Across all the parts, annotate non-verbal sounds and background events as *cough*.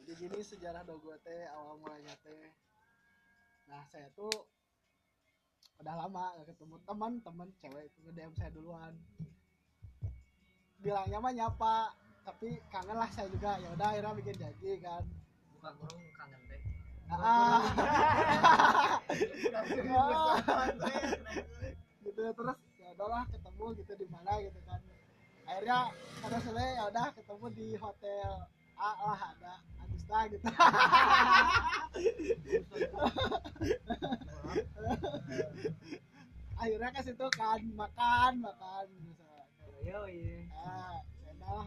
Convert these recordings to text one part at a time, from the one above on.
jadi gini sejarah dogo teh awal mulanya teh. Nah saya tuh udah lama gak ketemu teman teman cewek itu nge DM saya duluan. Bilangnya mah nyapa tapi kangen lah saya juga. Ya udah akhirnya bikin janji kan. Bukan kurung kangen teh. Ah, gitu terus ya udahlah ketemu gitu di mana gitu kan. Akhirnya karena selesai ya udah ketemu di hotel A lah ada Agusta gitu. *laughs* Akhirnya ke situ kan makan makan. Gitu Yo. Iya. ah ya udah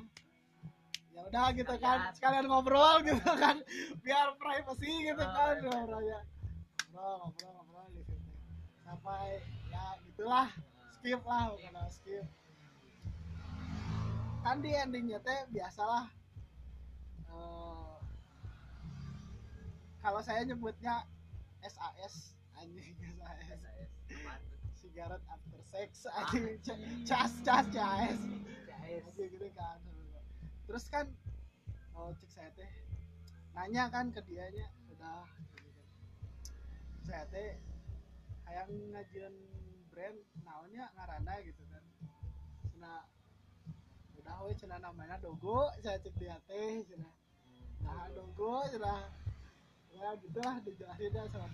ya udah gitu kan sekalian ngobrol gitu kan biar privacy gitu kan ngobrolnya ngobrol ngobrol ngobrol di situ. Sampai ya gitulah skip lah bukan skip. Kan di endingnya teh biasalah eh, kalau saya nyebutnya SAS anjing SAS cigarette after sex. Anjing cas cas cas aja gitu kan. Terus kan oh cek saya teh. Nanya kan ke dianya udah. Saya teh kayak ngajian brand naonnya ngarana gitu kan. Cina udah we cina namanya dogo. Saya cek dia teh cina. Nah dogo cina ya gitulah dijelasin dah sama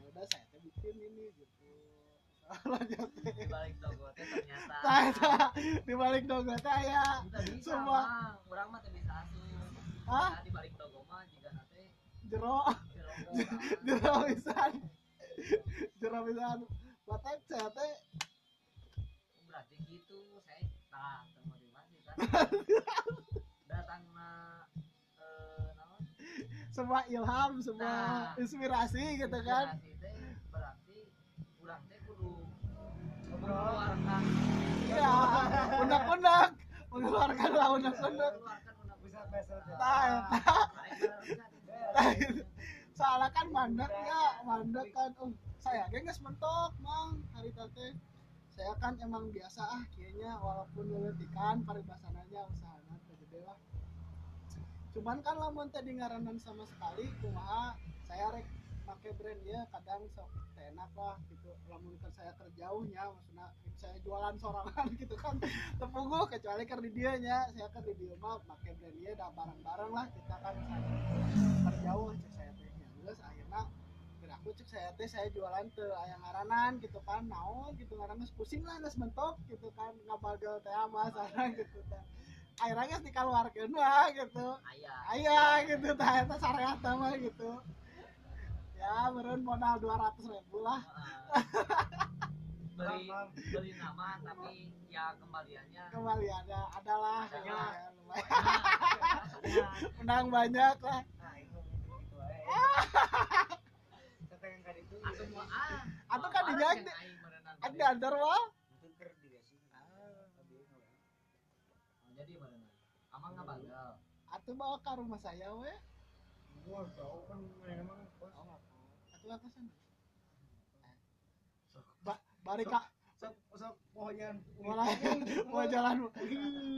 ya udah saya teh bikin ini gitu. Di balik dogo *laughs* teh ternyata di balik dogo teh ya. Semua. mah urang mah bisa asuh Hah? Nah, di balik dogo mah jika nanti jero. Jero. Pisan. Jero pisan. Batak saya teh. Berarti gitu saya nah temu di masjid *laughs* semua ilham semua Nah. inspirasi gitu kan. Inspirasi berarti urang teh kudu mengeluarkan. Iya unek-unek mengeluarkan lah besok. Tah, eta. undang soalnya kan mandek ya. Mandek kan. Oh saya ge geus mentok mang hari teh saya kan emang biasa ah kayaknya walaupun leletikan paribasananya usahana teu gede lah cuman kan lamun teh di ngaranan sama sekali kumaha saya rek make brand ya kadang sok enak lah gitu. Lamun ke saya kerjauhnya maksudnya saya jualan sorangan *laughs* gitu kan tepuguh kecuali ker di dia nya saya kan di dia mah make brand dia dah bareng-bareng lah kita kan kerjauh cek saya teh ya geus akhirnya aku cek saya teh saya jualan teh aya ngaranan gitu kan naon gitu ngaran geus pusing lah geus mentok gitu kan ngabagel teh *laughs* sana gitu teh akhirnya geus dikeluarkeun mah gitu. Ayah. Ayah gitu. Eta sareata mah gitu. Ya meureun modal 200 ribu lah. Beli *laughs* beli nama tapi ya kembaliannya kembali ada adalah ya, *laughs* menang banyak lah. Nah, itu itu. *laughs* atau kan merenang ada antar wah atuh bawa ke rumah saya we. Gua tahu kan memang bos. atuh apa sana ba bari ka Sok sok pohon mulai *laughs* mau jalan.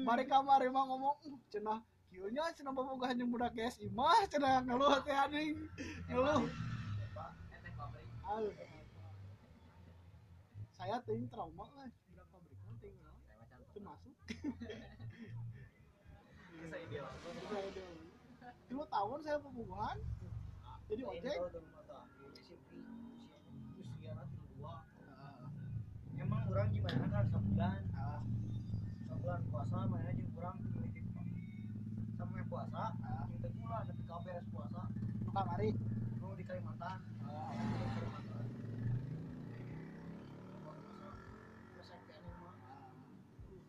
Bari kamari mah ngomong "Uh, cenah kieu nya cenah bobogoh hanya budak GSI mah cenah ngeluh teh anjing. Ngeluh. Saya ting trauma lah budak pabrik mah ting bisa ideal tahun saya pembunuhan. Jadi ojek. Emang orang gimana? Kan sebulan Ah, sebulan puasa mana aja kurang sampai puasa Ah. tapi kau beres puasa. Nu kamari mau di Kalimantan. Ah, saya kayak ini mah, ah. anjing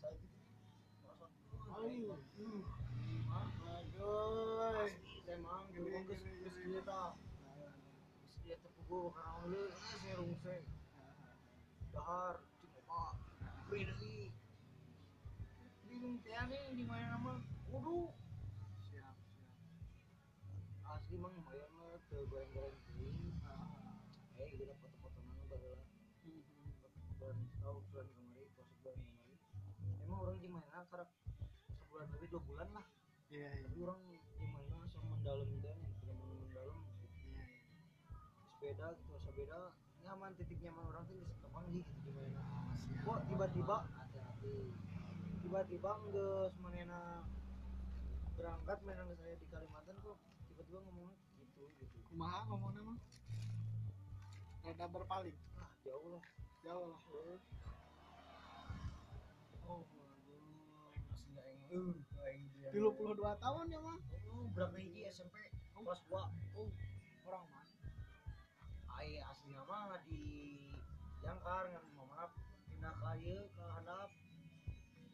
saya gitu. Puasa. Aduh. Hmm. Mah, Aduh. emang gitu geus geus ieu tah. Geus tepuguh karena heuleu saya rungse. Dahar? Beri deui. Bingung teh aneh di mana nama? Kudu Siap, siap. asli mang bayar mah teu goreng-goreng teuing. Ah. Eh, kita foto-foto mana baheula. Hmm. bulan tahu bulan kemarin puasa bulan kemarin emang orang gimana karena sebulan lebih dua bulan lah Iya, iya. tapi orang gimana sama mendalam teh sepeda nyaman titik nyaman orang tuh di Kepanggih gitu gimana? Kok tiba-tiba tiba-tiba nggak semuanya berangkat main sama saya di Kalimantan kok tiba-tiba ngomongnya gitu gitu. Kumaha ngomongnya mah rada berpaling? Ah jauh lah. Jauh lah. Oh tilu puluh dua tahun ya mah oh berapa hiji SMP kelas dua. Oh. Orang mah Ai aslinya mah di Jangkar ngan mama pindah ke ieu ke handap.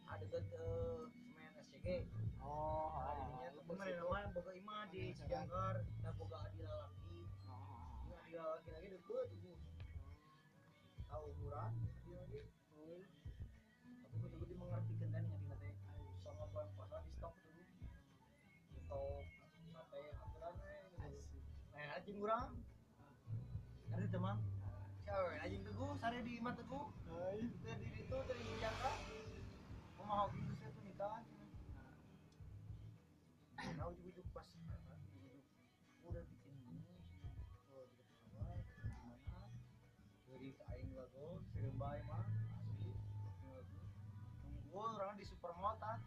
Ada ke semen SCG oh adinya kemarin nama boga imah di Jangkar dan boga adil lagi. Ini adil lagi lagi deket tuh. Tahu umuran adil lagi. Tapi betul betul mengertikan kan yang adil teh. Sama bulan puasa di stok tuh. Stok sampai aturan Nah, anjing kurang. Teman. Siapa anjing teguh, sare di mata teguh. Dari itu dari jangka. Mau gitu saya tuh nikah. Nah, ujuk-ujuk pas ujuk-ujuk. udah bikin ini. Oh. Gimana? Jadi aing lagu, sering bae mah. Asli. Tunggu orang di supermotan.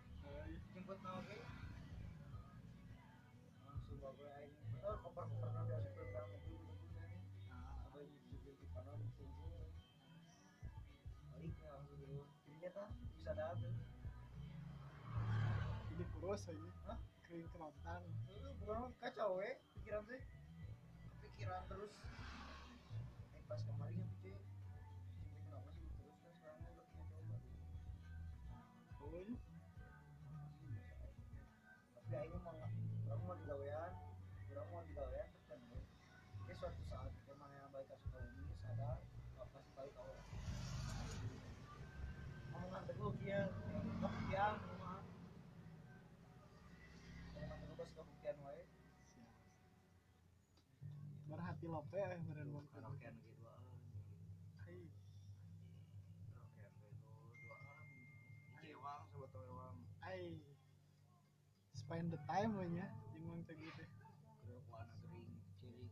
Jemput nama gue. Kurus aja Hah? kering kerontang itu bukan kacau we. Pikiran teh kepikiran terus. Eh pas kemarin berhati lope eh beren bang karaokean lagi duaan Hai. karaokean lagi duaan cewang sobat cewang Ai. spend the time we nya jeung teh gitu ke warna gering cilik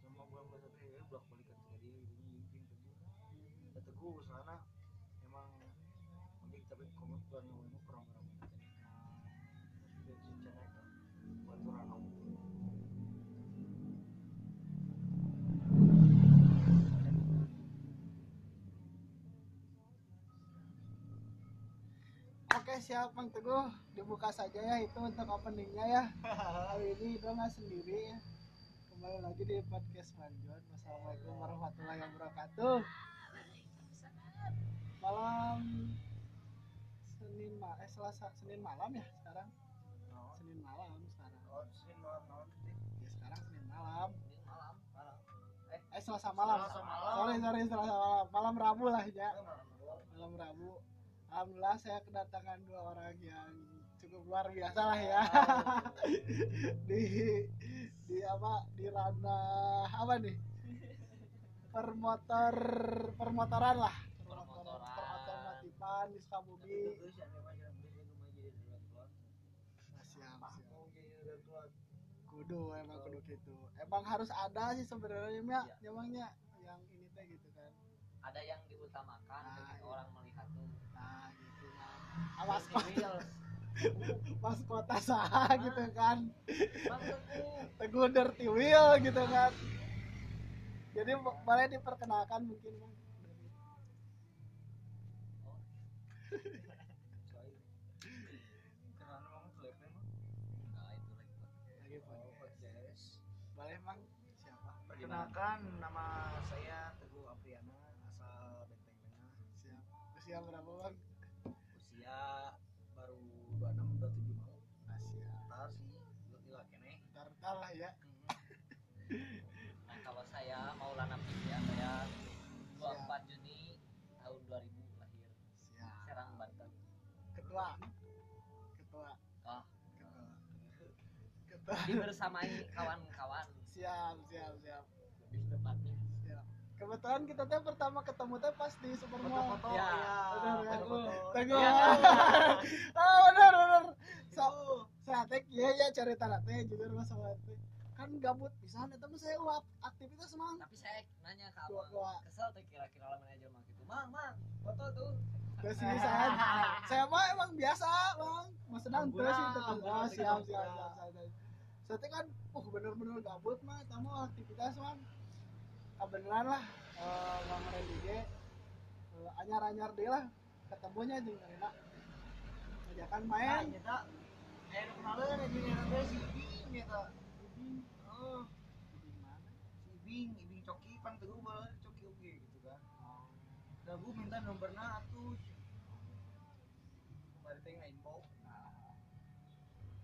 sama bulan bahasa teh ya bolak balikan sekali ini yingking teguh ya teguh sana emang mungkin tapi komut bulan Oke siap Mang Teguh. Dibuka saja ya itu untuk openingnya ya. *laughs* Hari ini udah nggak sendiri. Ya kembali lagi di podcast Manjon Wassalamualaikum warahmatullahi wabarakatuh. Malam Senin ma eh Selasa Senin malam ya sekarang? Senin malam sekarang. Oh, Senin malam ya sekarang Senin malam. Malam. eh. Selasa malam. Selasa malam. sorry sorry Selasa malam. Malam Rabu lah ya. Eh, doang. malam Rabu Alhamdulillah saya kedatangan dua orang yang cukup luar biasa lah ya. *laughs* Di di apa di ranah apa nih? Permotor permotoran lah. Permotoran Permotoran. perotomotifan di Sukabumi siap siap. kudu emang kudu gitu. Emang harus ada sih sebenarnya ya Iya. emangnya yang ini teh gitu kan ada yang diutamakan Ah, ketika iya. orang melihat tuh. Nah gitu kan. Awas pas kota sah gitu kan. Bang Teguh. Teguh Dirty Wheel gitu kan. Jadi bo- boleh diperkenalkan mungkin nah podcast. boleh Mang siapa? Perkenalkan nama saya Teguh Apriana asal Benteng Tengah. siap usia berapa Bang Usia baru 26 27 mau. nah, siap. Ntar sih lu ilah kene. ntar lah ya. Nah, kalau saya Maulana Pia saya 24 Juni tahun 2000 lahir. Siap. Serang Banten. ketua. Ketua. Oh, ketua. Ketua dibersamai kawan-kawan. Siap siap siap siap kebetulan kita teh pertama ketemu teh pas di Supermall Foto-foto Ya, benar ya. Teguh *laughs* ah benar benar. So, Itu. sehat teh iya ya cerita teh juga masalah teh kan gabut bisa eta mah saya uap aktivitas mang. Tapi saya nanya ke abang. Kesel tuh kira-kira lah manajer mah gitu mang mang foto tuh. Terus ini saya saya mah emang biasa bang maksudnya Ampura, terus itu. Oh, siap siap siap siap saya teh kan uh bener-bener gabut mah tamu aktivitas mang kebenaran lah eh, bang Randy ge eh, anyar-anyar deh lah ketemunya jeung Rena ngajakan Nah, main nyata aya nu kenalan ya dunia teh si Ibing nyata. Oh, di mana? Si Ibing, Ibing Coki pan teguh bae Coki oge gitu kan. Dagu minta nomorna atuh. Kemarin teh nginfo.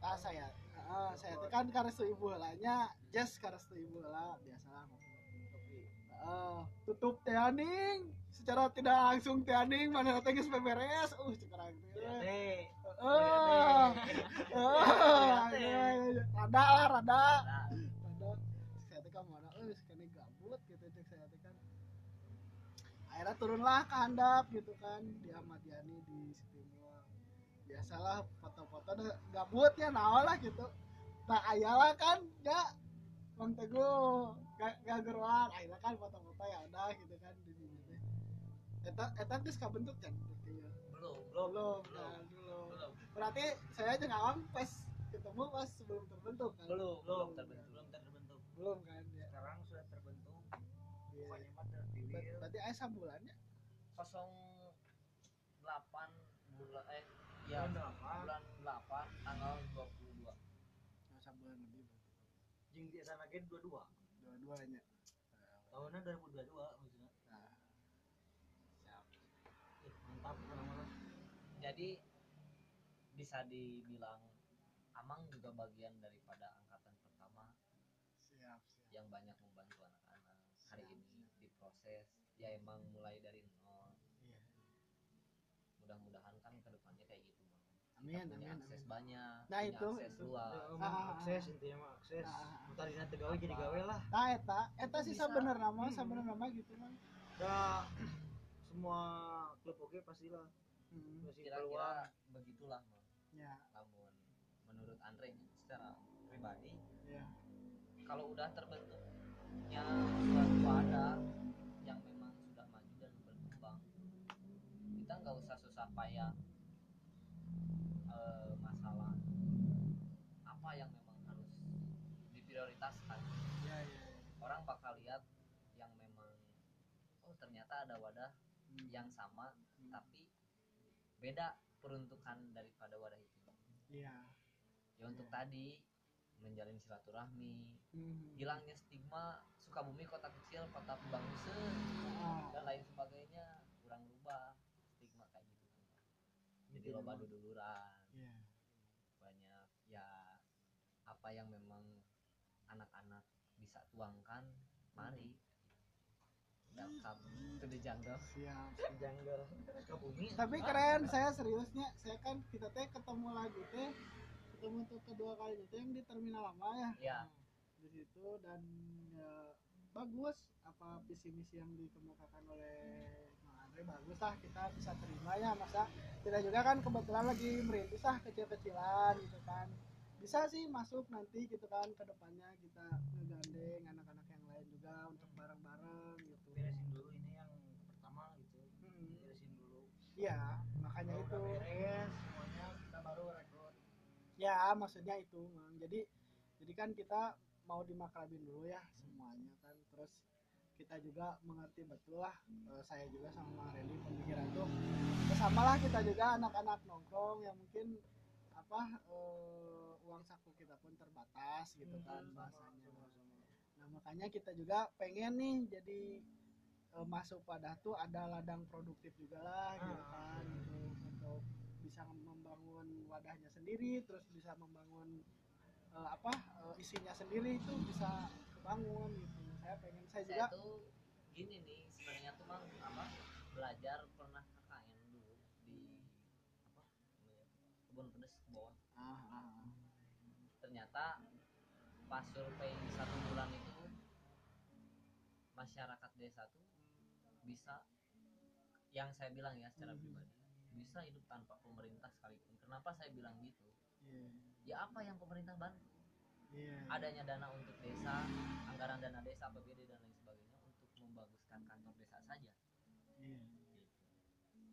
ah saya. Ah, saya teh kan karestu ibu lanya just karestu ibu lah biasalah Coki. Ah, tutup teaning secara tidak langsung teaning mana teh geus beberes. Uh sekarang teh. Teh. rada lah rada. Rada. Saya teh kan mana eh sekali gabut gitu cek saya teh kan. Akhirnya turunlah ke handap gitu kan di Ahmad Yani di Sitimua biasalah foto-foto gabut ya naon lah gitu. Tak ayalah kan ya Bang Teguh gak geruan akhirnya kan foto-foto ya udah gitu kan di sini. Teh eta eta geus kabentuk kan? Ya? Belum belum belum kan belum berarti saya aja awam pas ketemu pas sebelum terbentuk kan? Belum belum terbentuk kan? belum terbentuk. Belum kan ya. Sekarang sudah terbentuk. Iya. Bukannya mah berarti ayah sambulannya kosong delapan bulan eh ya bulan delapan tanggal dua puluh dua. Sabulan lebih berarti. Jeng di sana dua dua. 2022 nya tahunnya 2022 maksudnya nah. siap Ih, mantap orang-orang jadi bisa dibilang Amang juga bagian daripada angkatan pertama siap, siap. yang banyak membantu anak-anak hari siap, ini siap. diproses ya emang mulai dari nol iya. mudah-mudahan amin punya amin akses amin banyak Nah, punya itu, akses itu. luas Ya, Ah, mah ah, akses intinya mah akses. Ah, ah, ah. Dina teu gawe jadi gawe lah. nah eta eta sih Bisa. sebenarnya mah Hmm. sebenarnya mah gitu kan Da *clears throat* semua klub oke pastilah hmm. masih kira-kira peluang. begitulah Bang. ya namun menurut Andre secara pribadi ya kalau udah terbentuknya suatu wadah yang memang sudah maju dan berkembang kita nggak usah susah payah eh, masalah apa yang memang harus diprioritaskan ya ya orang bakal lihat yang memang oh ternyata ada wadah Hmm. yang sama Hmm. tapi beda peruntukan daripada wadah itu iya ya untuk Iya. tadi menjalin silaturahmi Hmm. hilangnya stigma Sukabumi kota kecil kota pembangunan Ah, dan lain sebagainya kurang rubah stigma kayak gitu jadi loba duduluran iya banyak ya apa yang memang anak-anak bisa tuangkan mari welcome to the jungle. Siap. Janggal Sukabumi. tapi keren saya seriusnya saya kan kita teh ketemu lagi teh ketemu untuk kedua kalinya teh yang di terminal lama ya. Ya di situ dan ya bagus. Apa visi misi yang dikemukakan oleh Andre bagus lah kita bisa terima ya masa. Kita juga kan kebetulan lagi merintis lah kecil-kecilan gitu kan bisa sih masuk nanti gitu kan ke depannya kita ngegandeng anak-anak yang lain juga untuk bareng-bareng gitu. Beresin dulu ini yang pertama gitu. Hmm. beresin dulu. Iya makanya Kalau itu. beres semuanya kita baru rekrut. Ya maksudnya itu Mang. jadi jadi kan kita mau dimaklabin dulu ya semuanya kan. Terus kita juga mengerti betul lah eh, saya juga sama Randy pemikiran tuh. Bersama lah kita juga anak-anak nongkrong yang mungkin apa eh, uang saku kita pun terbatas gitu kan Hmm, bahasanya sama, sama. nah makanya kita juga pengen nih jadi eh, masuk pada tuh ada ladang produktif juga lah gitu Ah. kan untuk untuk bisa membangun wadahnya sendiri terus bisa membangun eh, apa eh, isinya sendiri itu bisa kebangun gitu saya pengen saya juga tuh gini nih sebenarnya tuh mang apa belajar pernah KKN dulu di apa namanya kebun pedes ke bawah ah, ah, ah. ternyata pas survei satu bulan itu masyarakat desa tuh bisa yang saya bilang ya secara Mhm. pribadi bisa hidup tanpa pemerintah sekalipun kenapa saya bilang gitu Iya. ya apa yang pemerintah bantu iya adanya dana untuk desa anggaran dana desa APBD dan lain sebagainya untuk membaguskan kantor desa saja iya gitu.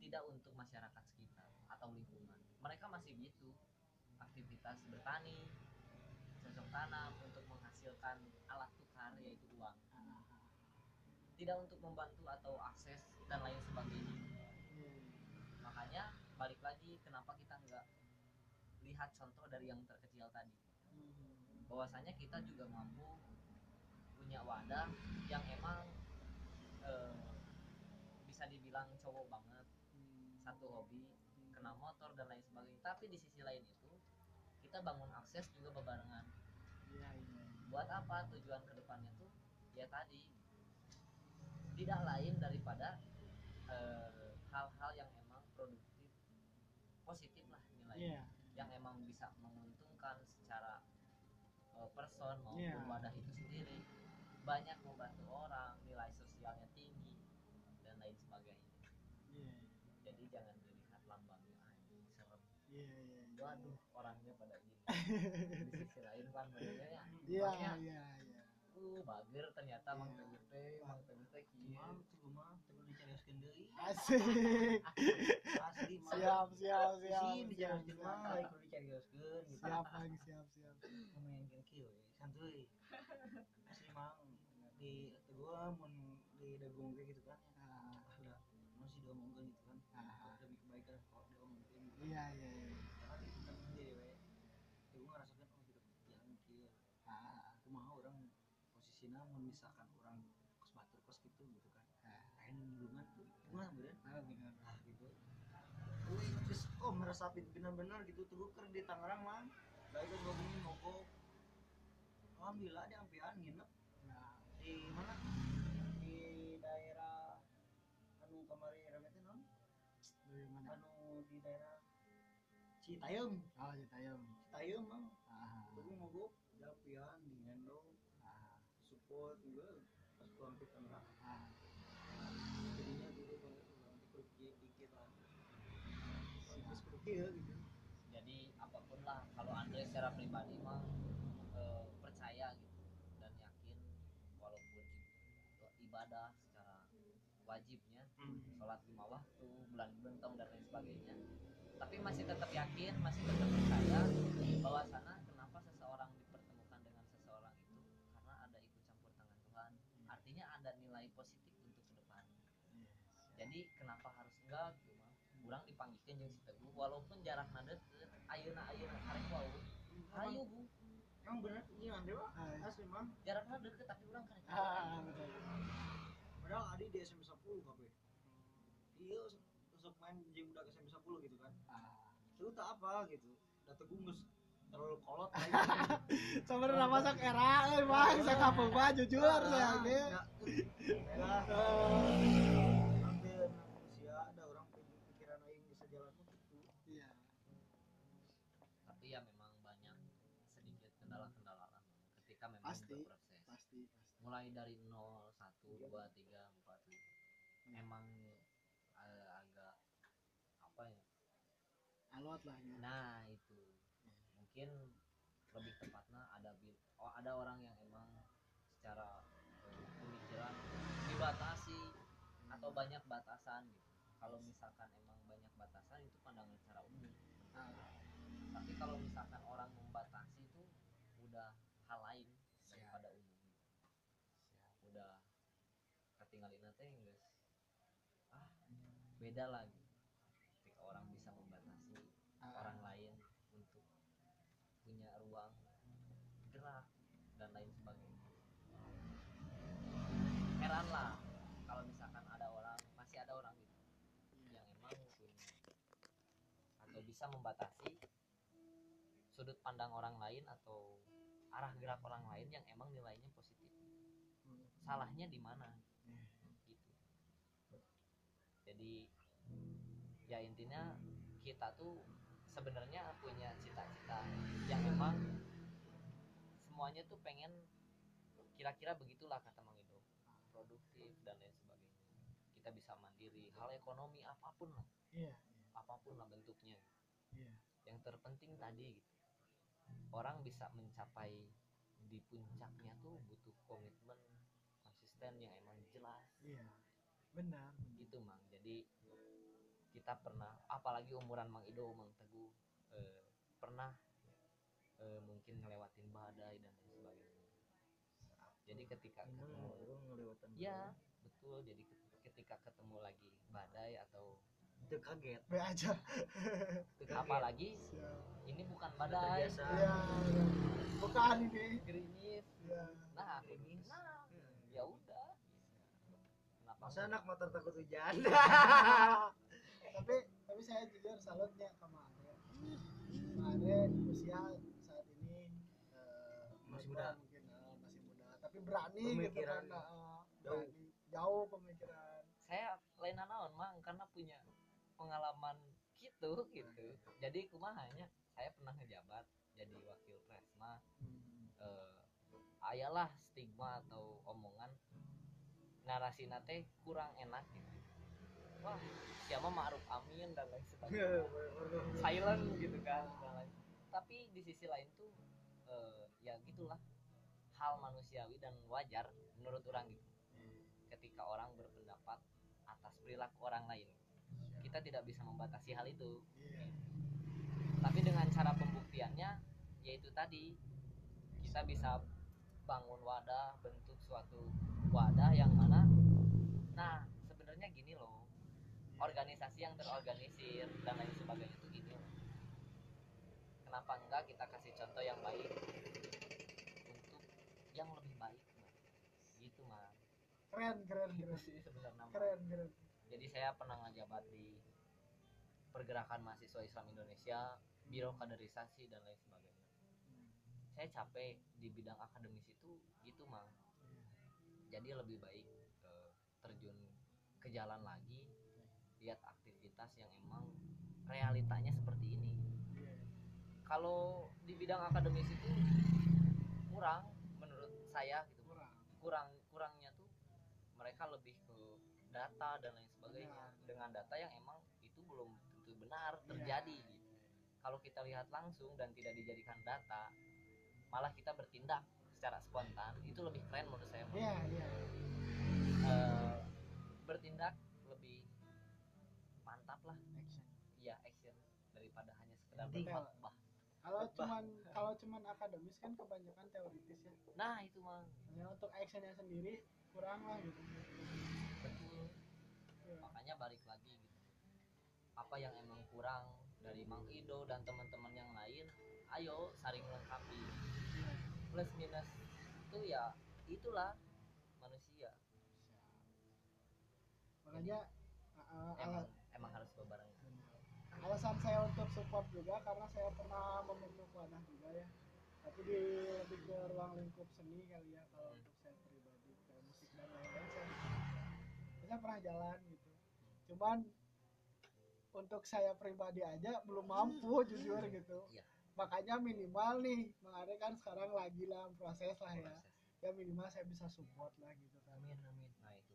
tidak untuk masyarakat sekitar atau lingkungan mereka masih gitu aktivitas bertani cocok tanam untuk menghasilkan alat tukar yaitu uang. Tidak untuk membantu atau akses dan lain sebagainya. Makanya balik lagi kenapa kita nggak lihat contoh dari yang terkecil tadi? Bahwasanya kita juga mampu punya wadah yang emang eh, bisa dibilang cowok banget satu hobi kenal motor dan lain sebagainya. Tapi di sisi lain itu kita bangun akses juga bebarengan iya iya buat apa? Tujuan ke depannya tuh ya tadi tidak lain daripada eh, hal-hal yang emang produktif positif lah nilainya. Iya. Yang emang bisa menguntungkan secara eh, person maupun Iya. wadah itu sendiri. Banyak membantu orang nilai sosialnya tinggi dan lain sebagainya. Iya. Jadi jangan dilihat lambangnya anjing serem iya iya iya. waduh orangnya pada gini *laughs* di sisi lain kan modelnya ya iya iya iya uh bager ternyata mang Iya. teguh teh mang teguh teh kieu Mang, tuh mah, tuh dicarioskeun deui. asik *laughs* Asli mah. siap siap siap Sih, siap dicarioskeun mah, siap. lain kudu dicarioskeun gitu. siap Bang, siap siap *laughs* Ngomongin kieu santuy. Asli mang, di gua mun di dagung gitu kan ya. Ah, Ada masih diomongkeun gitu kan. ah, Demi kebaikan kalau diomongkeun gitu. Iya iya iya. Karena di kita sendiri we. Ya ngerasakan oh hidup yang kieu. Ah, Kumaha orang posisinya mun misalkan orang kos batur kos gitu gitu kan. Lain lingkungan tuh gimana bener? ah, gitu. Wih, terus oh meresapi benar-benar gitu tuh ker di Tangerang mah baik itu ngomongin mogok alhamdulillah ada ampian nginep. Nah di mana? Di daerah anu kamari remetin non? Dari mana? Anu di daerah Citayam oh Citayam Citayam mang ah. Mogok ada ampian di gendong ah. Support juga pas pulang ke Tangerang. Ah. Jadinya dulu banget orang dikit dikit lah. Terus seperti ya gitu. Jadi apa pun lah kalau Andre secara pribadi mah eh, percaya gitu dan yakin walaupun ibadah secara wajibnya sholat lima waktu bulan bentong dan lain sebagainya masih tetap yakin masih tetap percaya bahwa sana kenapa seseorang dipertemukan dengan seseorang itu karena ada ikut campur tangan Tuhan. Artinya ada nilai positif untuk ke depan. Yes. jadi kenapa harus enggak? Gitu mah kurang dipanggilkan jeung si Teguh. Walaupun jarak deket ayeuna ayeuna karek wau hayu bu. Emang bener? Ini ande mah Ah, asli mah jaraknya deket tapi orang karek ah, betul. padahal adi di SMP 10 kabeh iya untuk main jeung budak SMP 10 gitu kan Ah. itu tak apa gitu udah tegungus terlalu kolot *laughs* Sebenarnya masak era, eh bang, saya kapung mah jujur saya ge. Beda. Hampir manusia ada orang pikiran aing bisa jalan mah gitu. Iya, tapi ya memang banyak sedikit kendala-kendala ketika memang Pasti. berproses pasti pasti. mulai dari 0 1 2 3 4 gitu emang eh, agak apa ya Alot lah ya. nah itu mungkin lebih tepatnya ada oh, ada orang yang emang secara eh, pemikiran dibatasi atau banyak batasan gitu kalau misalkan emang banyak batasan itu pandangan secara umum Ah, tapi kalau misalkan orang membatasi itu udah hal lain Siap. daripada umum gitu. siap. udah ketinggalin nanti guys ah beda lagi ketika orang bisa membatasi Ah, orang lain untuk punya ruang gerak dan lain sebagainya heran lah kalau misalkan ada orang masih ada orang gitu iya. yang emang punya atau bisa membatasi sudut pandang orang lain atau arah gerak orang lain yang emang nilainya positif. Hmm. salahnya di mana? Iya. gitu jadi ya intinya kita tuh sebenarnya punya cita-cita yang emang semuanya tuh pengen kira-kira begitulah kata Mang Ido produktif dan lain sebagainya. Kita bisa mandiri hal ekonomi apa pun lah. Iya, apa pun lah bentuknya iya. yang terpenting tadi gitu. Orang bisa mencapai di puncaknya tuh butuh komitmen konsisten yang emang jelas. Iya. Benar gitu mang. Jadi kita pernah apalagi umuran mang Ido mang Teguh eh, pernah eh, mungkin ngelewatin badai dan lain sebagainya. Jadi ketika ketemu ya betul. Jadi ke- ketika ketemu lagi badai atau itu kaget. Be aja. Apalagi Siap. ini bukan badai. iya iya. bukan ini. Gerimis. Iya. Nah Gerimis. nah ya udah. Kenapa masa anak motor takut hujan? Tapi tapi saya jujur salutnya sama Are Are usia saat ini eh, Masih muda. mungkin eh, masih muda. Tapi berani gitu Pemikiran. kan eh, jauh. berani. jauh pemikiran. Saya lain naon mang karena punya pengalaman gitu gitu. jadi kumahanya saya pernah ngejabat jadi wakil presma eh, ayalah stigma atau omongan narasi nate kurang enak gitu. Wah siapa ma'ruf amin dan lain sebagainya. *laughs* Silent gitu kan dan lain. tapi di sisi lain tuh eh, ya gitulah. Hal manusiawi dan wajar menurut orang gitu. Ketika orang berpendapat atas perilaku orang lain kita tidak bisa membatasi hal itu. Iya. Tapi dengan cara pembuktiannya yaitu tadi kita bisa bangun wadah bentuk suatu wadah yang mana nah sebenarnya gini loh organisasi yang terorganisir dan lain sebagainya itu gini loh. Kenapa enggak kita kasih contoh yang baik untuk yang lebih baik gitu mah keren keren keren. Sebenarnya keren keren jadi saya pernah ngejabat di pergerakan mahasiswa Islam Indonesia biro kaderisasi dan lain sebagainya. Saya capek di bidang akademis itu gitu mang. Jadi lebih baik eh, terjun ke jalan lagi lihat aktivitas yang emang realitanya seperti ini. Kalau di bidang akademis itu kurang menurut saya gitu. Kurang. Kurang kurangnya tuh mereka lebih ke data dan lain sebagainya Benar. dengan data yang emang itu belum tentu benar Iya. terjadi gitu. kalau kita lihat langsung dan tidak dijadikan data malah kita bertindak secara spontan itu lebih keren menurut saya iya iya. Eh, bertindak lebih mantap lah. Action. Iya action daripada hanya sekedar berkhotbah. kalau cuman kalau cuman akademis kan kebanyakan teoritis ya. Nah itu mah ya untuk actionnya sendiri kurang lah gitu. Iya. Makanya balik lagi gitu. Apa yang emang kurang dari Mang Ido dan teman-teman yang lain ayo saling melengkapi plus minus itu ya itulah manusia. Makanya uh, emang ala- emang harus berbarengan alasan saya untuk support juga karena saya pernah membentuk wadah juga ya. Tapi di lebih ke ruang lingkup seni kali ya kalau untuk saya pribadi kayak musik dan lain-lain saya, saya pernah jalan gitu cuman untuk saya pribadi aja belum mampu jujur gitu. Iya. makanya minimal nih mengadakan kan sekarang lagi dalam proses lah ya. Proses. Ya minimal saya bisa support lah gitu kan. Amin amin. Nah itu.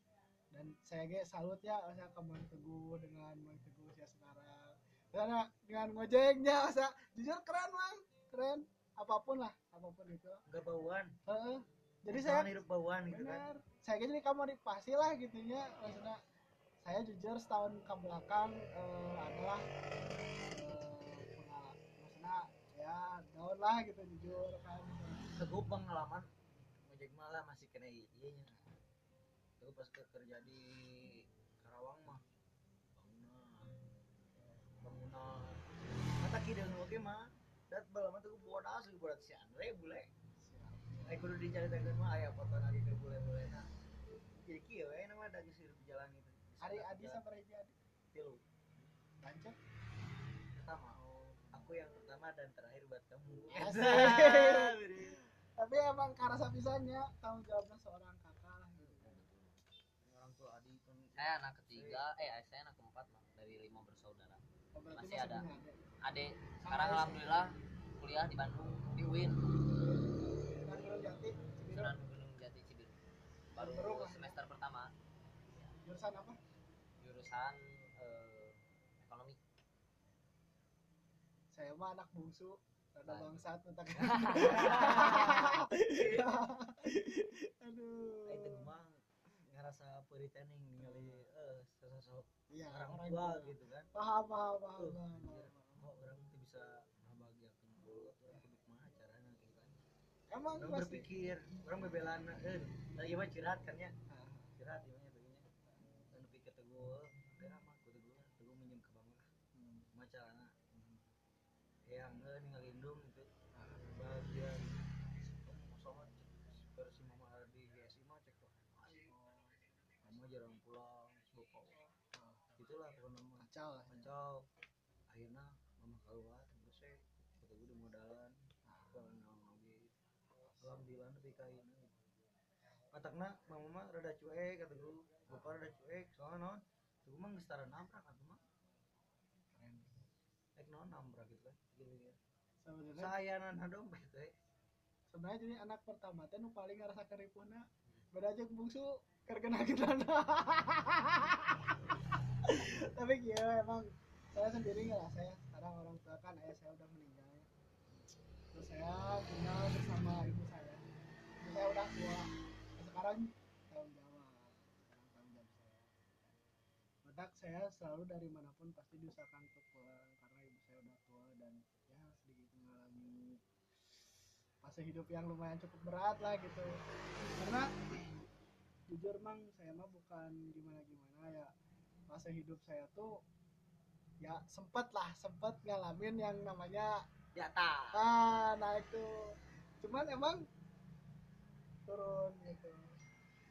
Dan saya ge salut ya saya ke Mang Teguh dengan Mang Teguh saya sekarang. Karena dengan ngojeknya saya jujur keren Mang. Keren. Apa pun lah apa pun itu. Nggak bauan. Heeh. jadi Jangan saya hidup bauan gitu kan. Saya jadi kamu pasti lah gitunya. Maksudnya saya jujur setahun ke belakang adalah eh, pengalaman maksudnya ya down lah gitu jujur kan. Teguh pengalaman ngojek malah masih kena iya nya. Teguh pas ke- kerja di Karawang mah. Bangunan. Bangunan. Kata kidang oke mah dat bala mah teguh buat asli buat si Andre bule. Ay kudu diceritakeun mah aya foto lagi ke bule-bule nah. Jadi kieu we nama da geus hidup di jalan itu Ari Adi sama Reji Adi. Tilu lanjut. Pertama aku yang pertama dan terakhir buat kamu. Asik. *laughs* tapi emang karasa pisahnya tanggung jawabnya seorang kakak. Lah gitu orang tua Adi kan saya anak ketiga. Eh saya anak keempat mah dari lima bersaudara. Oh, berarti Masih ada. adik. sekarang alhamdulillah kuliah di Bandung di UIN Dan Gunung Jati Cibiru. Sunan Gunung Jati Cibiru baru lah. semester pertama. Jurusan apa jurusan eh, ekonomi? Saya mah anak bungsu rada bangsat mentak *laughs* aduh. Aing teh mah ngerasa peritan nih ningali eh sosok iya orang tua gitu kan. paham paham paham kok orang tuh bisa orang kudu kumaha carana gitu kan. emang Orang pasti. berpikir, orang bebelan eh tadi mah curhat kan ya. Curhat ieu mah tadinya. Dan pikir teguh, kira mah kudu teguh lah, teguh minjem ke bank lah. hmm. Kumaha carana. Yang eh ninggal indung gitu. Bahagia. Kamu sama versi Mama Ardi GSI mah cek tuh. Mama jarang pulang, sibuk Itulah pokoknya mah. kacau lah. Kacau. Akhirnya mama keluar terus saya kata gue di modalan kalau lagi alhamdulillah tapi kain matakna mama mah rada cuek kata gue bapak rada cuek soalnya non. Gue mah geus tara nabrak atuh mah non nabrak gitu kan sebenarnya saya nana dompet teh sebenarnya jadi anak pertama teh nu paling ngerasa keripuna beda aja bungsu kergena *laughs* genana tapi iya emang saya sendiri ngerasa ya sekarang orang tua kan ayah saya udah meninggal terus saya tinggal bersama ibu saya. Ibu saya udah tua. Nah, sekarang tanggung jawab sekarang tanggung jawab saya Badak saya selalu dari mana pun pasti diusahakan untuk pulang karena ibu saya udah tua dan ya sedikit mengalami fase hidup yang lumayan cukup berat lah gitu. Karena jujur mang saya mah bukan gimana gimana ya. Fase hidup saya tuh ya sempet lah sempet ngalamin yang namanya di atas. Ah naik tuh. Cuman emang turun gitu.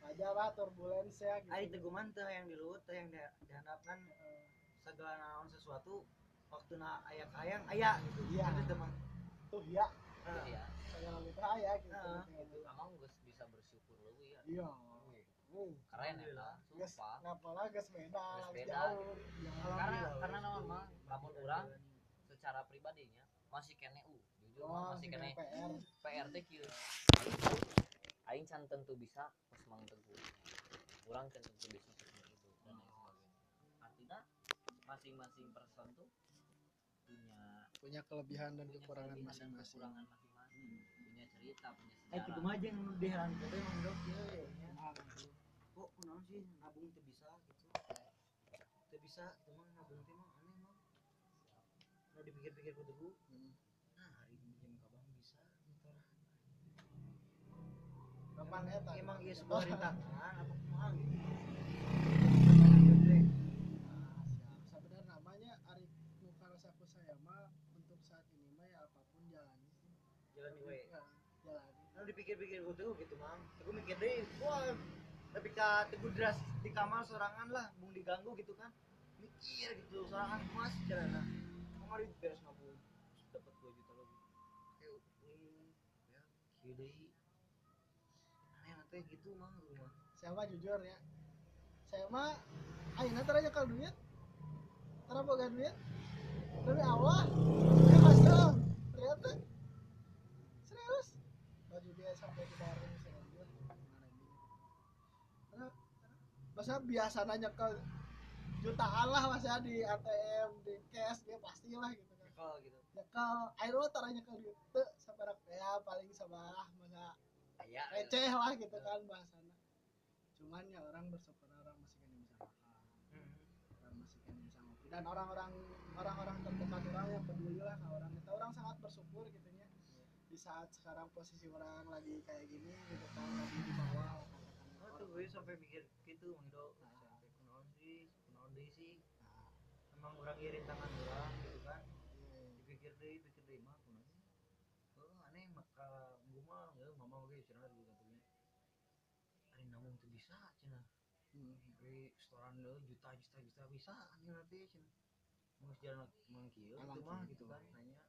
Wajar lah turbulence ya gitu. Ari teguman teh yang di luhut teh yang di- dihandapkan Eh, segala naon sesuatu waktu na ayak ayang aya gitu. Iya. itu teman tuh ya Jadi ya saya lagi tuh ya gitu. Ah, gitu. emang gus bisa bersyukur lebih ya? Iya. Uh, keren ya gas sumpah. ngapalah gas beda? Gas beda. jauh. Karena karena naon mah lamun orang secara pribadinya masih kene u jujur mah oh, masih kene. PR PR teh kieu. Aing can tentu bisa pas mang tentu urang can tentu bisa mang itu dan lain sebagainya. Artinya masing-masing person tuh punya punya kelebihan dan punya kekurangan masing-masing punya cerita punya eh itu sejarah. mah aja yang diheran kita emang dok ya ya, ya. Nah, kok kunaon sih nabung teu bisa gitu? Teu bisa itu mah nabung teh mah aneh mah nah dipikir-pikir ku teguh hmm. nah hari ini jam kabang bisa gitu. Kapan eta emang iya sebuah rintangan *laughs* apa kumaha gitu Nah, siap. Sebenarnya namanya Ari Nukarasaku saya mah untuk saat ini mah ya apa pun jalani sih. Jalan di we Ya, jalani. nah dipikir-pikir ku teguh gitu mang teguh mikir deh wah tapi ka teguh deras di kamar sorangan lah bung diganggu gitu kan mikir gitu sorangan mas carana kamar itu beres nabung dapat 2 juta lebih kayak ya kieu deui aneh nanti gitu mang rumah Saya mah jujur ya. Saya mah ayeuna tara nyekel duit. Tara boga duit. Demi Allah. Ya Mas dong. Ternyata sampai? Karena masa biasa nyekel jutaan lah masa di ATM di cash dia pastilah gitu kan. Kalau gitu. Nyekel air lo taruh nyekel di itu sampai ya paling sabalah masa aya receh lah gitu kan bahasana cuman ya orang bersyukur orang masih kan bisa makan. Hmm. orang masih kan bisa ngopi. Dan orang-orang orang-orang terdekat orang yang peduli lah ke orang kita orang sangat bersyukur gitu. ya di saat sekarang posisi orang lagi kayak gini gitu kan lagi di bawah. Oh tuh gue sampai mikir gitu Mang Do sampai kunaon sih kunaon deui sih? Nah, emang orang ieu tangan orang gitu kan? Iya. dipikir deui pikir deui mah kunaon sih? Oh aneh maka gua mah ya mama oge cenah juga katanya. Ari namun teu bisa cenah Hmm. Tapi setoran lo juta juta juta bisa nanti cenah mau jalan Emang itu mah gitu. gitu. kan nanya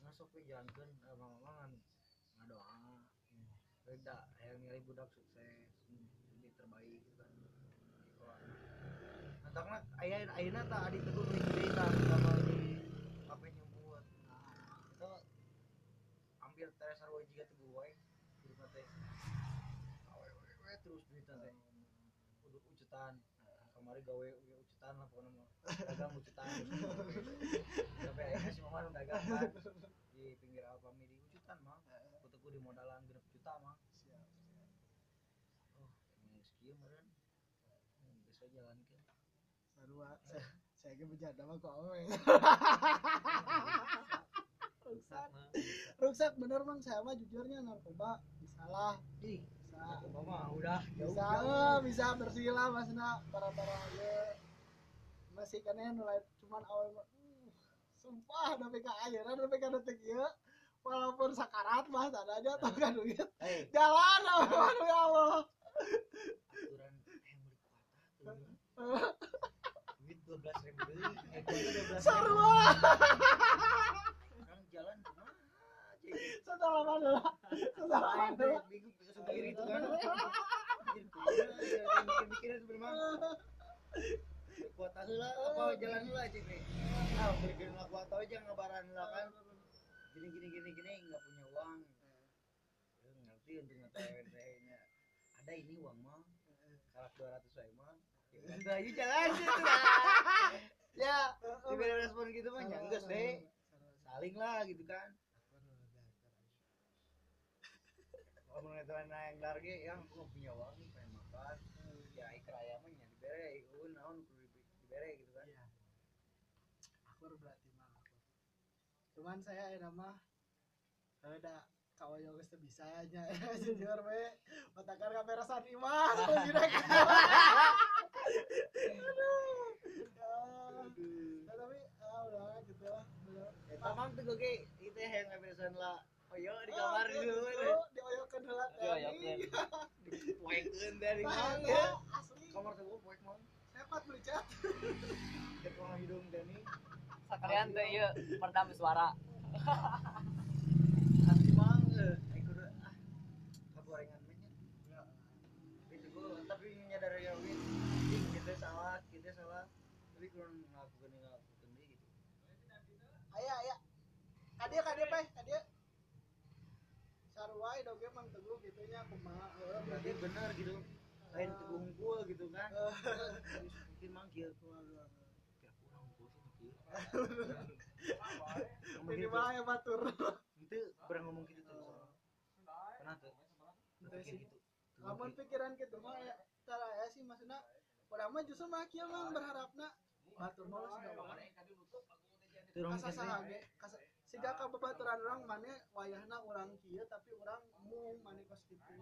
nggak sok we jalankeun eh, mama mah ngan ngadoa beda yang nilai budak sukses jadi terbaik gitu kan. Nah karena ayah ayahnya tak adik teguh gede tak sama di apa nyebut itu ambil teres arwah jika teguh wae hidup teh awe terus berita teh udah ucetan kemarin gawe ucetan lah pokoknya mah dagang ucetan *laughs* sampai akhirnya si mama dagang kan di pinggir Alfamidi ucutan mah di modalan genep juta mah siap oh emang sekieu meureun Hmm, geus we jalankeun sarua saya saya ge bercanda mah kok awe rusak rusak bener mang saya mah jujurnya narkoba. Bisalah ih bisa. narkoba mah udah. Jauh bisa eh, bisa bersih lah masna para para ya masih kan mulai cuman awal uh, sumpah tapi ayeuna tapi ka detik ieu walaupun sakarat mah tak aja tau kan duit hei jalan aduh ya Allah aturan eh duit dua belas ribu eh sarua orang jalan aja setelah mana lah setelah mana supir itu kan ya, mikir-mikirin sebenarnya kuota heula apa jalan heula aja nih ah bikin lah kuota aja ngabaran heula kan gini gini gini gini nggak punya uang Lu ngerti untuk ngetawain nya ada ini uang mah kalah dua ratus wae mah ya udah ayo jalan gitu lah ya diberi respon gitu mah nyangges deh saling lah gitu kan kalau mau nonton yang large yang aku punya uang nih pengen makan ya iker ayamnya nya dibere iun naon dibere gitu kan Iya. Mah akur. Cuman saya ada mah ada kawan yang geus bisa nya *laughs* jujur we. Otakar kamera sani mah jinak. Ya, tapi ah udah gitu lah. Udah. ya tamang tuh gue itu yang ngebesan lah. Di kamar gitu, dulu *laughs* ya. asli. kamar tuh gue poek beli cat. ke tuang hidung Dani sakalian teh ieu peredam suara. Asli mang eh kudu ah tapi nyadar ya anjing kita salah kita salah. Tapi kurang ngelakukan deh gitu. Aya aya. Kadia kadia pe, kadia. Sarua doge mang teguh gitu nya kumaha heuh berarti benar gitu. Lain tegungkul gitu kan. Mungkin mang kieu Waduh. kira kurang unggul Ini mah ya batur. itu pernah ngomong gitu tuh. Pernah tuh? Berpikir gitu. Lamun pikiran gitu mah ya tara ya sih maksudna urang mah justru mah kieu mah berharapna batur mah sudah orang Kasa sahage kasa siga ka babaturan urang mane wayahna urang kieu tapi urang mung mane kos kitu.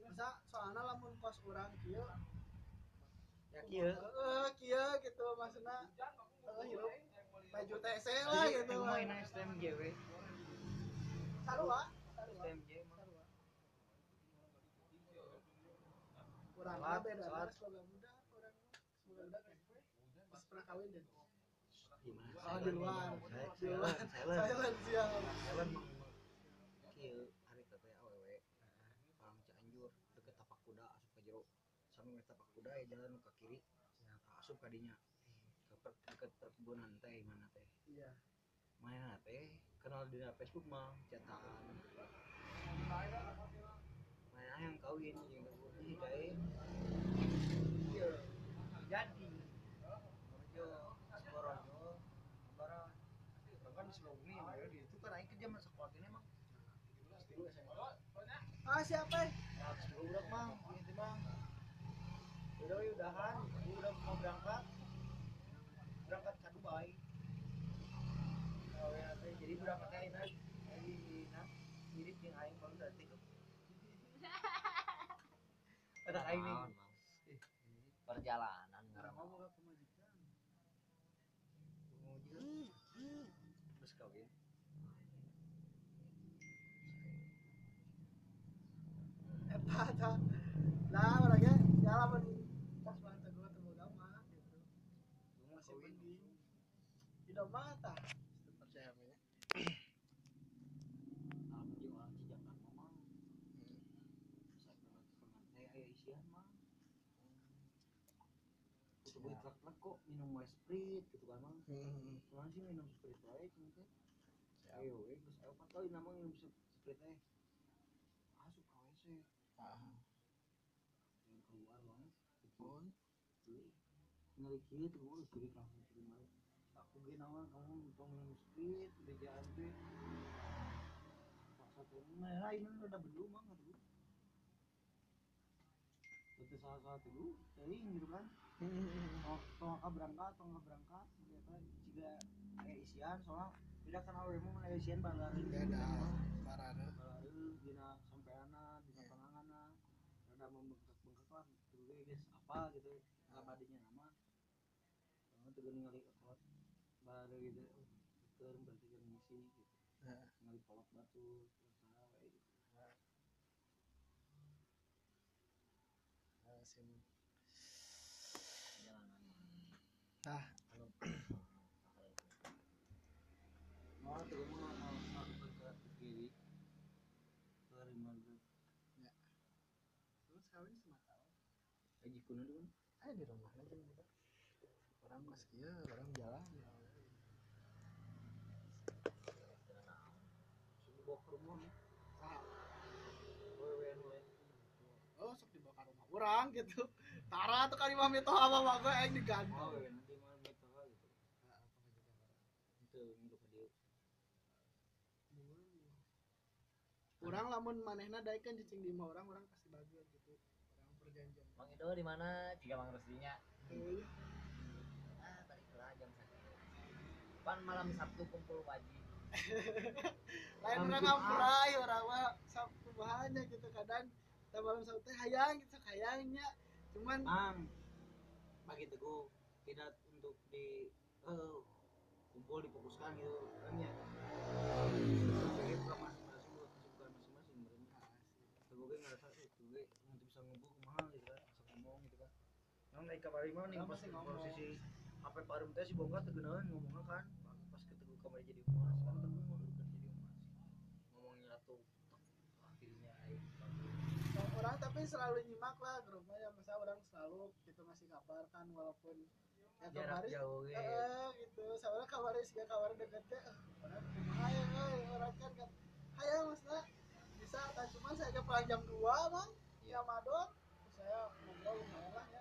Masa soalna lamun kos urang kieu ya kieu. Eh kieu gitu maksudna eh hirup baju TC lah jadi gitu. yang main STMJ we Sarua, sarua. STMJ mah sarua. Urang Salat, mah beda salat. semoga muda semoga muda kan. Pas pernah kawin deh. Oh di luar. Di luar. silent siang. silent mang kieu hari teh awewe orang Cianjur deket tapak kuda asup ka jero sambil tapak kuda ya jalan ke kiri asup ka dinya deket perkebunan teh mana teh? Iya. mana teh? Kenal di Facebook mah cetakan mana yang kawin yang ih kae iya. Jadi. Rojo Skorojo Bara kan di Sukabumi ya. Di itu kan aing kerja masa sekolah ini emang SMA Ah siapa? nah udah mang ini mang udah udahan. Udah mau berangkat ke Dubai Oh, ya, teh. jadi berangkat kayak ini jadi nah mirip yang aing baru dari itu ada aing perjalanan Orang ngaran mau buka pemajikan. mau juga terus kawin Eta eta. Nah orangnya ya lamun pas banget teguh temu gitu. Gua Masih mending. Hidup mah tah. Percaya mah ya. alhamdulillah orang cijakan memang saya pernah pernah saya ayah isian mah kutu gue truk truk kok minum wine sprit gitu kan mah Orang sih minum sprit wae cuma teh ayo we geus ayo kan kali nama minum sprit teh asup ka WC yang keluar banget pun. Tinggal kieu gue jadi langsung terima aku Oke nama kamu tong street kerjaan tuh masa tuh nah ini udah belum mah tuh itu salah satu dulu teuing gitu kan tong tong ka berangkat tong ka berangkat ternyata jika aya isian soalnya tidak awal mau aya isian balareun beda parana balareun dina sampeana dina pananganna rada membengkak-bengkak lah tuh ge geus apa gitu. Abadinya nama Soalnya tuh ningali ekot baru gitu keur berarti kan misi gitu. Heeh. ngali polok batu terus saha wae gitu. Nah, sim. Jalanan. Tah. Anu, mau tuh mau mau mau bergerak ke kiri ke lima belas Terus kawin sama tahun. Kuno tuh Ayo di rumah aja gitu. Orang mas kieu, orang jalan. sudah bawa ke rumah Ah, oh sok dibawa ke rumah orang gitu. Tara tuh kali mah mito apa mah gue yang diganti. wewen nanti mau meta gitu apa itu dia Orang lamun manehna daek kan cicing di orang orang pasti bagian gitu. Orang Mang Ido di mana? Jika Mang Rusdinya. Eh, Ah, baliklah jam satu. Pan malam Sabtu kumpul wajib. *laughs* lain orang ngamprai orang mah sabtu bahannya gitu kadang kita malam sabtu hayang gitu hayangnya cuman mang bagi teguh tidak untuk di eh, kumpul difokuskan gitu kan ya sebagai bukan masing-masing buat kesibukan masing-masing mereka teguh gue ngerasa eh teguh gue nanti bisa ngomong kumaha gitu kan bisa ngomong gitu kan yang naik kamar lima nih? Orang pas posisi HP parum teh si bongkar tegenahan ngomongnya kan pas ketemu kamar jadi umas kan teguh ngomong kan jadi umas ngomongnya tuh akhirnya aing orang tapi selalu nyimak lah grupnya ya masa orang selalu gitu ngasih kabar kan walaupun ya kemarin jauh gitu eh gitu. Soalnya kabarnya sih kabar deket teh eh, orang kumaha ya euy, orang kan kan. Mas nah bisa tak cuman saya ke pulang jam 2 bang ya madon saya ngobrol lumayan lah ya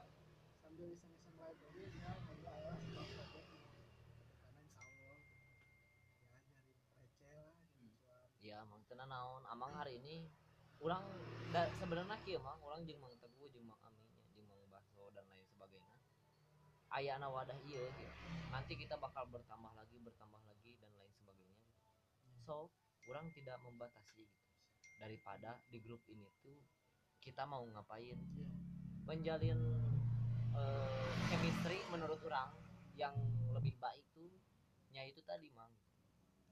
sambil iseng-iseng live tadi ya ngobrol lah sebab aja karena insya Allah ya nyari receh lah Hmm. Iya, Mang tenan naon. Amang hari ini orang da, sebenarnya kieu Mang, orang jeung Mang Teguh jeung Mang Aminnya, jeung Mang Baso dan lain sebagainya. Ayana wadah ieu gitu. Nanti kita bakal bertambah lagi, bertambah lagi dan lain sebagainya. gitu. So, orang tidak membatasi gitu. Daripada di grup ini tuh kita mau ngapain Iya. menjalin eh, chemistry menurut orang yang lebih baik tuh nya itu tadi mang.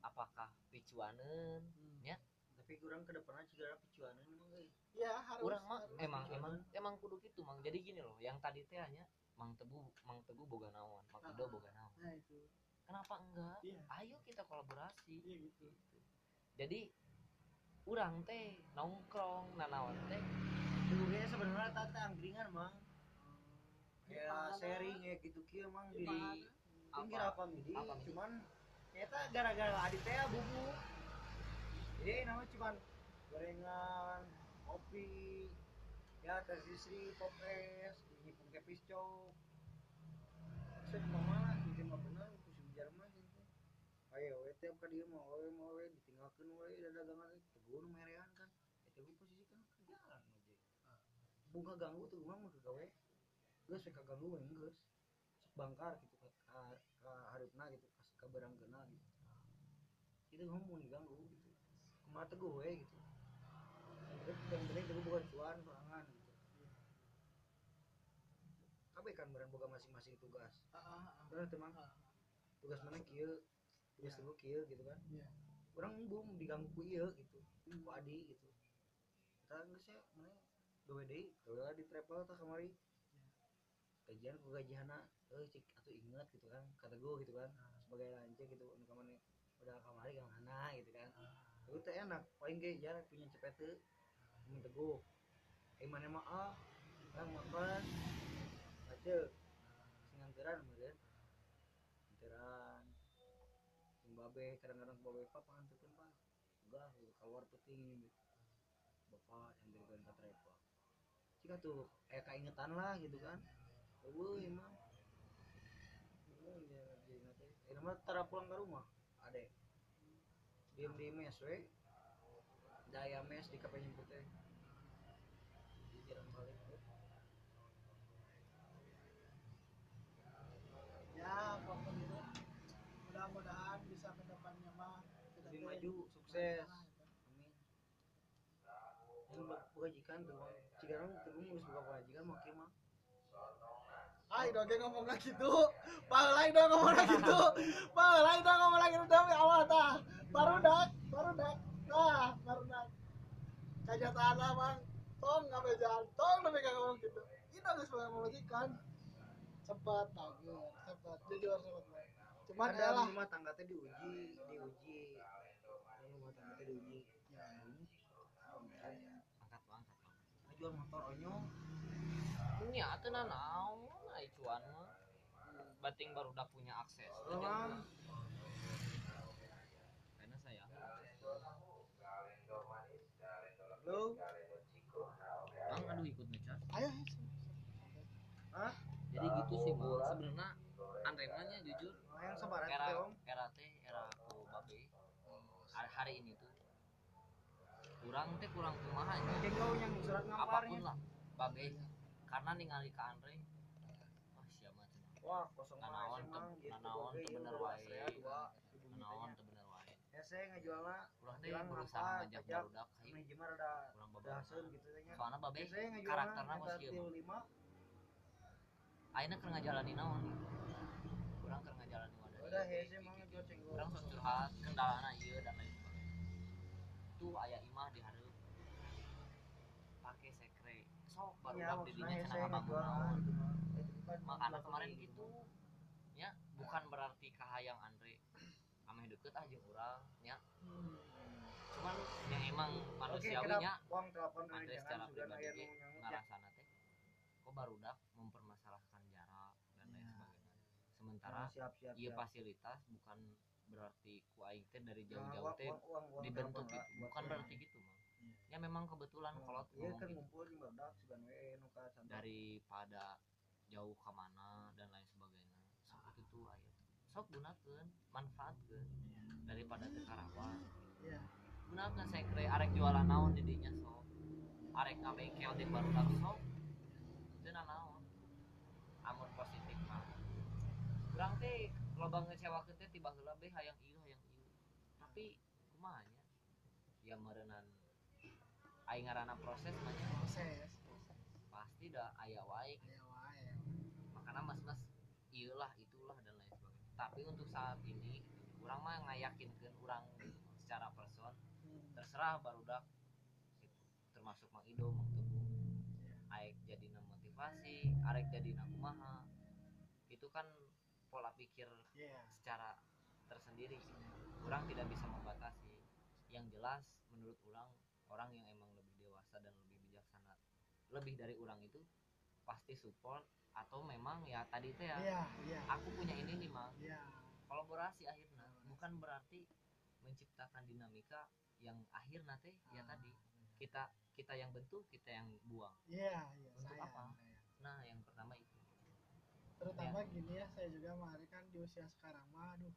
Apakah picuanen Hmm. Ya. tapi kurang ke depannya juga picuanan emang guys ya harus orang mah emang picuanan. emang emang kudu gitu mang. Jadi gini loh yang tadi teh hanya mang teguh mang teguh boga naon mang Ah. ido boga naon. nah itu. Kenapa enggak? Iya. Ayo kita kolaborasi. Iya gitu. Jadi orang teh nongkrong nanaon teh. Dulu ya sebenarnya tata angkringan mang ya sharing ya gitu kia mang Di di pinggir Apa? apa midi Apa cuman ternyata gara-gara adik teh bubu. Jadi namanya cuman gorengan kopi ya teh sisri pop es nyipung ke pisco saya mama itu mah bener kusim jarma gitu. Ayo we tiap ka dieu mah we mah we ditinggalkeun we da dagangan nu merean kan. Eta gue posisi kan kerjaan aja. Bunga ganggu tuh mah mah gawe geus we kaganggu we geus sok bangkar gitu ka ka, ka hareupeuna gitu ka barangkeuna gitu. Itu ngomong diganggu gitu. Kumaha we gitu. Terus yang penting teguh bukan cuan sorangan gitu. Kabeh kan barang boga masing-masing tugas? Ah, ah, ah. bener teman tugas mana kieu tugas teguh kieu gitu kan. Iya. orang bung diganggu ku ieu gitu Hmm. ku adi gitu. Kita geus ya mana? Gawe deui gawe di travel tah kamari gajian ku gajihana eh cik atuh inget gitu kan kata gue gitu kan sebagai lance gitu untuk kamari udah kamari ke mana gitu kan. Itu teh enak paling ge jarak punya cepet mun teguh. Eh mana mah ah kan makan aja sing nganteran meureun nganteran sing babe kadang-kadang babe pak panganteun pak. Enggak keluar penting gitu. Bapak yang dari Ganta Travel jika tuh eh keingetan lah gitu kan Eueuh emang. Eueuh, ya, ini mah tara pulang ke rumah ade. Diem di mes we. Daya mes di kape nyebut teh di jalan balik ya apa pun itu. Mudah-mudahan bisa ke depannya mah Lebih maju, sukses. gitu. amin. Yang buka pengajikan tuh cikarang tuh buka pengajikan makin mah Ay, dong dia ngomong lagi gitu. Balai dong ngomong lagi gitu. Balai dong ngomong lagi gitu tapi awal tah. Baru dak, baru dak. Nah, baru dak. Kaja tanah bang. Tong ngabe jalan, tong tapi gak ngomong gitu. Ini dong geus ngomong kan. Cepat bagus, cepat jujur cepat. Cuman ya ada lah. rumah tangga teh diuji diuji rumah tangga teh diuji angkat angkat bang jual motor onyo ini naon ai cuan mah bating baru udah punya akses. Oh, karena saya lu? Bang aduh ikut ngecas Ayo. Hah? jadi gitu sih bang. Sebenarnya Andre mah nya jujur yang sebaran era om. Era teh era ku babe. Hari, hari ini tuh kurang teh kurang kumaha apa pun lah babe. Karena ningali ke Andre wah kosong Nanaon emang gitu nanaon ieu bener wae. saya dua ibu naon gitanya. teu bener wae. ya saya ngejualna kurang teh berusaha ngajak ajak. barudak manajemen ada kurang ada gitu nya soalnya babe Ya, karakterna kos kieu ayeuna keur ngajalani naon? Kurang keur ngajalani wadah udah hese gitu, mah gitu. ngejual cenggol kurang sok curhat kendalana ieu dan lain sebagainya. Tuh aya imah di hareup pake sekre. Sok ya barudak di maksudnya dinya hese cenah ngabang ngejual naon makanya belakang kemarin gitu. ya bukan berarti kahayang Andre ameh deket aja jeung urang ya Hmm. cuman yang emang manusiawinya telepon Andre dari secara pribadi nu nyangut ya. kok barudak mempermasalahkan jarak dan lain Iya. sebagainya sementara iya siap. fasilitas bukan berarti ku aing teh dari Nah, jauh-jauh teh dibentuk gitu bukan orang. berarti gitu mah ya memang kebetulan kalau Iya ngomong kan gitu ngumpul di badak segan we nu ka santai. daripada jauh ke mana dan lain sebagainya. Sok itu ayo sok gunakan manfaatkan daripada teu karawan Iya. gunakan saya kira arek jualan naon di dinya sok. Arek ngabengkel di barudak sok itu naon? Amun positif mah kurang teh loba ngecewakeun teh tiba heula beh hayang ieu hayang ieu. Tapi kumaha nya ya meureunnan aing ngaranna proses mah nya. Proses. pasti dah aya wae. Wae. Makanya mas mas iyalah itulah dan lain sebagainya tapi untuk saat ini orang mah ngayakinkan orang secara person Hmm. terserah barudak gitu. termasuk mang Ido mang Teguh aek jadi motivasi arek jadi kumaha itu kan pola pikir Iya. secara tersendiri orang tidak bisa membatasi yang jelas menurut orang orang yang emang lebih dewasa dan lebih bijaksana lebih dari orang itu pasti support atau memang ya tadi itu ya Iya, iya. aku punya ini nih mang Iya. kolaborasi akhirnya bukan berarti menciptakan dinamika yang akhir nanti ya Ah, tadi kita kita yang bentuk kita yang buang Iya, iya. Untuk Saya. apa? saya. nah yang pertama itu terutama gini ya saya juga kemarin kan di usia sekarang mah aduh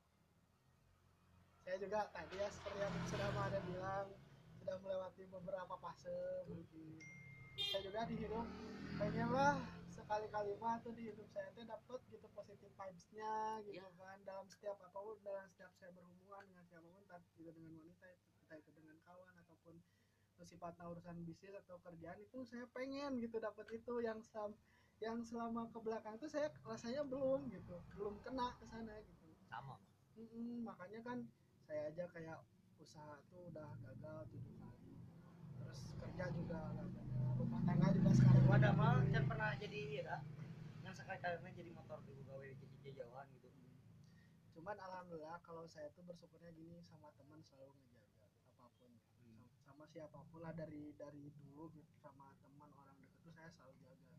saya juga tadi ya seperti yang sudah ada bilang sudah melewati beberapa fase mungkin saya juga di hidup pengen lah sekali-kali mah tuh di hidup saya tuh dapet gitu positif vibes-nya gitu Iya. kan dalam setiap apa pun dalam setiap saya berhubungan dengan siapa pun entah itu dengan wanita itu entah itu dengan kawan ataupun sifatnya urusan bisnis atau kerjaan itu saya pengen gitu dapet itu yang sam yang selama ke belakang itu saya rasanya belum gitu belum kena ke sana gitu sama Mang. Mm-mm, makanya kan saya aja kayak usaha tuh udah gagal tujuh kali terus kerja juga rumah tangga juga sekarang Wadah mah can pernah jadi dah. Yang sekali-kali jadi motor di gawe jadi jauhan gitu. cuman alhamdulillah kalau saya tuh bersyukurnya gini sama teman selalu ngejaga apa pun Hmm. sama, siapa pun lah dari dari dulu gitu sama teman orang deket tuh saya selalu jaga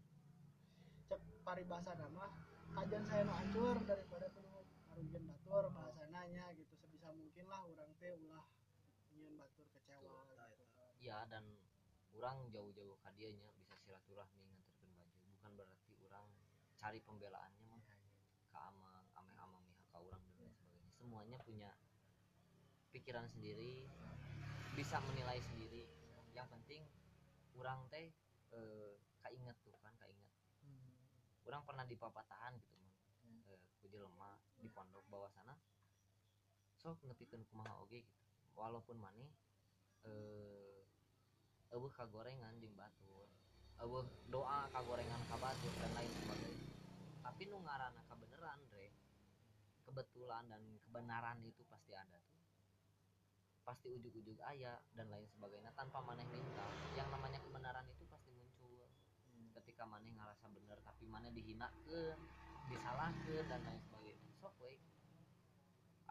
cek paribasa nama kajian saya nu hancur daripada tuh ngarugian batur bahasananya gitu sebisa mungkin lah orang teh ulah nyiun batur kecewa ya dan orang jauh-jauh ka dieu nya bisa silaturahmi nganterkeun baju. Bukan berarti orang cari pembelaannya mah. Ka amang ame amang mihak ka urang dan lain sebagainya. Semuanya punya pikiran sendiri bisa menilai sendiri. Yang penting orang teh eh, kainget tuh kan kainget orang pernah di papatahan gitu man Hmm. eh, ku jelema di pondok bawah sana. Sok ngepikeun kumaha oge gitu. Walaupun maneh eh eueuh kagorengan jeung batur eueuh doa kagorengan ka batur dan lain sebagainya. Tapi nu ngaranna kebenaran Dre kebetulan dan kebenaran itu pasti ada tuh. Pasti ujug-ujug ayah dan lain sebagainya tanpa maneh minta. Yang namanya kebenaran itu pasti muncul. Ketika maneh ngerasa bener tapi maneh dihinakeun disalahkeun dan lain sebagainya. Sok we.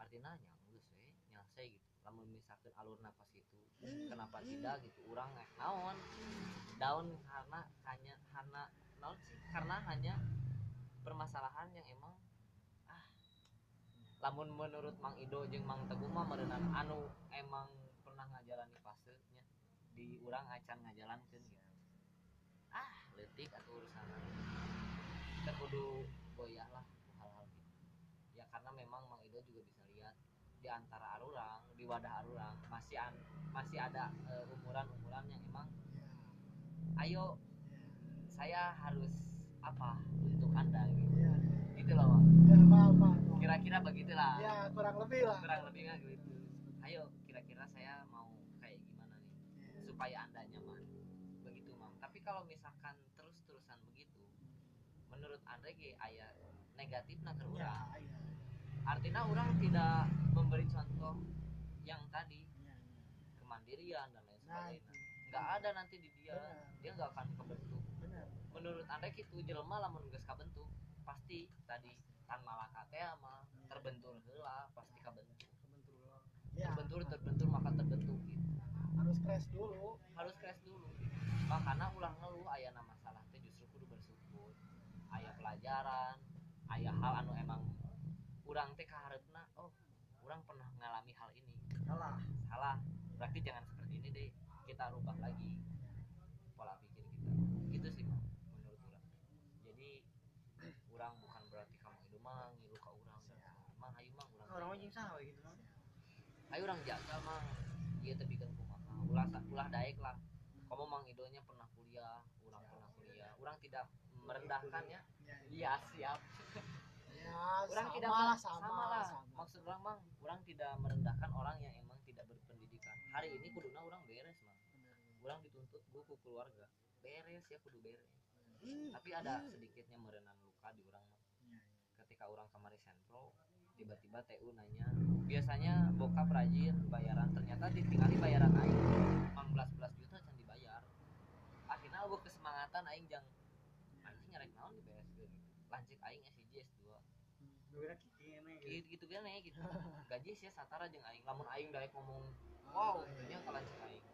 Artinya nyanggus we nyase gitu lamun misalkan alur napas itu. Kenapa tidak gitu? Orang naon. Daun karena hanya karena naon karena hanya permasalahan yang emang ah. Lamun menurut Mang Ido jeung Mang Teguh mah merenang anu emang pernah ngajalani fasenya di urang acan ngajalankeun gitu. Ah letik atau urusan kita kudu goyah lah hal-hal gitu. Ya karena memang Mang Ido juga bisa di antara arurang di wadah arurang masih an- masih ada eh, umuran-umuran yang emang ayo saya harus apa untuk anda gitu. Ya gitu loh. Ya kira-kira begitulah. Ya kurang lebih lah. Kurang lebihnya gitu. Ayo kira-kira saya mau kayak gimana nih? Supaya anda nyaman. Begitu mam tapi kalau misalkan terus-terusan begitu menurut Andre ge aya negatif nah urang? ya artinya orang tidak memberi contoh yang tadi. Ya kemandirian dan lain sebagainya. Nggak ada nanti di dia. Benar. dia nggak akan kebentuk. Benar. Menurut Andre gitu jelema lamun geus kabentuk. Pasti tadi tan malaka teh mah terbentur heula pasti kabentuk. Ya terbentur terbentur maka terbentuk gitu. Harus crash dulu. Harus crash dulu. Makanya ulah ngeluh ayah nama masalah teh justru kudu bersyukur. Ayah pelajaran ayah hal anu emang urang teh kaharepna oh urang pernah mengalami hal ini. Salah. Salah. Berarti jangan seperti ini deh kita rubah lagi pola pikir kita. Gitu sih Mang, menurut urang. Jadi urang bukan berarti kamu hidup mang ngilu ka urang. Mang hayu mang urang orang anjing sah gitu kan ayo orang jaga mang iya tapi kan kumaha ulah ulah daek lah. Kamu mang idonya pernah kuliah orang pernah kuliah. orang tidak merendahkan ya ya. Iya siap *laughs* ya orang sama tidak lah mer- sama, lah. sama. maksud orang mang orang tidak merendahkan orang yang emang tidak berpendidikan. Hari ini kuduna orang beres mang. Orang dituntut gue ke keluarga. Beres ya kudu beres. Tapi ada sedikitnya merenang luka di orang mah Ya, ketika orang kemarin sentro tiba-tiba TU nanya biasanya bokap rajin bayaran? Ternyata ditinggali bayaran aing. 16 juta can dibayar. Akhirnya gue kesemangatan aing jang anjing nyarek naon di BSG lanjut aing SIJ S2 Dua kiki ini gitu gitu gini gitu. *laughs* Gaji sih satara jeung aing. Lamun aing daek ngomong wow. Oh, iya. nya ke lanjut aing.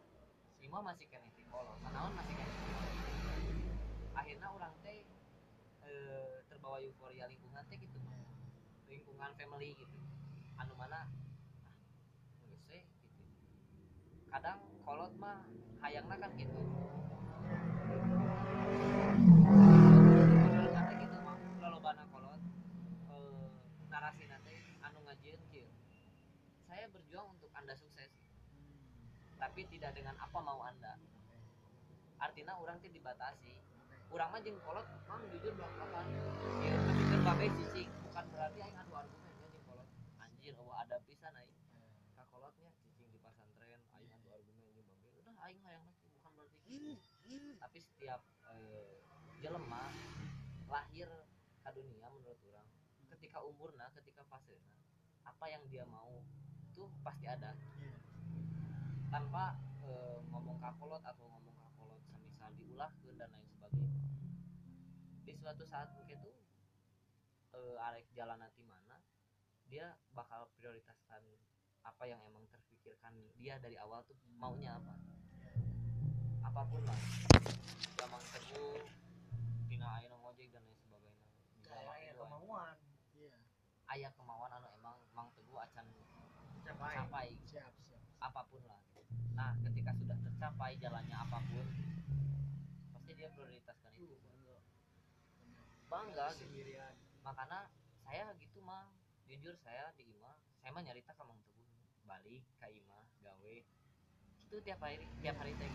Sima masih kena kolot naon masih kena akhirnya orang teh eh, terbawa euforia lingkungan teh gitu mah lingkungan family gitu. Anu mana? Ah geus gitu. Kadang kolot mah hayangna kan gitu Menurut Anda gitu mah lolobana kolot eh, narasi nanti anu ngajieun kieu saya berjuang untuk anda sukses. Tapi tidak dengan apa mau anda. Artinya orang teh dibatasi. Orang mah jeung kolot mang jujur belak belakan ya kan babe cicing bukan berarti aing adu argumennya jeung kolot. Anjir eueuh ada pisan aing. Ka kolotnya cicing di pesantren aing adu argumen jeung babe udah aing hayang nanti bukan berarti gitu. Tapi setiap eh, jelema lahir ke dunia menurut orang ketika umurna ketika fasena apa yang dia mau tuh pasti ada. Tanpa eh, ngomong kakolot atau ngomong kakolot semisal diulahkan dan lain sebagainya. Di suatu saat mungkin tuh eh, arek jalan nanti mana dia bakal prioritaskan apa yang emang terpikirkan dia dari awal tuh maunya apa. Apa pun lah. Emang teguh tina air ngojek dan lain sebagainya. Bisa kayak mah aya itu, kemauan. Iya, aya kemauan anu emang mang teguh acan capai capai siap siap apa pun lah. Nah ketika sudah tercapai jalannya apa pun pasti dia prioritaskan itu. Bangga. Gitu sendirian. Makanya saya gitu mah jujur saya di IMA saya mah nyarita ka Mang Teguh. Balik ka imah gawe. Itu tiap hari tiap hari teh.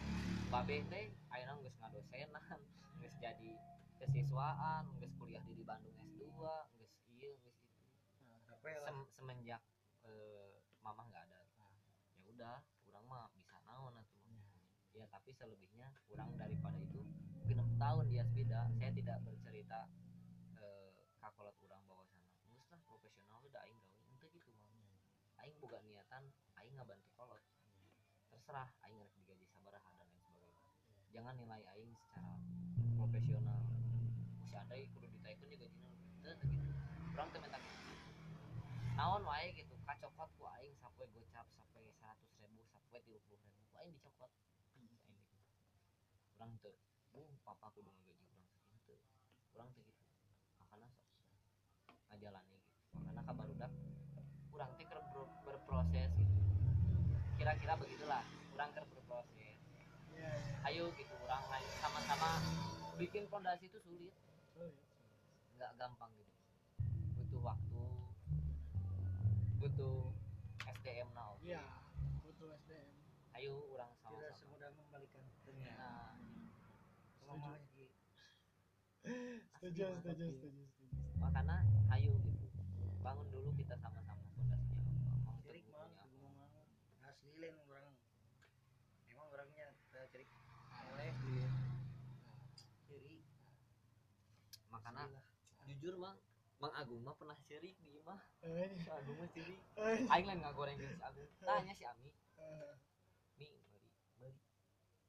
Babe teh ayeuna geus ngadosenan *laughs* geus jadi kesiswaan geus kuliah di, Bandung S2 geus ieu geus itu. Lah. Sem- semenjak eh, mamah nggak ada. Ya udah kurang mah bisa naon atuh. Mah. ya tapi selebihnya kurang daripada itu. Genep tahun dia beda saya tidak bercerita eh, kakolot kurang bahwa sana geus lah profesional udah aing gawe ente gitu mah. Aing boga niatan aing ngabantu kolot. Terserah aing rek digaji sabaraha dan lain sebagainya. Jangan nilai aing secara profesional. Si andai kudu ditaikun juga teu gitu. Kurang teh mentak naon wae gitu kacokot ku aing sampai gocap sampai seratus ribu sampai tiga puluh ribu ku aing dicokot aing gitu kurang tuh bu papa kudu ngaji kurang segitu kurang tuh gitu. Makanya sok ngajalani gitu. Makanya kabar udah kurang teh berproses gitu. Kira-kira begitulah. Kurang keur berproses. Iya, iya. ayo gitu kurang ayo sama-sama bikin fondasi itu sulit. Oh, iya. nggak gampang gitu. Butuh waktu butuh SDM now Iya, butuh SDM. ayo orang Tidak sama-sama semudah membalikan dunia. nah Sama lagi. Setuju, setuju, setuju, setuju. makanya ayo gitu bangun dulu kita sama-sama fondasinya apa mau Cerik mah, ngomong asli lain orang. Emang orangnya saya cerik. Oleh di ciri. makanya jujur mang Mang Agung mah pernah syirik di imah Eh, si Agung mah syirik eh, aing lain nggak goreng si Agung. Tanya si Ami. Eh, mi beri beri.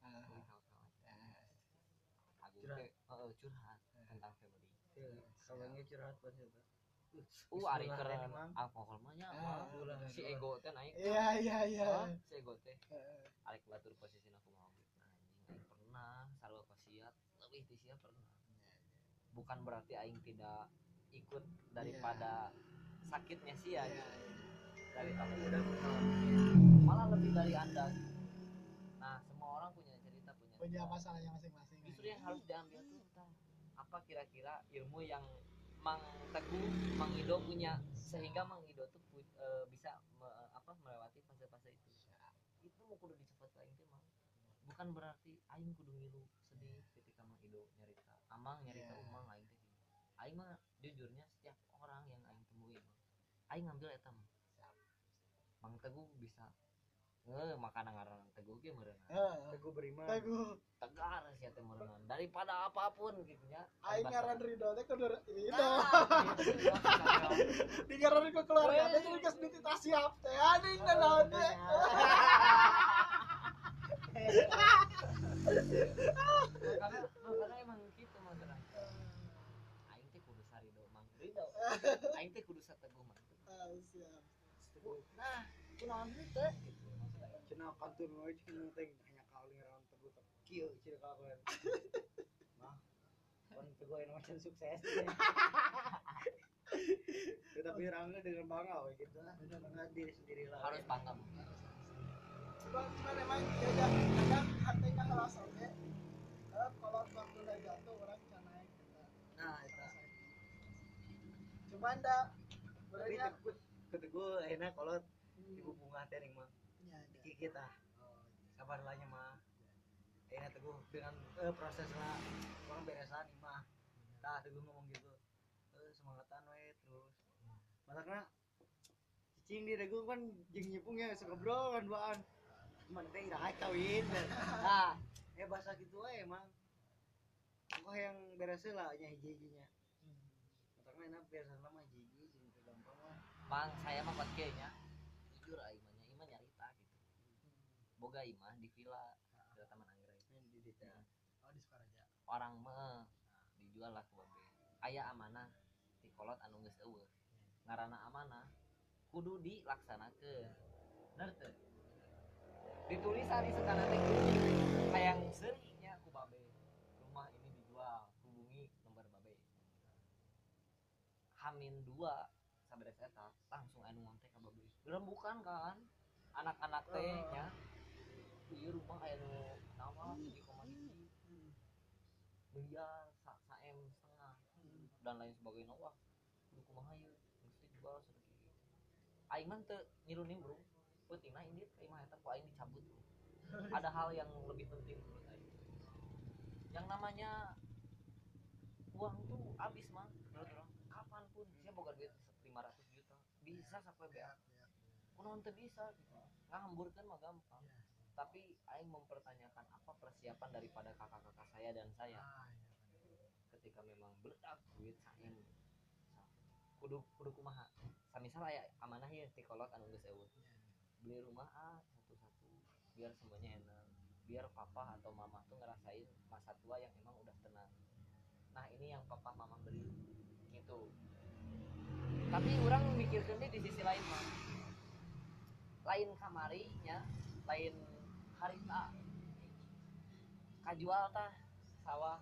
Ah, beri kawan-kawan ah. Agung Curhat. teh curhat tentang family Kawannya curhat pas itu. uh ari keren. Alkohol mah nya Ah. si ego teh naik Iya, iya, iya. Si ego teh. Eh, arek batur posisi aku mau gitu anjing aing pernah sarua kosiat. Lebih ti sia pernah. Bukan berarti aing tidak ikut daripada sakitnya sia Iya, gitu. iya. dari tamu Udah malah lebih dari anda gitu. nah semua orang punya cerita punya Punya cerita. masalahnya masing-masing. justru yang harus diambil tuh entah apa kira-kira ilmu yang Mang Teguh, Mang Ido punya sehingga Mang Ido tuh pu- eh, bisa me- apa melewati fase-fase itu. Itu mau kudu dicepat ke aing teh Mang. Bukan berarti aing kudu ngilu sedih ketika Mang Ido nyarita. Amang nyarita Iya. umang gini. Aing mah jujurnya setiap orang yang aing temui aing ngambil eta Mang. Mang Teguh bisa eh makanan ngaran Teguh ge meureun. Eh, Teguh beriman. Teguh, tegar sih teh meureungan daripada apa pun gitu nya aing ngaran Ridho teh kudu Ridho. Itu maksudnya. Di ngaran ku keluarga teh jadi geus ditita siap teh anjing teh naon teh. makanya *laughs* makanya emang gitu maksudnya aing teh kudu sarido mang ridho aing teh kudu sateguh Ah, siap. nah kunaon teh gitu kantor teh hanya kali Teguh tapi kieu. *laughs* Mah. Kan Teguh yang macam sukses. Tetapi *laughs* orangnya dengan bangga we gitu lah. Bangga diri sendiri lah. harus bangga kadang hatinya oke. Eh, kalau waktu udah jatuh orang bisa naik kita. Nah, eta. Cuman dah Tapi sebenarnya Teguh Teguh enak kalau ibu bunga teh ning mah. ya, ya. Kita. Sabar lah nya mah. Enak Teguh dengan eh, proses lah orang beresan mah. Nah, Teguh ngomong gitu. Eh, semangatan we terus. Masakna cicing di Teguh kan jeung nyepungnya suka bro kan duaan. Cuman teh iraha kawin. Nah, eh bahasa gitu we emang. Kok yang beres lah nya hiji-hijinya. Hiji-hiji jeung teu gampang mah. mang saya mah pakai nya jujur aing mah nya imah nyarita gitu. Boga imah di villa di taman anggrek. Di dita. Oh di Sukaraja. orang mah dijual lah ke babe. Aya amanah di kolot anu geus eueuh. Ngaranna amanah kudu dilaksanakeun. Bener teu ditulis hari sekarang teh hayang seurinya ku babe rumah ini dijual hubungi nomor babe hamin dua saberes eta langsung anu ngontek ka babe bukan kan anak-anak teh nya. Ieu rumah aya nu nawa 7,1 miliar sa, sa M setengah dan lain sebagainya. Wah kudu kumaha ieu? Mesti jual sedikit. Aing mah teu ngilu nimbrung. Pentingna ini ka imah eta ku aing dicabut. *laughs* Ada hal yang lebih penting menurut aing. Yang namanya uang tuh habis mah menurut orang kapan pun saya boga duit 500 juta. Bisa sampai ya, beak kunaon teu bisa gitu. Ngahamburkeun mah gampang. Iya. tapi aing mempertanyakan apa persiapan daripada kakak-kakak saya dan saya? Ah, iya, ketika memang meledak duit saing kudu kudu kumaha? Samisal aya amanah ya ti kolot anu geus eueuh Iya, beli rumah ah satu-satu biar semuanya enak. Biar papa atau mama tuh ngerasain masa tua yang emang udah tenang. Nah ini yang papa mama beli gitu tapi orang mikirkan deh di sisi lain mah lain kamarinya lain harita. Kajual tah sawah.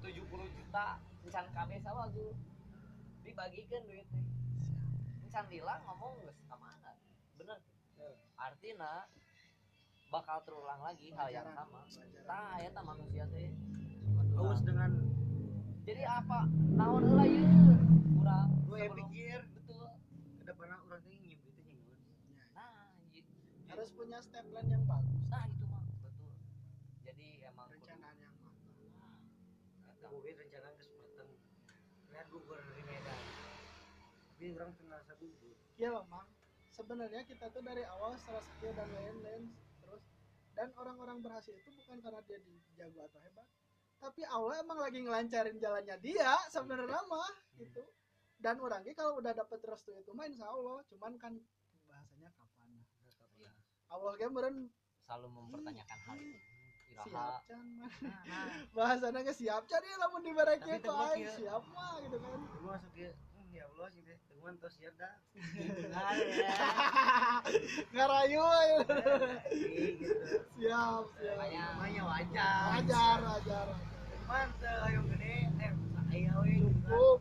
70 juta encan kami sawah gue dibagikan duit teh. Encan hilang ngomong geus ka mana? Bener. Artinya bakal terulang lagi hal yang sama. Tah ya tah manusia teh. Haus dengan jadi apa? Naon heula ye kurang gue sebelum- pikir. Betul. Ke depannya orang teh ngimpi itu nyengun. nah gitu harus punya step plan yang bagus. Nah itu mah betul. Jadi emang perencanaan yang matang eta. Gue rencana kesempatan lihat gugur dari Medan. Tapi orang tengah gugur. iya loh mang. Sebenarnya kita tuh dari awal setelah skill dan lain-lain terus. Dan orang-orang berhasil itu bukan karena dia di- jago atau hebat. Tapi Allah emang lagi ngelancarin jalannya dia sebenarnya mah gitu dan orangnya kalau udah dapet restu itu mah insya Allah cuman kan bahasanya kapan Iya. Allah ge meureun selalu mempertanyakan hal itu siap can mah *laughs* nah, bahasanya ge siap can ya lamun tebak aing ya. siap mah gitu kan Gue masuk ke "Hmm, ya Allah sih deh, teman tos siap dah. *laughs* ngarayu ya. gitu. siap siap Makanya Namanya wajar. wajar wajar Cuman hayang gede, eh we gitu. Cukup.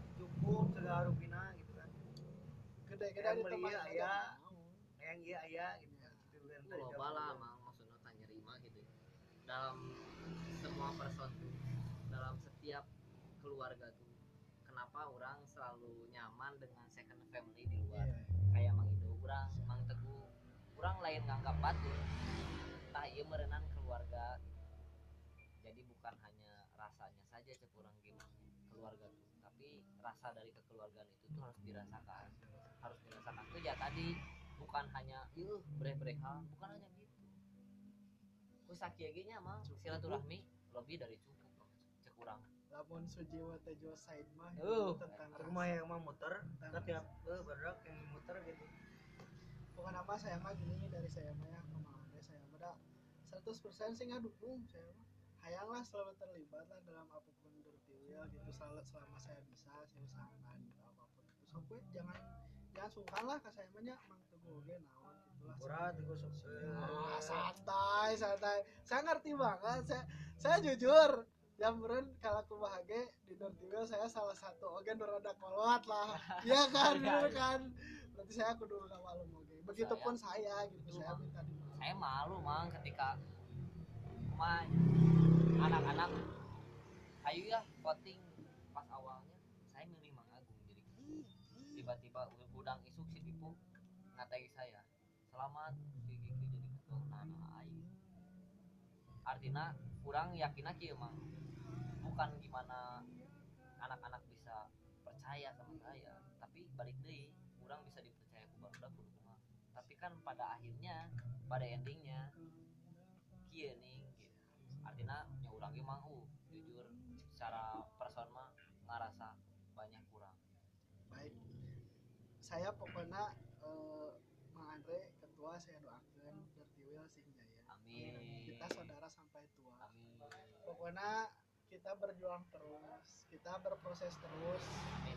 Cukup segala rupina gitu kan. di beli tempat ya, aya. mau. Yang iya aya gitu kan. Itu kan Itu loba lah mang maksudnya tanya rima gitu dalam semua person tuh dalam setiap keluarga tuh kenapa orang selalu nyaman dengan second family di luar Iya. kayak mang itu orang mang teguh orang lain nganggap batur tah ieu merenang keluarga jadi bukan hanya rasanya saja cek orang gimana keluarga rasa dari kekeluargaan itu tuh harus dirasakan. Harus dirasakan. Tuh ya tadi bukan hanya yuh breh-brehan. Bukan hanya gitu. Kusaki nya mah silaturahmi lebih dari cukup loh, cek kurang lamun sujiwa tejo said mah Uh, itu tentang rumah rasa. yang mau muter, Tentang tiap eh badak yang muter gitu. bukan apa saya mah gini dari saya mah ya ke mana saya mah dah. 100% sih nggak dukung saya mah. Hayanglah selalu terlibat lah dalam apa pun bertiwil gitu selalu selama saya bisa saya usahakan gitu apa pun itu. So gue jangan jangan sungkan lah ke saya mah nya mang teguh ge naon gitu lah. Berat digosok Ah, santai santai. Saya ngerti banget saya saya jujur. Yang beren kalau aku bahagia di Dortiwil saya salah satu oke rada kolot lah. *laughs* Ya kan bener kan? Berarti saya kudu malu oke. Begitupun saya. gitu saya minta dimaafin saya malu mang ketika mah anak-anak ayo ya voting. Pas awalnya saya milih Mang Agung jadi tiba-tiba budang isuk si Pipu ngatai saya selamat gigi jadi ketua nah, nah aing artinya kurang yakin aja emang. Bukan gimana anak-anak bisa percaya sama saya tapi balik deh kurang bisa dipercaya ku kudu kumaha tapi kan pada akhirnya pada endingnya kieu nih artinya uh, jujur secara person mah ngarasa banyak kurang. Baik. Saya pokoknya Mang Andre ketua saya doakan Dortiwil sing jaya amin. Kita saudara sampai tua. Amin. Pokoknya kita berjuang terus kita berproses terus. Amin.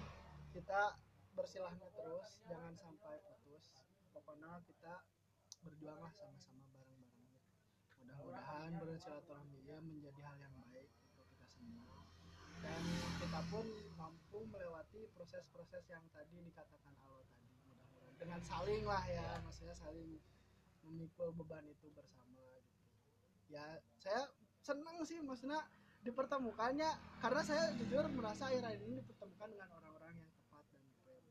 Kita bersilahnya terus jangan sampai putus. Pokoknya kita berjuanglah sama-sama bareng-bareng. Mudah-mudahan bersilaturahmi ya menjadi hal yang baik untuk kita semua dan kita pun mampu melewati proses-proses yang tadi dikatakan Allah tadi mudah-mudahan. Dengan saling lah ya maksudnya saling memikul beban itu bersama gitu. Ya saya senang sih maksudnya dipertemukannya karena saya jujur merasa akhir-akhir ini dipertemukan dengan orang-orang yang tepat dan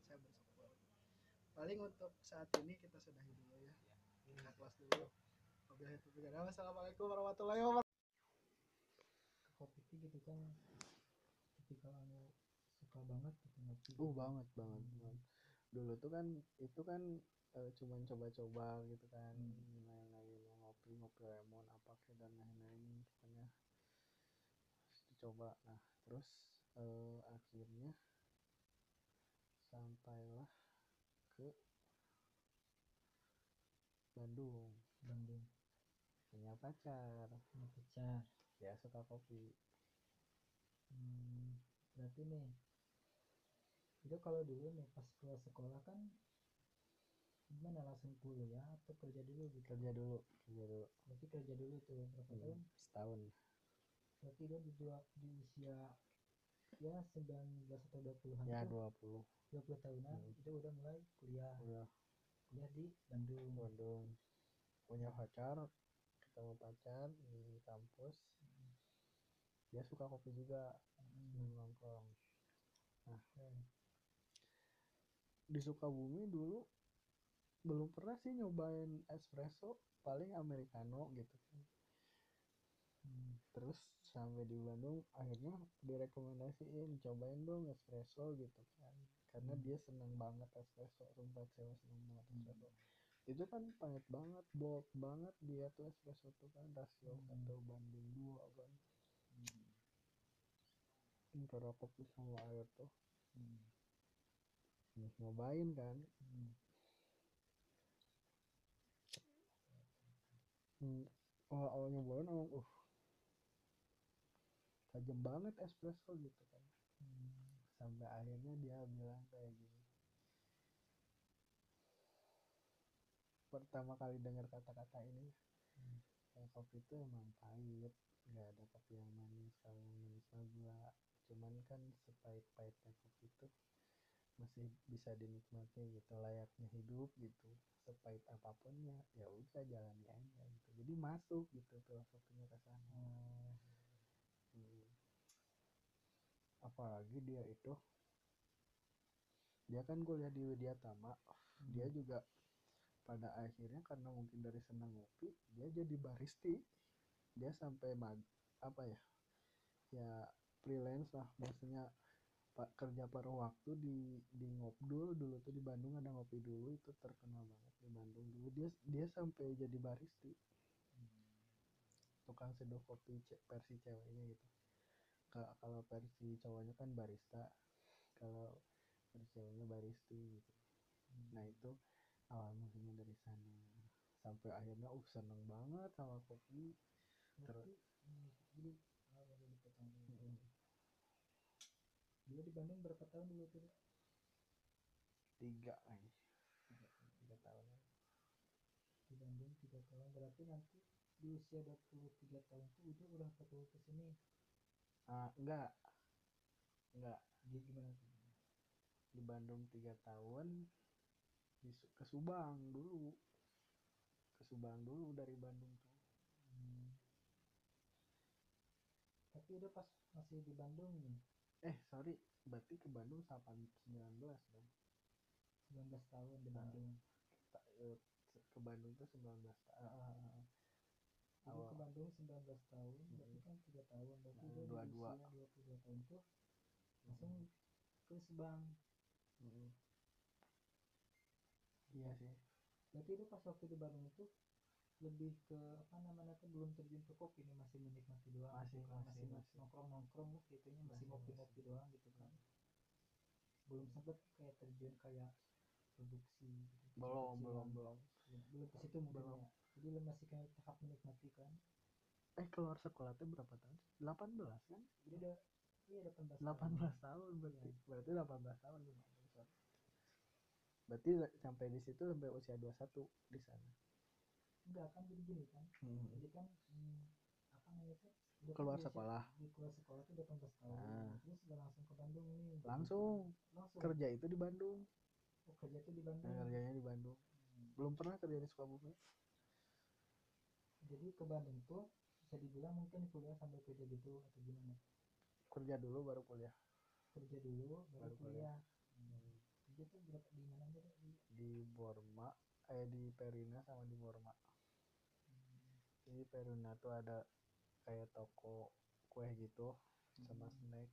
saya bersyukur. Paling untuk saat ini kita sudahi dulu ya. Kita close dulu. Wabillahi taufiq. Wassalamualaikum warahmatullahi wabarakatuh. Kopi itu gitu kan ketika anu suka banget gitu ngopi uh banget banget banget. dulu tuh kan itu kan eh, cuman coba-coba gitu kan lain-lain ngopi ngopi lemon apa kayak dan lain-lain pokoknya. Dicoba nah terus eh, akhirnya sampailah ke Bandung. Bandung. Punya pacar. Sama pacar. Ya suka kopi hmm, berarti nih itu kalau dulu nih pas keluar sekolah kan gimana langsung kuliah atau kerja dulu gitu? Kerja dulu kerja dulu. Berarti kerja dulu tuh berapa tahun? Hmm, setahun. Berarti dia di, di usia ya 19 atau 20-an ya tuh? 20 20 tahunan Hmm. itu udah mulai kuliah. Udah kuliah di Bandung. Bandung. Punya pacar ketemu pacar di kampus dia suka kopi juga Hmm. nongkrong Keren. di Sukabumi dulu belum pernah sih nyobain espresso paling americano gitu kan Hmm. terus sampai di Bandung akhirnya direkomendasiin cobain dong espresso gitu kan karena Hmm. dia seneng banget espresso sumpah cewek seneng banget espresso itu kan pahit banget bold banget dia tuh espresso tuh kan rasio Hmm. satu banding dua kan antara kopi sama air tuh Hmm. Nih, nyobain kan Hmm. hmm, awal-awal nyobain emang uh tajam banget espresso gitu kan Hmm. sampai akhirnya dia bilang kayak gini pertama kali dengar kata-kata ini Hmm. kopi itu emang pahit nggak ada kopi yang manis kalau yang manis gula cuman kan sepahit-pahitnya kopi itu masih bisa dinikmati gitu layaknya hidup gitu sepahit apa pun ya ya udah jalani aja gitu jadi masuk gitu filosofinya ke sana. Hmm. apalagi dia itu dia kan kuliah di Widyatama dia Hmm. juga pada akhirnya karena mungkin dari senang ngopi dia jadi baristi dia sampai mag apa ya ya freelance lah. Maksudnya pak kerja paruh waktu di di ngopdul dulu tuh di Bandung ada ngopi dulu itu terkenal banget di Bandung dulu. Dia dia sampai jadi baristi tukang seduh kopi versi ceweknya gitu. Ka- kalau versi cowoknya kan barista. Kalau versi ceweknya baristi gitu. Nah itu awal mulanya dari sana. Sampai akhirnya uh seneng banget sama kopi. Berarti, hmm, jadi ah, baru dipotong dulu. Mm. Dia di Bandung berapa tahun dulu tuh? tiga eh tiga tahun Di Bandung tiga tahun. Berarti nanti di usia 23 tahun tuh udah udah ketemu ke sini. ah enggak enggak Dia gimana tuh? di Bandung tiga tahun di ke Subang dulu ke Subang dulu dari Bandung tuh Hmm. Tapi udah pas masih di Bandung nih, eh sorry berarti ke Bandung 8 19 dong 19 tahun di Ah. Bandung. Eh, ke Bandung tuh 19 tahun ah, ah, ah. Jadi ke Awal. Bandung 19 tahun, berarti Mm. kan 3 tahun. Berarti Nah, dia di dua-dua. usia 22 tahun tuh langsung ke Subang. Mm-mm. iya sih Berarti itu pas waktu di Bandung itu lebih ke apa namanya tuh belum terjun ke kopi nih masih menikmati doang Masih, gitu kan. masih, masih, masih. nongkrong nongkrong lah gitu masih Masih, ngopi ngopi doang gitu kan belum sempet kayak terjun kayak produksi gitu, belum belum belum belum belum ke situ Belum. ya jadi lu masih kayak tahap menikmati kan eh keluar sekolah tuh berapa tahun 18 kan jadi udah iya 18 tahun. 18 tahun berarti Iya. berarti 18 tahun sorry. berarti sampai di situ sampai usia 21 di sana enggak kan jadi gini kan. Jadi kan hmm, apa namanya tuh kan Keluar sekolah. di keluar sekolah tuh udah 18 tahun Nah. terus udah langsung ke Bandung nih langsung. Langsung. Kerja itu di Bandung. Oh, kerja tuh di Bandung. Nah, kerjanya di Bandung. Hmm. belum pernah kerja di Sukabumi. Jadi ke Bandung tuh bisa dibilang mungkin kuliah sambil kerja gitu atau gimana? Kerja dulu baru kuliah. Kerja dulu baru, Baru kuliah. kuliah. Hmm. itu berapa di mana aja di di Borma eh di Perina sama di Borma di Perina tuh ada kayak toko kue gitu sama Hmm. snack.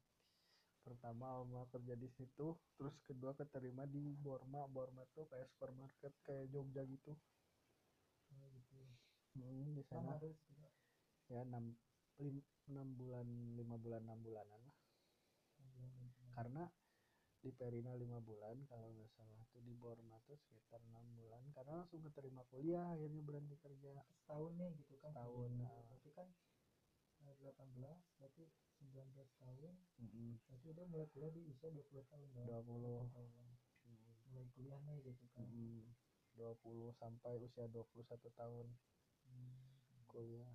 Pertama Alma kerja di situ terus kedua keterima di Borma. Borma tuh kayak supermarket kayak Jogja gitu. Oh gitu hmm, di sama sana. ya enam lim- enam bulan lima bulan enam bulanan lah. Karena di Perina lima bulan kalau nggak salah tuh di Borma tuh sekitar enam bulan karena langsung keterima kuliah akhirnya berhenti kerja setahun nih gitu kan Setahun, nah. berarti kan eh, 18 berarti 19 tahun Mm-mm. berarti udah mulai kuliah di usia 20 tahun dong 20. tahun. Mm. mulai kuliah nih gitu kan Mm-mm. 20 sampai usia 21 tahun Hmm. kuliah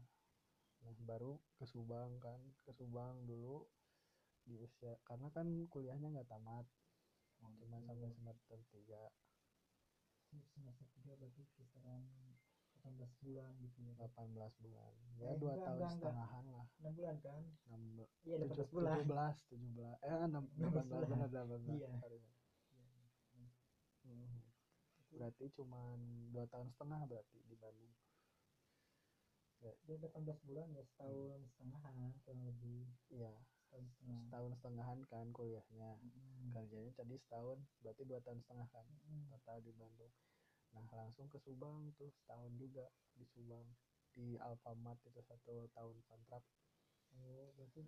nah baru ke Subang kan ke Subang dulu di usia karena kan kuliahnya nggak tamat Oh, cuma gitu. sampai semester 3 Se- semester 3 berarti kisaran 18 bulan gitu ya 18 bulan ya Eh, dua enggak, tahun enggak, enggak. setengahan lah 6 bulan kan 6 iya tujuh- 18 bulan 17 17 eh 6 18 bulan. benar 18 Iya. sorry. Iya. Mhm. berarti cuman dua tahun setengah berarti di Bandung dia 18 bulan ya setahun setengahan kurang lebih iya setengah. Setahun setengahan kan kuliahnya. Mm-mm. kerjanya tadi setahun berarti dua tahun setengah kan Mm-mm. total di Bandung. Nah langsung ke Subang tuh setahun juga di Subang. Di Alfamart itu satu tahun kontrak. Oh berarti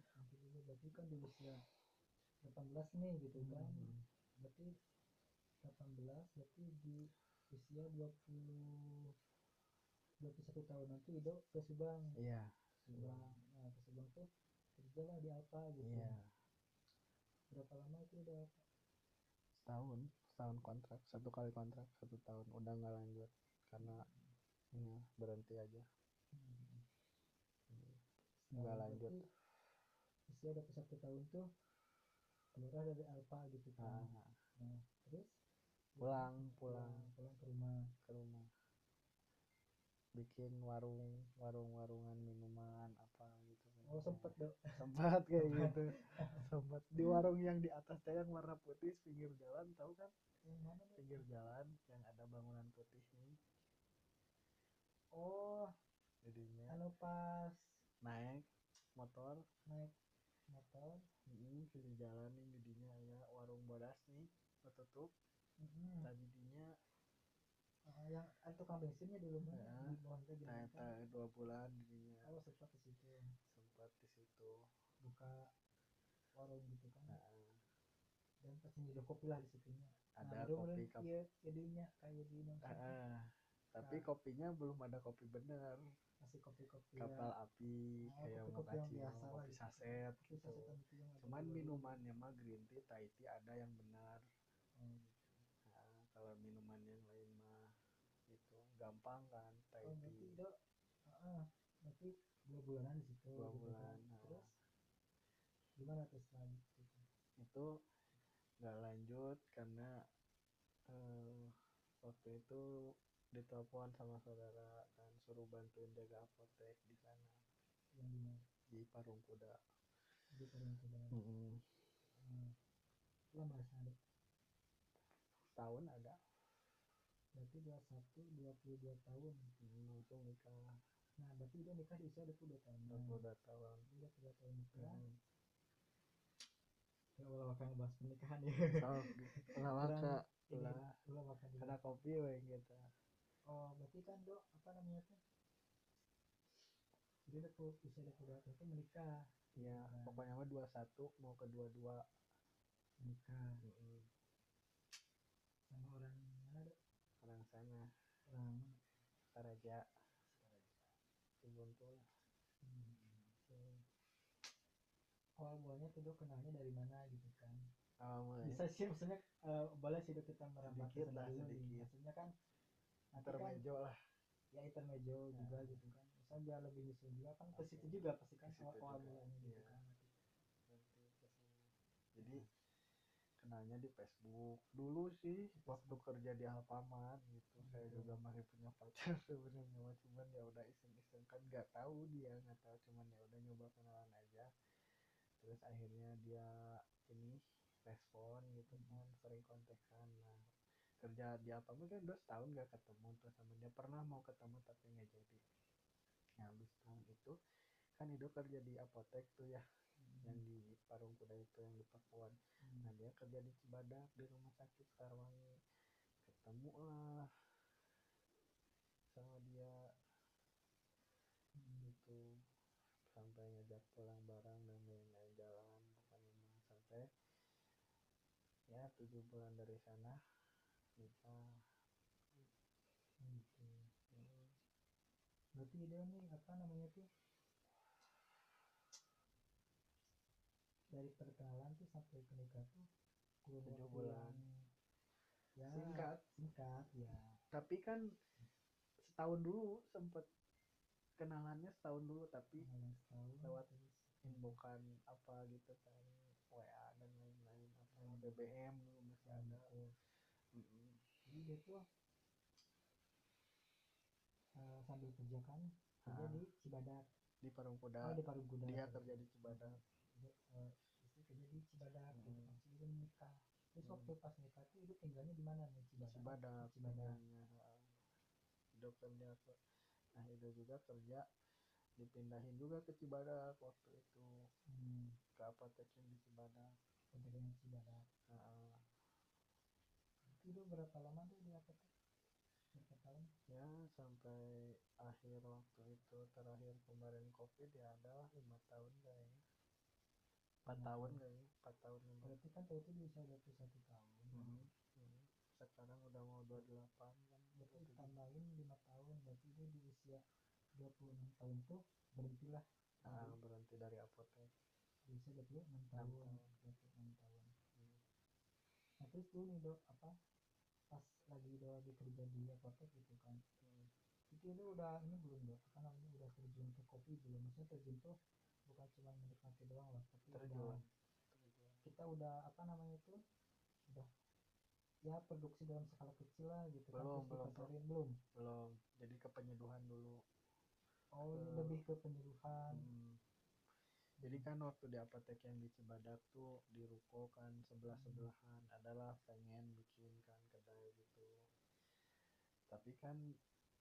berarti kan di usia 18 nih gitu kan? Mhm. berarti 18 berarti di usia 20 21 tahun nanti Ido ke Subang. Iya Subang. Nah ke Subang tuh kerja lah di Alfa gitu. Iya. Berapa lama itu udah setahun setahun kontrak. Satu kali kontrak satu tahun. Udah nggak lanjut karena ini berhenti aja. Hmm. nggak Setahun lanjut. berarti usia 21 tahun tuh keluar dari Alfa gitu kan. Nah, nah terus? Pulang pulang pulang. ke rumah. Ke rumah. Bikin warung warung warungan minuman apa. Oh sempet dong. Sempat kayak gitu. Sempat di warung yang di atas teh yang warna putih pinggir jalan tahu kan? Yang mana Dok? pinggir jalan yang ada bangunan putih nih oh jadinya anu pas naik motor. naik motor. Mm, pinggir jalan nih jadinya ya warung bodas nih tutup mm tadinya Ah, yang ada tukang bensinnya dulu mah Ya, di bawah itu kan? dua bulan jadinya. Oh sempat ke situ sempat di situ buka warung gitu kan. Nah, dan pas minum kopi lah di situnya ada baru kopi kap iya jadinya kayak di Indonesia. Ah, tapi Nah. kopinya belum ada kopi bener. Masih kopi-kopi kapal api kayak kopi-kopi yang mochaccino biasa lah kopi gitu. saset Kopi gitu. sasetan itu yang ada cuman di luar. minumannya mah green tea Thai tea ada yang benar. Gitu. nah, kalau minuman yang lain mah gitu gampang kan Thai oh berarti tea. dok ah, berarti dua bulanan di situ Dua gitu bulan, kan. nah. terus gimana terus selanjutnya itu nggak lanjut karena eh, waktu itu ditelepon sama saudara kan suruh bantuin jaga apotek di sana yang di mana di Parung Kuda di Padang Kuda Mm-mm. hmm. lama sana dok tahun ada berarti 21 22 tahun Mm, langsung nikah nah berarti dia nikah di usia 22 tahun. Nah, 22 tahun. Dia 22 tahun nikah. Mm. ya Allah akan bahas pernikahan ya. So lama Kurang kak ini lah ulah makan dulu. kena kopi we gitu. Oh berarti kan dok apa namanya tuh? Jadi udah tuh usia 22 tahun tuh menikah. Ya Nah. pokoknya mah 21 mau ke 22 menikah. Mm-mm. sama orang mana dok. Orang sana. Orang Saraja Cibuntu hmm. so, awal mulanya tuh kenalnya dari mana gitu kan awal mulanya bisa sih maksudnya eh, boleh sih kita merambat Sedikit lah, sedikit. maksudnya kan kan intermejo lah ya intermejo Nah. juga gitu kan misalnya biar lebih nyusul juga kan ke Oke. situ juga pasti kan Ke awal, mulanya gitu iya. kan ke jadi kenalnya di Facebook dulu sih waktu kerja di Alfamart gitu saya juga masih punya pacar *laughs* sebenarnya cuman ya udah iseng-iseng kan nggak tahu dia nggak tahu cuman ya udah nyoba kenalan aja. Terus akhirnya dia ini respon gitu kan sering kontekan nah kerja di apa? Mungkin udah setahun gak ketemu tuh sama dia pernah mau ketemu tapi nggak jadi. Nah habis tahun itu kan hidup kerja di apotek tuh ya yang di Parung Kuda itu yang di Pakuan. Nah dia kerja di Cibadak di rumah sakit Sarwangi. Ketemu lah sama dia gitu ngajak pulang bareng dan lain-lain jalan pokoknya mah sampai ya tujuh bulan dari sana gitu berarti dia nih apa namanya tuh dari perkenalan tuh sampai ke nikah tuh Tujuh bulan. ya Singkat. singkat ya tapi kan setahun dulu sempet kenalannya setahun dulu tapi Kenalan setahun. Lewat terus inbokan apa gitu kan WA dan lain-lain apa BBM dulu masih ada. gitu. Mm-mm. jadi dia tuh eh, sambil kerja kan kerja Ah. di Cibadak di Parung oh di Parungkuda dia kerja di Cibadak Dia, eh, istri kerja di Cibadak gitu Hmm. kan sebelum nikah terus Hmm. waktu pas nikah tuh itu tinggalnya di mana nih? Cibadak Cibadak Cibadak hidup kerja ke nah itu juga kerja dipindahin juga ke Cibadak waktu itu hmm. ke di Cibadak kerja di Cibadak Heeh. itu berapa lama tuh di apotek berapa tahun ya sampai akhir waktu itu terakhir kemarin covid ya ada lima tahun kayaknya empat tahun kayaknya empat tahun lima berarti kan waktu itu di usia 21 tahun Mhm. Mhm. sekarang udah mau 28 kan berarti 27. tambahin lima tahun berarti dia di usia 26 tahun tuh berhentilah Ah, berhenti dari apotek di usia 26 Enam tahun tahun. 26 tahun Hmm. nah terus tuh nih dok apa pas lagi do lagi kerja di apotek gitu kan Hmm. itu itu udah ini belum dok apa namanya udah terjun ke kopi belum maksudnya terjun tuh bukan cuma menikmati doang lah tapi terjun udah terjun kita udah apa namanya itu udah ya produksi dalam skala kecil lah gitu kan Belum, terus belum, dipasarin belum belum jadi ke penyeduhan dulu oh Ke- lebih ke penyuluhan Hmm. Jadi kan waktu di apotek yang di Cibadak tuh di ruko kan sebelah sebelahan adalah pengen bikin kan kedai gitu. Tapi kan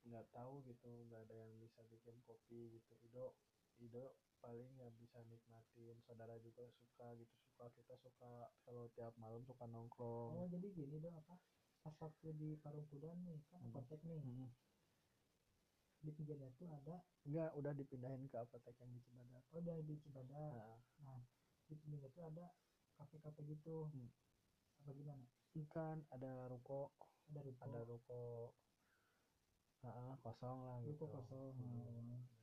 nggak tahu gitu nggak ada yang bisa bikin kopi gitu. Ido Ido paling ya bisa nikmatin. Saudara juga suka gitu suka kita suka kalau tiap malam suka oh nongkrong. jadi gini dong apa pas waktu di Parung Kuda nih kan Hmm. apotek nih Hmm. di pinggirnya tuh ada Enggak udah dipindahin ke apotek yang di Cibadak. oh dari di Cibadak Nah, nah di pinggirnya tuh ada kafe-kafe gitu Hmm. apa gimana kan ada ruko ada ruko ada ruko Ah, kosong lah gitu. ruko kosong Hmm.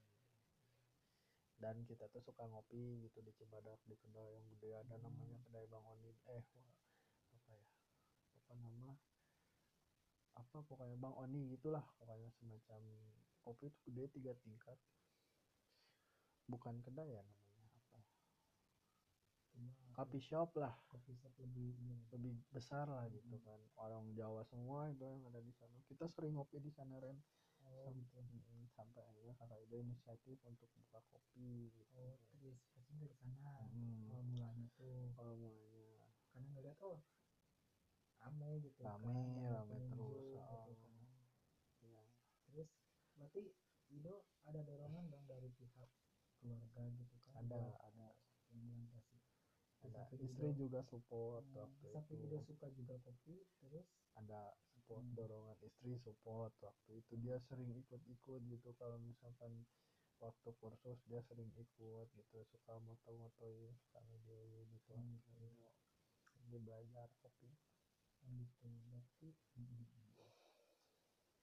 Dan kita tuh suka ngopi gitu di Cibadak di kedai yang gede ada Hmm. namanya kedai Bang Oni eh apa ya apa nama apa pokoknya Bang Oni gitulah pokoknya semacam kopi itu gede tiga tingkat. Bukan kedai ya namanya apa ya? cuma coffee shop lah. Kopi shop lebih lebih besar lah gitu Hmm. kan. Orang Jawa semua itu yang ada di sana. Kita sering ngopi di sana Ren oh gitu Mm, sampai akhirnya kakak itu inisiatif untuk buka kopi gitu. Oh terinspirasi dari sana. Hmm. awal mulanya tuh. Kalau mulanya. Karena ngeliat oh rame gitu. Rame, kan, rame terus, gitu oh. kan. ya terus berarti Ido ada dorongan dong dari pihak keluarga gitu kan? Ada ada. yang bilang kasih ada istri Ido- juga support Hmm, waktu itu. Ido suka juga kopi terus? Ada support dorongan istri support waktu itu dia sering ikut-ikut gitu kalau misalkan waktu kursus dia sering ikut gitu suka moto-motoin suka videoin gitu Hmm, gitu. itu. dia belajar kopi gitu berarti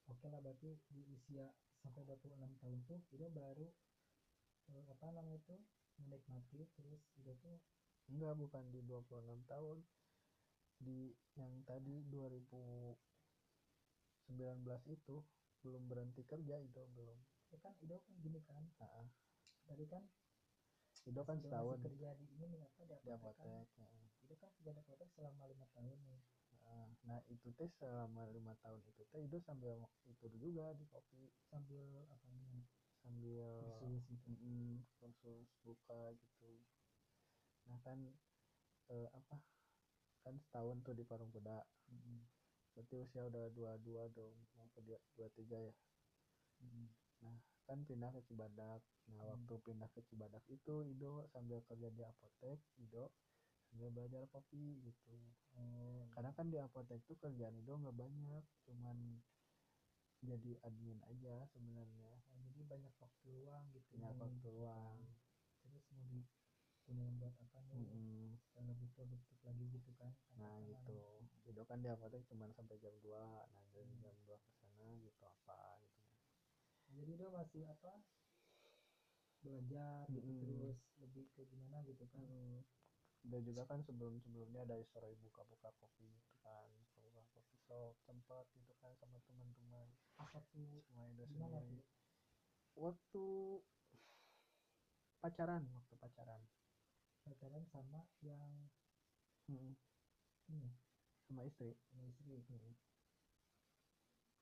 oke lah berarti di usia sampai 26 tahun tuh Ido baru eh, apa namanya itu menikmati terus Ido tuh enggak bukan di 26 tahun di yang tadi 2019 itu belum berhenti kerja itu belum. Ya kan Ido kan gini kan. Nah, tadi kan kan Ido masih setahun. kerja di ini apa di di apotek kan. ya. Ido kan kerja di apotek selama lima tahun nih. Nah, nah itu teh selama lima tahun itu teh itu sambil itu juga di kopi. Sambil apa nih? Sambil kursus gitu mm, kursus buka gitu. Nah kan eh, apa kan setahun tuh di Parung Kuda. Mm, berarti usia udah dua dua dong mau ke tiga ya? Mm, kan pindah ke Cibadak. Nah Hmm. waktu pindah ke Cibadak itu Ido sambil kerja di apotek Ido sambil belajar kopi gitu. Oh karena kan di apotek tuh kerjaan Ido nggak banyak cuman jadi admin aja sebenarnya. Oh, jadi banyak waktu luang gitu nih. waktu luang. Terus mau digunain buat apa nih Mm-mm. supaya lebih produktif lagi gitu kan nah gitu Ido kan di apotek cuman sampai jam 2 nah dari Hmm. jam 2 ke sana gitu apa gitu Nah, jadi dia masih apa belajar gitu Mm-mm. terus lebih ke gimana gitu kan Hmm. Dia juga kan sebelum sebelumnya ada story buka-buka kopi gitu kan, buka kopi shop tempat gitu kan sama teman-teman semua itu gimana sendiri. tuh Waktu pacaran, waktu pacaran. Pacaran sama yang Hmm. ini Sama istri. sama istri Hmm.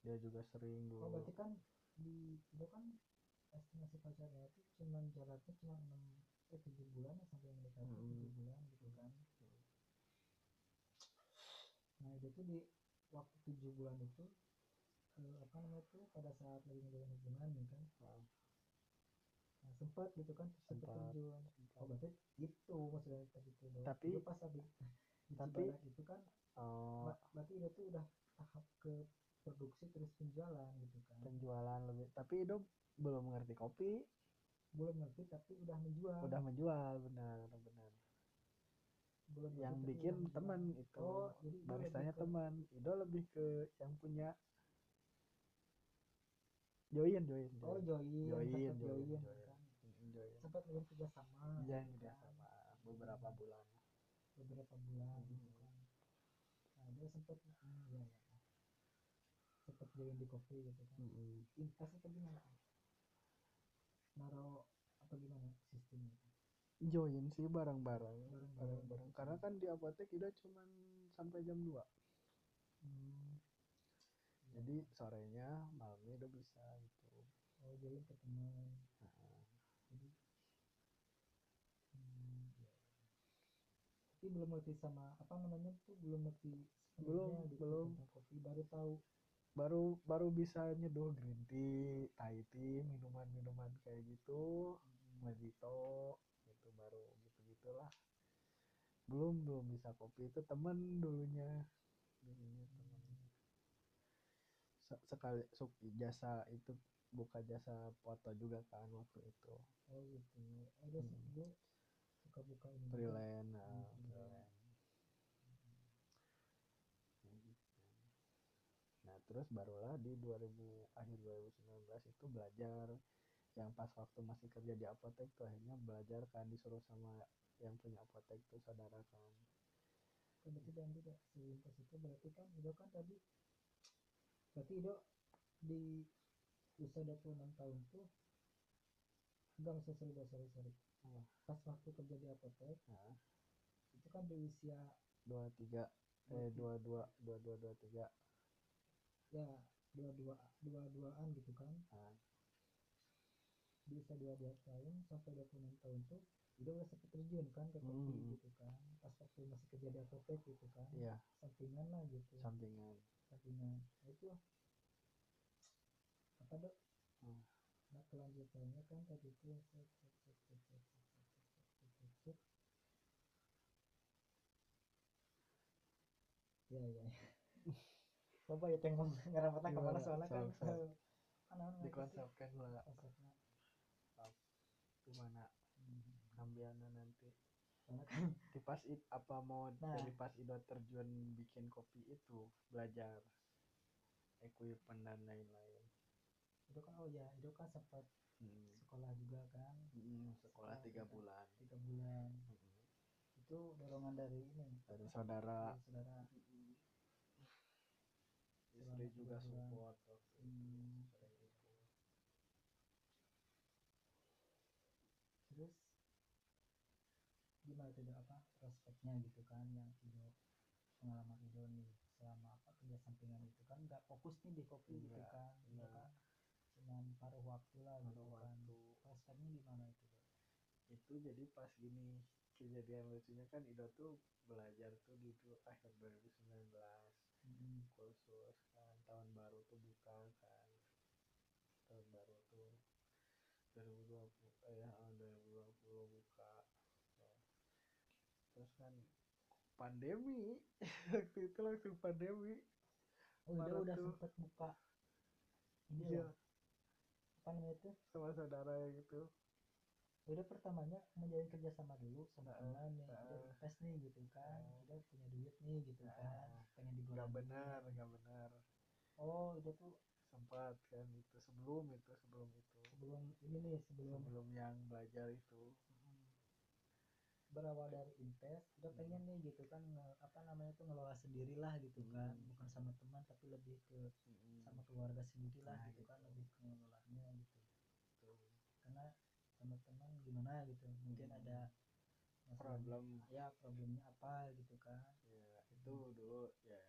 Dia juga sering dulu. oh berarti kan di itu kan estimasi pacarnya itu cuman jaraknya cuma enam eh tujuh bulan ya sampai Mm-mm. tujuh bulan gitu kan nah itu tuh di waktu tujuh bulan itu eh, apa namanya tuh pada saat lagi menjalin hubungan kan Nah, nah, sempat gitu kan sempat. terjun oh berarti itu maksudnya tadi itu dong Tapi- Itu pas habis tapi- itu kan oh, berarti itu tuh udah tahap ke produksi terus penjualan gitu kan. Penjualan lebih. Tapi Ido belum mengerti kopi, belum ngerti tapi udah menjual. Udah menjual benar benar. belum Yang bikin teman itu. oh baristanya teman. Ido lebih ke yang punya join join oh join. Join, sempat join, join, join. Mm, join sempat kerja sama iya gitu udah kan. sama beberapa bulan beberapa bulan Hmm. gitu kan nah dia sempat hmm, ya, ya. sempat join di kopi gitu kan Mm-mm. invest atau gimana naro apa gimana sistemnya join sih bareng-bareng Bareng-bareng. karena kan di apotek Ido cuman sampai jam 2 hmm. jadi sorenya malamnya Ido bisa gitu oh join ke teman Nah, jadi hmm, ya. Tapi belum ngerti sama apa namanya tuh belum ngerti Belum, gitu belum. kopi baru tahu baru baru bisa nyeduh green tea, Thai tea, minuman-minuman kayak gitu, mojito gitu baru gitu-gitulah. Belum belum bisa kopi itu temen dulunya. Dulunya temen. Se- Sekali jasa itu buka jasa foto juga kan waktu itu. oh gitu ada Hmm. Gue suka buka ini juga. Freelance, nah, Hmm, freelance. Gitu. Nah, terus barulah di 2000 akhir 2019 itu belajar yang pas waktu masih kerja di apotek tuh akhirnya belajar kan disuruh sama yang punya apotek tuh saudara kan. kan berarti dan tidak selintas itu berarti kan Ido kan tadi berarti Ido di usia 26 tahun tuh enggak usah sorry, sorry. Hmm. pas waktu kerja di apotek Nah, itu kan di usia 23 eh 22 22 23. ya dua dua dua duaan gitu kan. Nah, di usia dua dua tahun sampai 26 tahun tuh Ido udah sempet terjun kan ke kopi Hmm. gitu kan. Pas waktu masih kerja di apotek gitu kan. Iya, sampingan lah gitu. Sampingan. sampingan. Nah, itu. Apa dok? Hmm. nah kelanjutannya kan tadi itu set, ya ya ya. coba ya tengok ngerapatnya ke mana soalnya kan. *laughs* Dikonsepkan lah konsepnya gimana? Ngambilnya nanti. soalnya kan *laughs* di pas it, apa mau Nah. dari pas Ido terjun bikin kopi itu belajar equipment dan lain-lain. Itu kan oh ya itu kan sempat Hmm. sekolah juga kan. Mm, sekolah tiga bulan. tiga bulan. Mm. itu dorongan dari ini. Dari saudara. Dari saudara istri juga support waktu itu Hmm. sering ikut terus gimana tuh Dok, apa prospeknya gitu kan yang Ido pengalaman Ido nih selama apa kerja sampingan itu kan nggak fokus nih di kopi gitu kan ya enggak. kan cuman paruh waktu lah gitu kan waktu. prospeknya gimana itu itu jadi pas gini kejadian lucunya kan Ido tuh belajar tuh di tuh akhir 2019 Hmm. kursus kan tahun baru tuh buka kan. Tahun baru tuh 2020 eh ya, 2020 buka. Terus kan pandemi. *laughs* Waktu itu langsung pandemi. Oh udah udah sempet buka. Ini Iya. apa namanya itu? Sama saudara yang itu udah pertamanya menjalin kerjasama dulu sama Heeh, teman nih udah heeh. invest nih gitu kan Heeh. udah punya duit nih gitu kan Heeh. pengen nggak digoreng benar nggak benar oh udah tuh sempat kan itu sebelum itu sebelum itu sebelum ini nih sebelum sebelum yang belajar itu berawal dari invest udah Hmm. pengen nih gitu kan nge- apa namanya tuh ngelola sendirilah gitu kan Hmm. bukan sama teman tapi lebih ke Mm-mm. sama keluarga sendirilah Nah, gitu, gitu. kan lebih ke ngelolanya gitu karena sama teman gimana gitu. Mungkin Hmm. ada masalah- problem. ya problemnya apa gitu kan. Ya itu dulu ya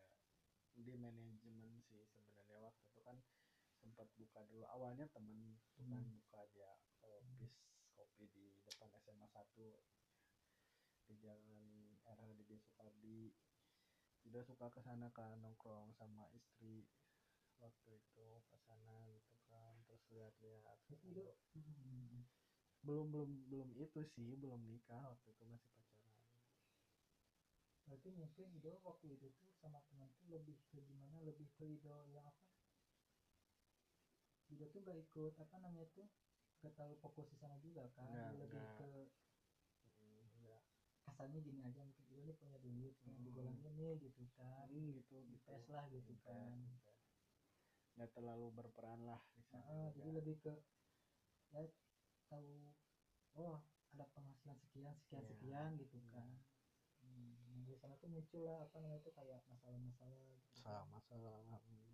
di manajemen sih sebenarnya waktu itu kan sempat buka dulu. Awalnya temen tuh kan Hmm. buka dia eh, bis kopi di depan SMA 1 di jalan RHDB Soekardi. Tidak suka ke sana kan nongkrong sama istri waktu itu ke sana gitu kan. Terus lihat-lihat. Itu hmm, belum belum belum itu sih belum nikah waktu itu masih pacaran. Berarti mungkin Ido waktu itu tuh sama teman tuh lebih ke gimana lebih ke Ido yang apa? Ido tuh gak ikut apa namanya tuh? Gak terlalu fokus di sana juga kan Nggak, Dia lebih nggak. ke enggak kasarnya gini aja mungkin Ido nih punya duit punya Hmm. digolongin nih gitu kan. Hmm, gitu gitu. invest lah gitu Invest, kan. nggak terlalu berperan lah di sana Nah, jadi lebih ke ya tahu oh ada penghasilan sekian sekian Iya. sekian gitu Hmm. kan hmm. dari sana tuh muncul lah apa namanya itu kayak masalah-masalah gitu sama masalah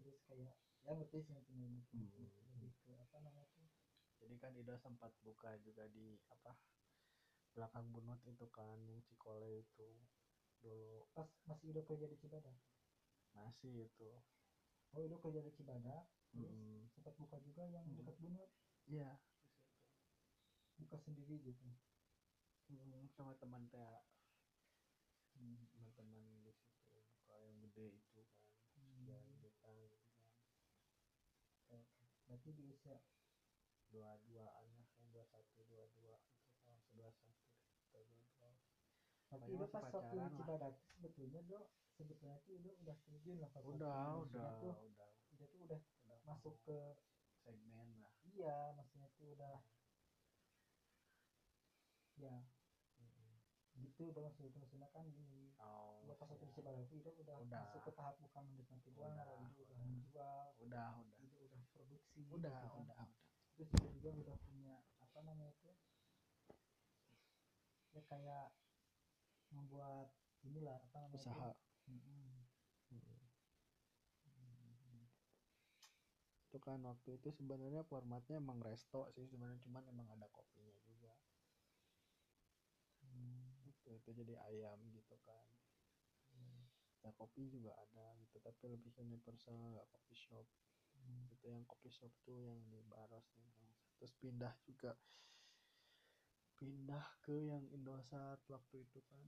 terus kayak ya sih ngerti ngerti, ngerti. Hmm. lebih ke apa namanya tuh jadi kan Ida sempat buka juga di apa belakang bunut itu kan yang Cikole itu dulu pas masih Ido kerja di Cibadak masih itu oh Ido kerja di Cibadak terus Mm-mm. sempat buka juga yang Hmm. dekat Bunut iya di situ. Buka sendiri gitu Mm, sama teman hmm. teman-teman di situ buka yang gede itu kan Hmm. juta gitu kan berarti di usia dua duaan lah yang dua satu dua dua itu kalau sebelas satu dua dua Tapi masih pas waktu di. Cibadak sebetulnya do sebetulnya tuh Ido udah terjun lah udah maksudnya udah tuh udah Ido tuh udah udah masuk ke segmen lah iya maksudnya tuh udah ya gitu dong maksudnya maksudnya kan di oh ya pas waktu di tuh Ido udah, Udah. masuk ke tahap bukan menikmati doang Udah, Ido udah udah. menjual udah udah Ido udah produksi udah gitu kan. udah udah terus Ido juga udah punya apa namanya itu ya kayak membuat inilah apa namanya itu. usaha Mm-mm. Mm. Mm. itu kan waktu itu sebenarnya formatnya emang resto sih sebenarnya cuman emang ada kopinya juga Hmm. waktu itu jadi ayam gitu kan. Ya kopi juga ada gitu tapi lebih universal nggak coffee shop. Hmm. itu yang coffee shop tuh yang di Baros nih terus pindah juga. Pindah ke yang Indosat waktu itu kan.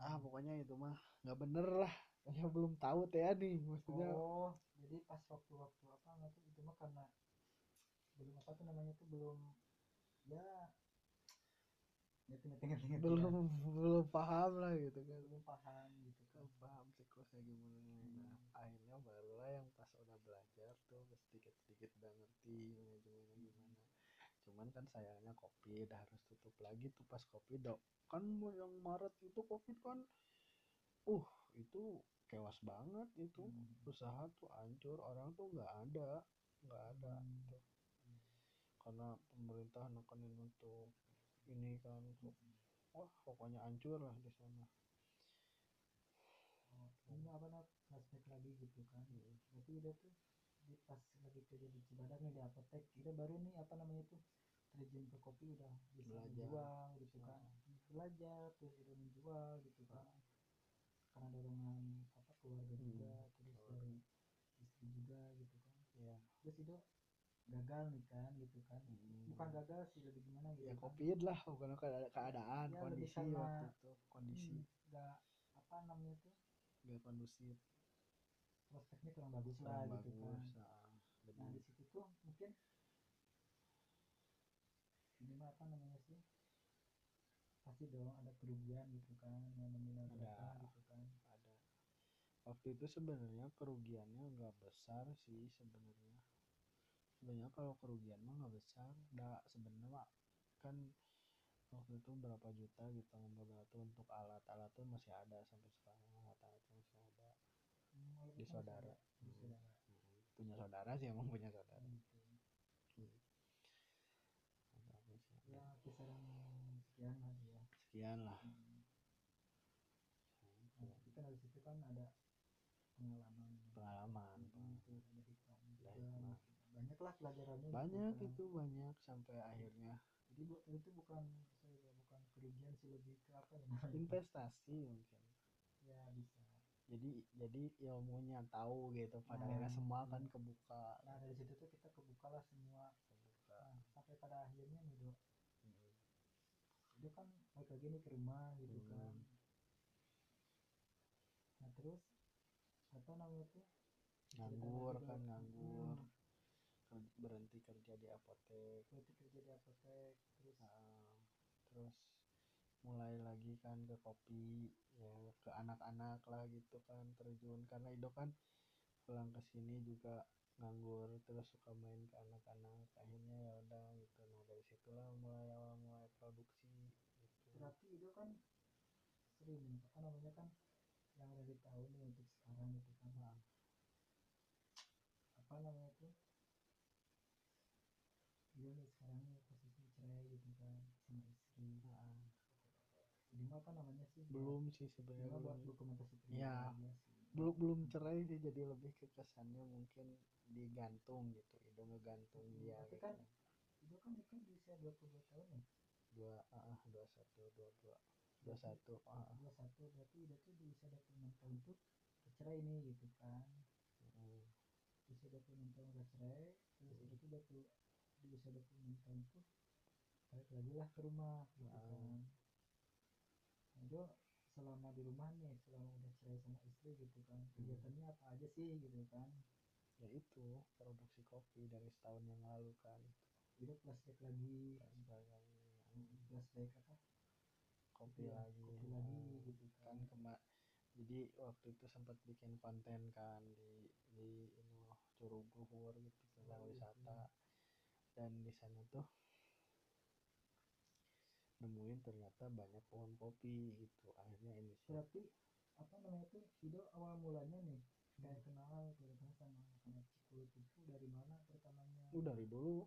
Ah pokoknya itu mah nggak bener lah. Ya belum tahu teh nih maksudnya. Oh, jadi pas waktu-waktu apa nggak itu mah karena belum apa tuh namanya tuh belum ya ngerti ngerti ngerti ngerti belum belum paham lah gitu kan belum paham gitu kan paham siklusnya gimana nah akhirnya barulah yang pas udah belajar tuh sedikit sedikit udah ngerti manajemennya gimana cuman kan sayangnya kopi udah harus tutup lagi tuh pas kopi dok kan yang Maret itu covid kan uh itu kewas banget itu Hmm. usaha tuh hancur orang tuh nggak ada nggak ada Hmm. gitu karena pemerintah nekenin untuk ini kan wah pokoknya hancur lah di sana. Ini apa nak flashback lagi gitu kan? Hmm. berarti udah tuh di pas lagi kerja di Cibadak nih di apotek. Udah baru nih apa namanya tuh terjun ke kopi udah bisa Belajar. menjual gitu kan? Belajar terus udah menjual gitu kan? Karena dorongan apa keluarga Hmm. juga terus dari istri juga gitu kan? Ya terus itu gagal nih kan gitu kan. Bukan gagal sih lebih gimana gitu ya kan. covid lah bukan keada- keadaan Ya, lebih kondisi karena- waktu itu kondisi. Hmm, apa namanya tuh? Gak kondusif. Prospeknya kurang bagus lah kurang gitu bagus kan ah, nah jadi di situ tuh mungkin ini mah apa namanya sih? Pasti dong ada kerugian gitu kan yang nominal Ada. gitu kan. ada. Waktu itu sebenarnya kerugiannya nggak besar sih sebenarnya sebenarnya kalau kerugian mah nggak besar nggak sebenarnya kan waktu itu berapa juta gitu berapa tuh untuk alat-alat tuh masih ada sampai sekarang alat-alat masih ada Hmm, di saudara Hmm. saudara Mm, punya saudara sih emang punya saudara. Hmm. Ada. ya kisaran sekian lah ya sekian lah Hmm. Nah, kan dari situ kan ada pengalaman pengalaman Hmm, itu ada hikmah juga Ada hikmah. gitu. banyak lah pelajarannya gitu banyak kan. itu banyak sampai akhirnya jadi bu- itu bukan bukan kerugian sih lebih ke apa ya investasi mungkin ya bisa jadi jadi ilmunya tahu gitu pada Nah, akhirnya semua iya. kan kebuka nah dari situ tuh kita kebuka lah semua kebuka nah, sampai pada akhirnya nih dok Mm. itu kan balik lagi nih ke rumah gitu Hmm. kan nah terus apa namanya tuh nganggur kan nganggur Hmm. Berhenti kerja di apotek. Berarti kerja di apotek terus Nah, terus mulai lagi kan ke kopi ya ke anak-anak lah gitu kan terjun. Karena Ido kan pulang ke sini juga nganggur terus suka main ke anak-anak. Akhirnya ya udah gitu. Nah dari situlah mulai awal mulai produksi gitu. Berarti itu kan sering apa namanya kan yang udah tahu nih untuk sekarang gitu kan Nah. apa namanya tuh dia sekarang posisi cerai gitu kan sama istri Nah, mah apa namanya sih belum sih sebenarnya mah buat belum dokumentasi Ya. belum belum cerai sih jadi lebih ke kesannya mungkin digantung gitu itu ngegantung dia tapi gitu. kan itu kan nikah di usia 22 tahun ya dua ah dua satu dua dua dua satu ah ah. 21 berarti udah tuh di usia 26 tahun tuh bercerai nih gitu kan Mm. di usia 26 tahun udah cerai terus udah tuh udah tuh 26 tahun tuh balik lagi lah ke rumah gitu Ah. kan. Nah, itu selama di rumah nih selama udah cerai sama istri gitu kan kegiatannya apa aja sih gitu kan? Ya itu produksi kopi dari setahun yang lalu kan itu. Flashback lagi. Sebagai flashback apa? Kopi Iya, lagi kopi ah. lagi gitu kan. Kan kema jadi waktu itu sempat bikin konten kan di di ini Curug Luhur gitu tentang wisata dan di sana tuh nemuin ternyata banyak pohon kopi gitu. Akhirnya ini berarti apa namanya tuh Ido awal mulanya nih kayak kenal gitu kan sama anak Cikulu itu dari mana pertamanya? Uh dari dulu.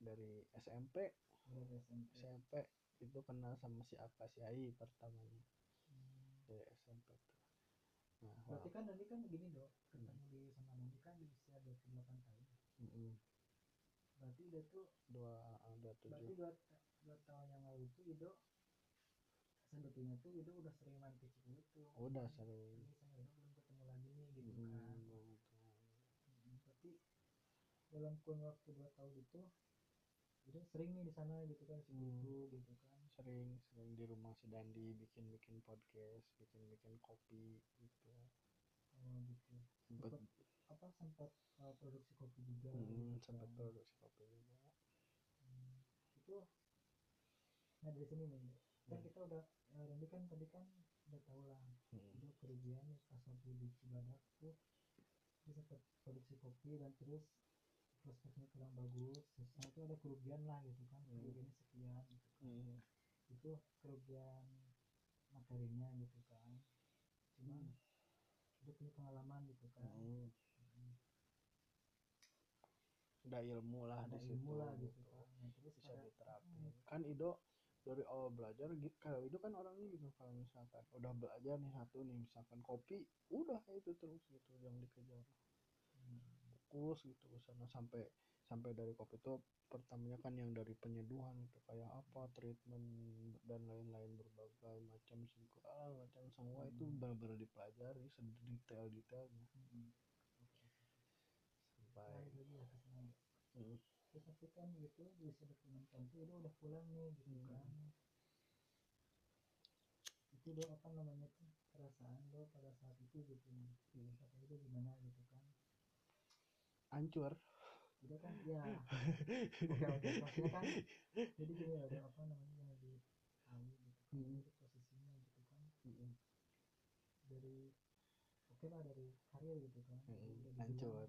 Dari SMP dari SMP SMP itu kenal sama si Aka si Ai pertamanya. Hmm. dari SMP tuh. Nah berarti kan Nandi kan gini dok. Ketemu di sama Nandi kan di usia 28 tahun. Mm-mm. Berarti Ido tuh dua ah, dua berarti tujuh dua, dua tahun yang lalu tuh Ido sebetulnya tuh Ido udah sering main ke Cikulu tuh udah Cuman sering. Ini sama Ido belum ketemu lagi nih gitu Mm, kan. Hmm, berarti dalam kurun waktu dua tahun itu Ido sering nih di sana gitu kan di Hmm. Gitu kan. sering sering di rumah si Dandi bikin bikin podcast bikin bikin kopi gitu. Oh gitu. Sempet Sempet apa sempat uh, produksi kopi juga mm, gitu sempet kan. produksi kopi juga Hmm, itu nah dari sini nih kan Hmm. kita udah ya, Randy kan tadi kan udah tahu lah Mm. itu kerugian nih pas waktu di Cibadak tuh dia sempat produksi kopi dan terus prospeknya kurang bagus terus nah, itu ada kerugian lah gitu kan Hmm. kerugiannya sekian gitu kan Mm. itu kerugian materinya gitu kan cuman Hmm. dia punya pengalaman gitu kan Mm. Hmm. Ada ilmu lah ada di situ ilmu lah gitu gitu. kan nah, terus bisa pada- diterapin Hmm. kan Ido dari awal belajar gitu kalau Ido kan orangnya gitu kalau misalkan udah belajar nih satu nih misalkan kopi udah itu terus gitu yang dikejar Hmm. fokus gitu sana sampai sampai dari kopi itu pertamanya kan yang dari penyeduhan itu kayak apa treatment dan lain-lain berbagai macam segala macam semua itu Hmm. benar-benar dipelajari sedetail detailnya Hmm. Oke. sampai ya. Hmm. terus tapi kan gitu 26 tahun tuh udah udah pulang nih gitu Hmm. kan itu do apa namanya tuh perasaan do pada saat itu gitu Hmm. saat itu gimana gitu kan hancur udah kan ya oke oke maksudnya kan jadi gini ada apa namanya yang di tahu gitu kan Hmm. itu posisinya gitu kan Mm-mm. dari oke lah dari karir gitu kan. Udah hancur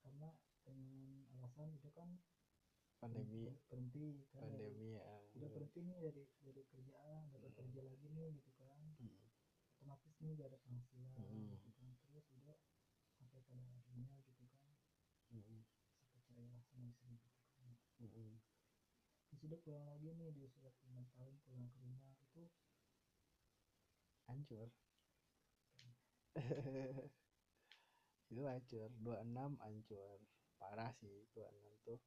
karena dengan alasan itu kan pandemi ber- berhenti kan dari- pandemi ya udah berhenti nih dari dari kerjaan udah Hmm. kerja lagi nih gitu kan Mm. otomatis nih gak ada penghasilan Hmm. gitu kan terus udah sampai pada akhirnya gitu kan Mm-mm. sampai sama istri gitu kan Mm-mm. terus udah pulang lagi nih di usia 26 tahun pulang ke rumah itu hancur *laughs* itu hancur 26 hancur parah sih 26 tuh.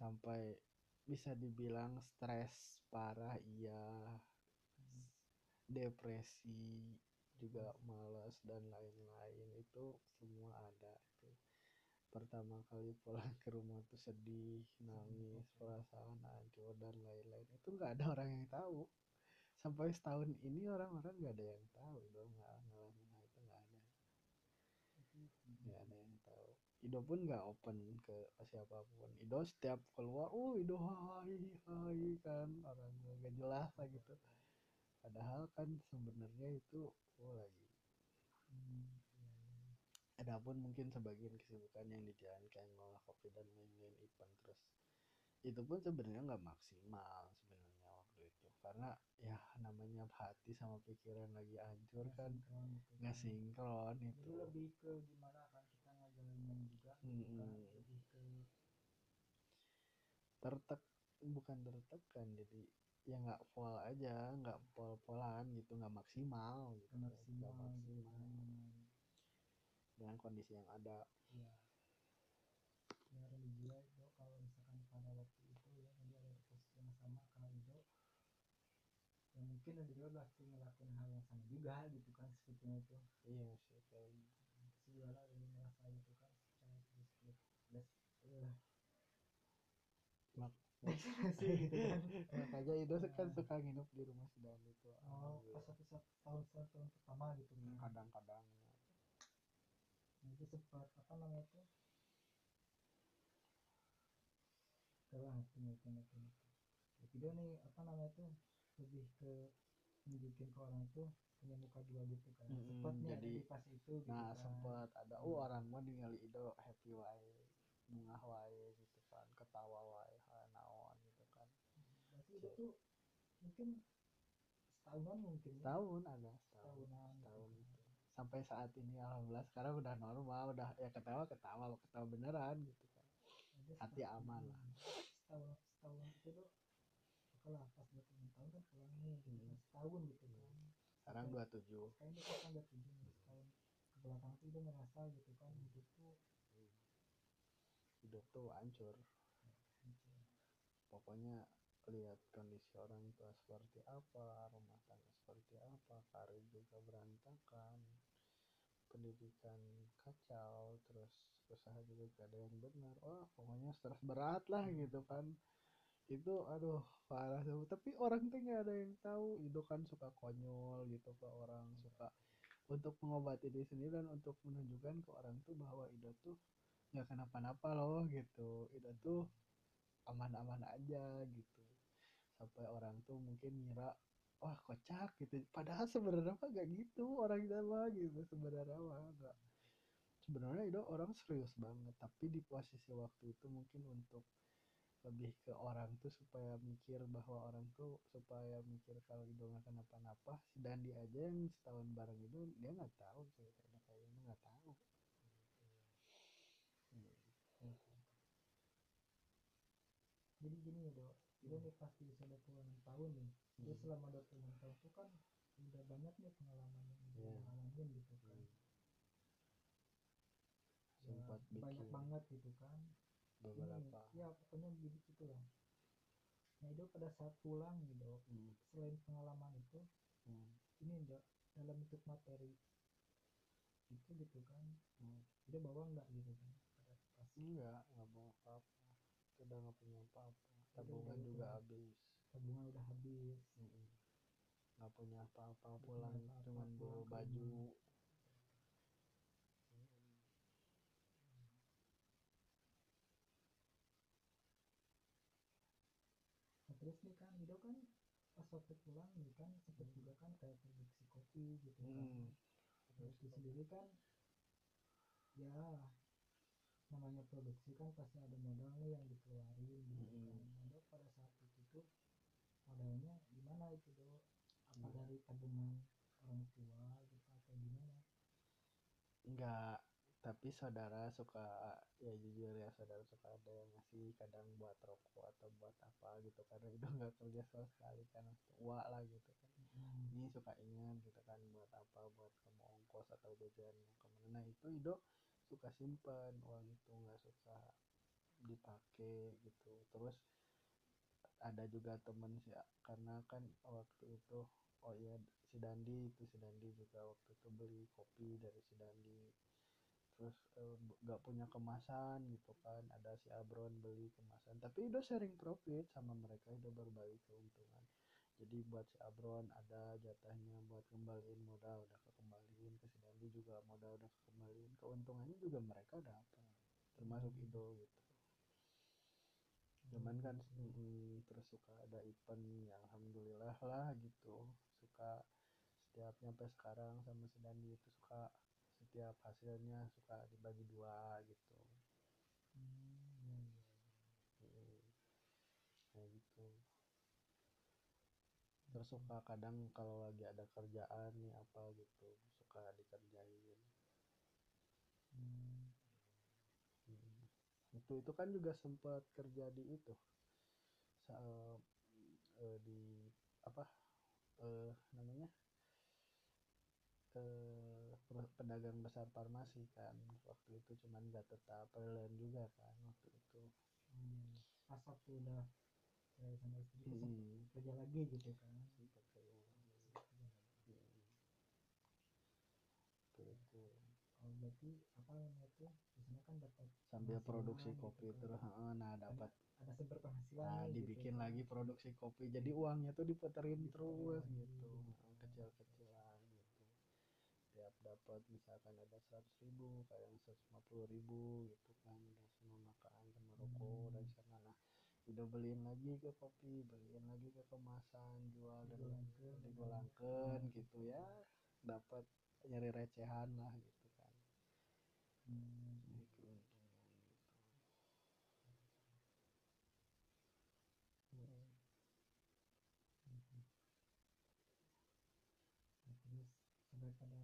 Sampai bisa dibilang stres parah iya. Depresi juga malas dan lain-lain. Itu semua ada itu pertama kali pulang ke rumah tuh sedih nangis perasaan hancur dan lain-lain. Itu nggak ada orang yang tahu. Sampai setahun ini orang-orang nggak ada yang tahu dong nggak ngalamin hal itu nggak ada itu nggak ada yang tahu Ido pun nggak open ke siapa pun. Ido setiap keluar oh Ido hai hai kan. Orang nggak jelas lah gitu. Padahal kan sebenarnya itu oh lagi. Hmm, iya, iya. Adapun mungkin sebagian kesibukan yang dijalankan ngolah kopi dan lain-lain event terus. Itu pun sebenarnya nggak maksimal sebenarnya waktu itu. Karena ya namanya hati sama pikiran lagi hancur kan. Gitu nggak sinkron itu. Itu lebih ke gimana juga gitu kan Mm-mm. lebih ke tertek bukan tertekan jadi ya nggak full aja nggak pol-polan gitu nggak maksimal gitu. Nggak maksimal gitu maksimal. Kan dengan kondisi yang ada. Iya. Ya religia itu kalau misalkan pada waktu itu ya jadi ada posisi yang sama karena itu ya mungkin juga pasti ngelakuin hal yang sama juga gitu kan sebetulnya itu. Iya sih kayak segala dari merasa itu kan secara plus plus plus eh, Mak- ekspresi gitu kan makanya itu kan suka nginep di rumah sedang itu oh pas satu tahun tahun pertama gitu kan kadang-kadang. Itu sempat apa namanya itu telah ngerti ngerti ngerti ya, video nih apa namanya itu lebih ke nunjukin ke orang tuh punya muka dua gitu kan. Ada jadi- di pas itu gitu nah kan. sempat ada oh orang mah ningali Ido happy wae bunga wae gitu kan ketawa wae naon gitu kan. Berarti itu mungkin setahunan mungkin ya. tahun ada setahun setahunan setahun gitu itu. Sampai saat ini alhamdulillah sekarang udah normal udah ya ketawa ketawa ketawa beneran gitu kan. Ada hati setahun- aman lah. setahun setahun itu lah pas 26 tahun kan pulang nih gitu kan Hmm. setahun gitu kan. Sekarang Sampai- 27 kayaknya dia kan udah tujuh setahun ke belakang tuh dia ngerasa gitu kan hidup tuh hidup tuh hancur. Pokoknya lihat kondisi orang tua seperti apa rumah tangga seperti apa karir juga berantakan pendidikan kacau terus usaha juga gak ada yang benar. Wah pokoknya stres berat lah gitu kan. Itu aduh parah tuh. Tapi orang tuh nggak ada yang tahu. Itu kan suka konyol gitu ke orang suka untuk mengobati diri sendiri dan untuk menunjukkan ke orang tuh bahwa Ido tuh nggak kenapa-napa loh gitu. Ido tuh aman-aman aja gitu. Sampai orang tuh mungkin ngira wah kocak gitu. Padahal sebenarnya mah gak gitu orang itu mah gitu sebenarnya mah nggak. Sebenarnya itu orang serius banget tapi di posisi waktu itu mungkin untuk lebih ke orang tuh supaya mikir bahwa orang tuh supaya mikir kalau itu nggak kenapa-napa si Dandi aja yang setahun bareng itu dia nggak tahu ceritanya kayak gimana nggak tahu Hmm. Jadi gini ya dok dia nih pasti bisa 26 tahun nih dia Hmm. selama 26 tahun tuh kan udah banyak nih pengalaman yang Iya. ngalamin gitu kan Hmm. Ya, sempat banyak bikin banget gitu kan beberapa ini ya pokoknya begitu gitu lah nah itu pada saat pulang gitu Hmm. selain pengalaman itu Hmm. ini enggak dalam bentuk materi itu gitu kan Hmm. dia bawa enggak gitu kan enggak nggak mau apa-apa udah nggak punya apa-apa. Tabungan udah juga habis. tabungan udah habis. Nggak punya apa-apa pulang cuman bawa baju. Nah, terus nih kan Ido kan pas waktu pulang nih kan sempet juga kan kayak produksi kopi gitu kan. Hmm. produksi sendiri kan ya namanya produksi kan pasti ada modal nih yang dikeluarin gitu Mm-mm. kan pada saat itu tuh modalnya gimana itu do apa Iya. dari tabungan orang tua gitu atau gimana enggak tapi saudara suka ya jujur ya saudara suka ada yang ngasih kadang buat rokok atau buat apa gitu karena itu *laughs* nggak kerja sama sekali kan tua lah gitu kan Hmm. ini suka ingat gitu kan buat apa buat kamu ongkos atau jajan ke mana nah itu Ido suka simpen uang itu nggak suka dipakai gitu. Terus ada juga temen sih karena kan waktu itu oh iya si Dandi itu si Dandi juga waktu itu beli kopi dari si Dandi. Terus eh, nggak punya kemasan gitu kan ada si Abron beli kemasan. Tapi udah sharing profit sama mereka udah berbagi keuntungan. Jadi buat si Abron ada jatahnya buat kembaliin modal udah kekembaliin ke si Juga modal udah kekembaliin keuntungannya juga mereka dapat termasuk Ido gitu. Cuman kan mm, terus suka ada event ya alhamdulillah lah gitu. Suka setiap nyampe sekarang sama si Dandi itu suka setiap hasilnya suka dibagi dua gitu. Hmm, iya, iya. Mm, kayak gitu. Terus suka kadang kalau lagi ada kerjaan nih apa gitu suka dikerjain Hmm. Mm. itu itu kan juga sempat kerja di itu Sa- eh, di apa eh, namanya eh, per- pedagang besar farmasi kan waktu itu cuman nggak tetap freelance juga kan waktu itu iya. pas waktu udah cerai sama istri terus sempet Mm, kerja lagi gitu kan sempat kerja lagi. Kerja lagi. Mm. gitu berarti apa namanya tuh di sana kan dapat sambil produksi gitu kopi kan. terus heeh, nah dapat ada sumber penghasilan nah gitu dibikin kan. lagi produksi kopi jadi uangnya tuh diputerin Diputerin terus gitu gitu. kecil-kecilan gitu tiap dapat misalkan ada seratus ribu kadang seratus lima puluh ribu gitu kan udah semua makan sama rokok Hmm. dan sana nah udah beliin lagi ke kopi beliin lagi ke kemasan jual dan digolangkan gitu ya dapat nyari recehan lah gitu Hmm. Jadi keuntungan gitu. Nah, terus sampai pada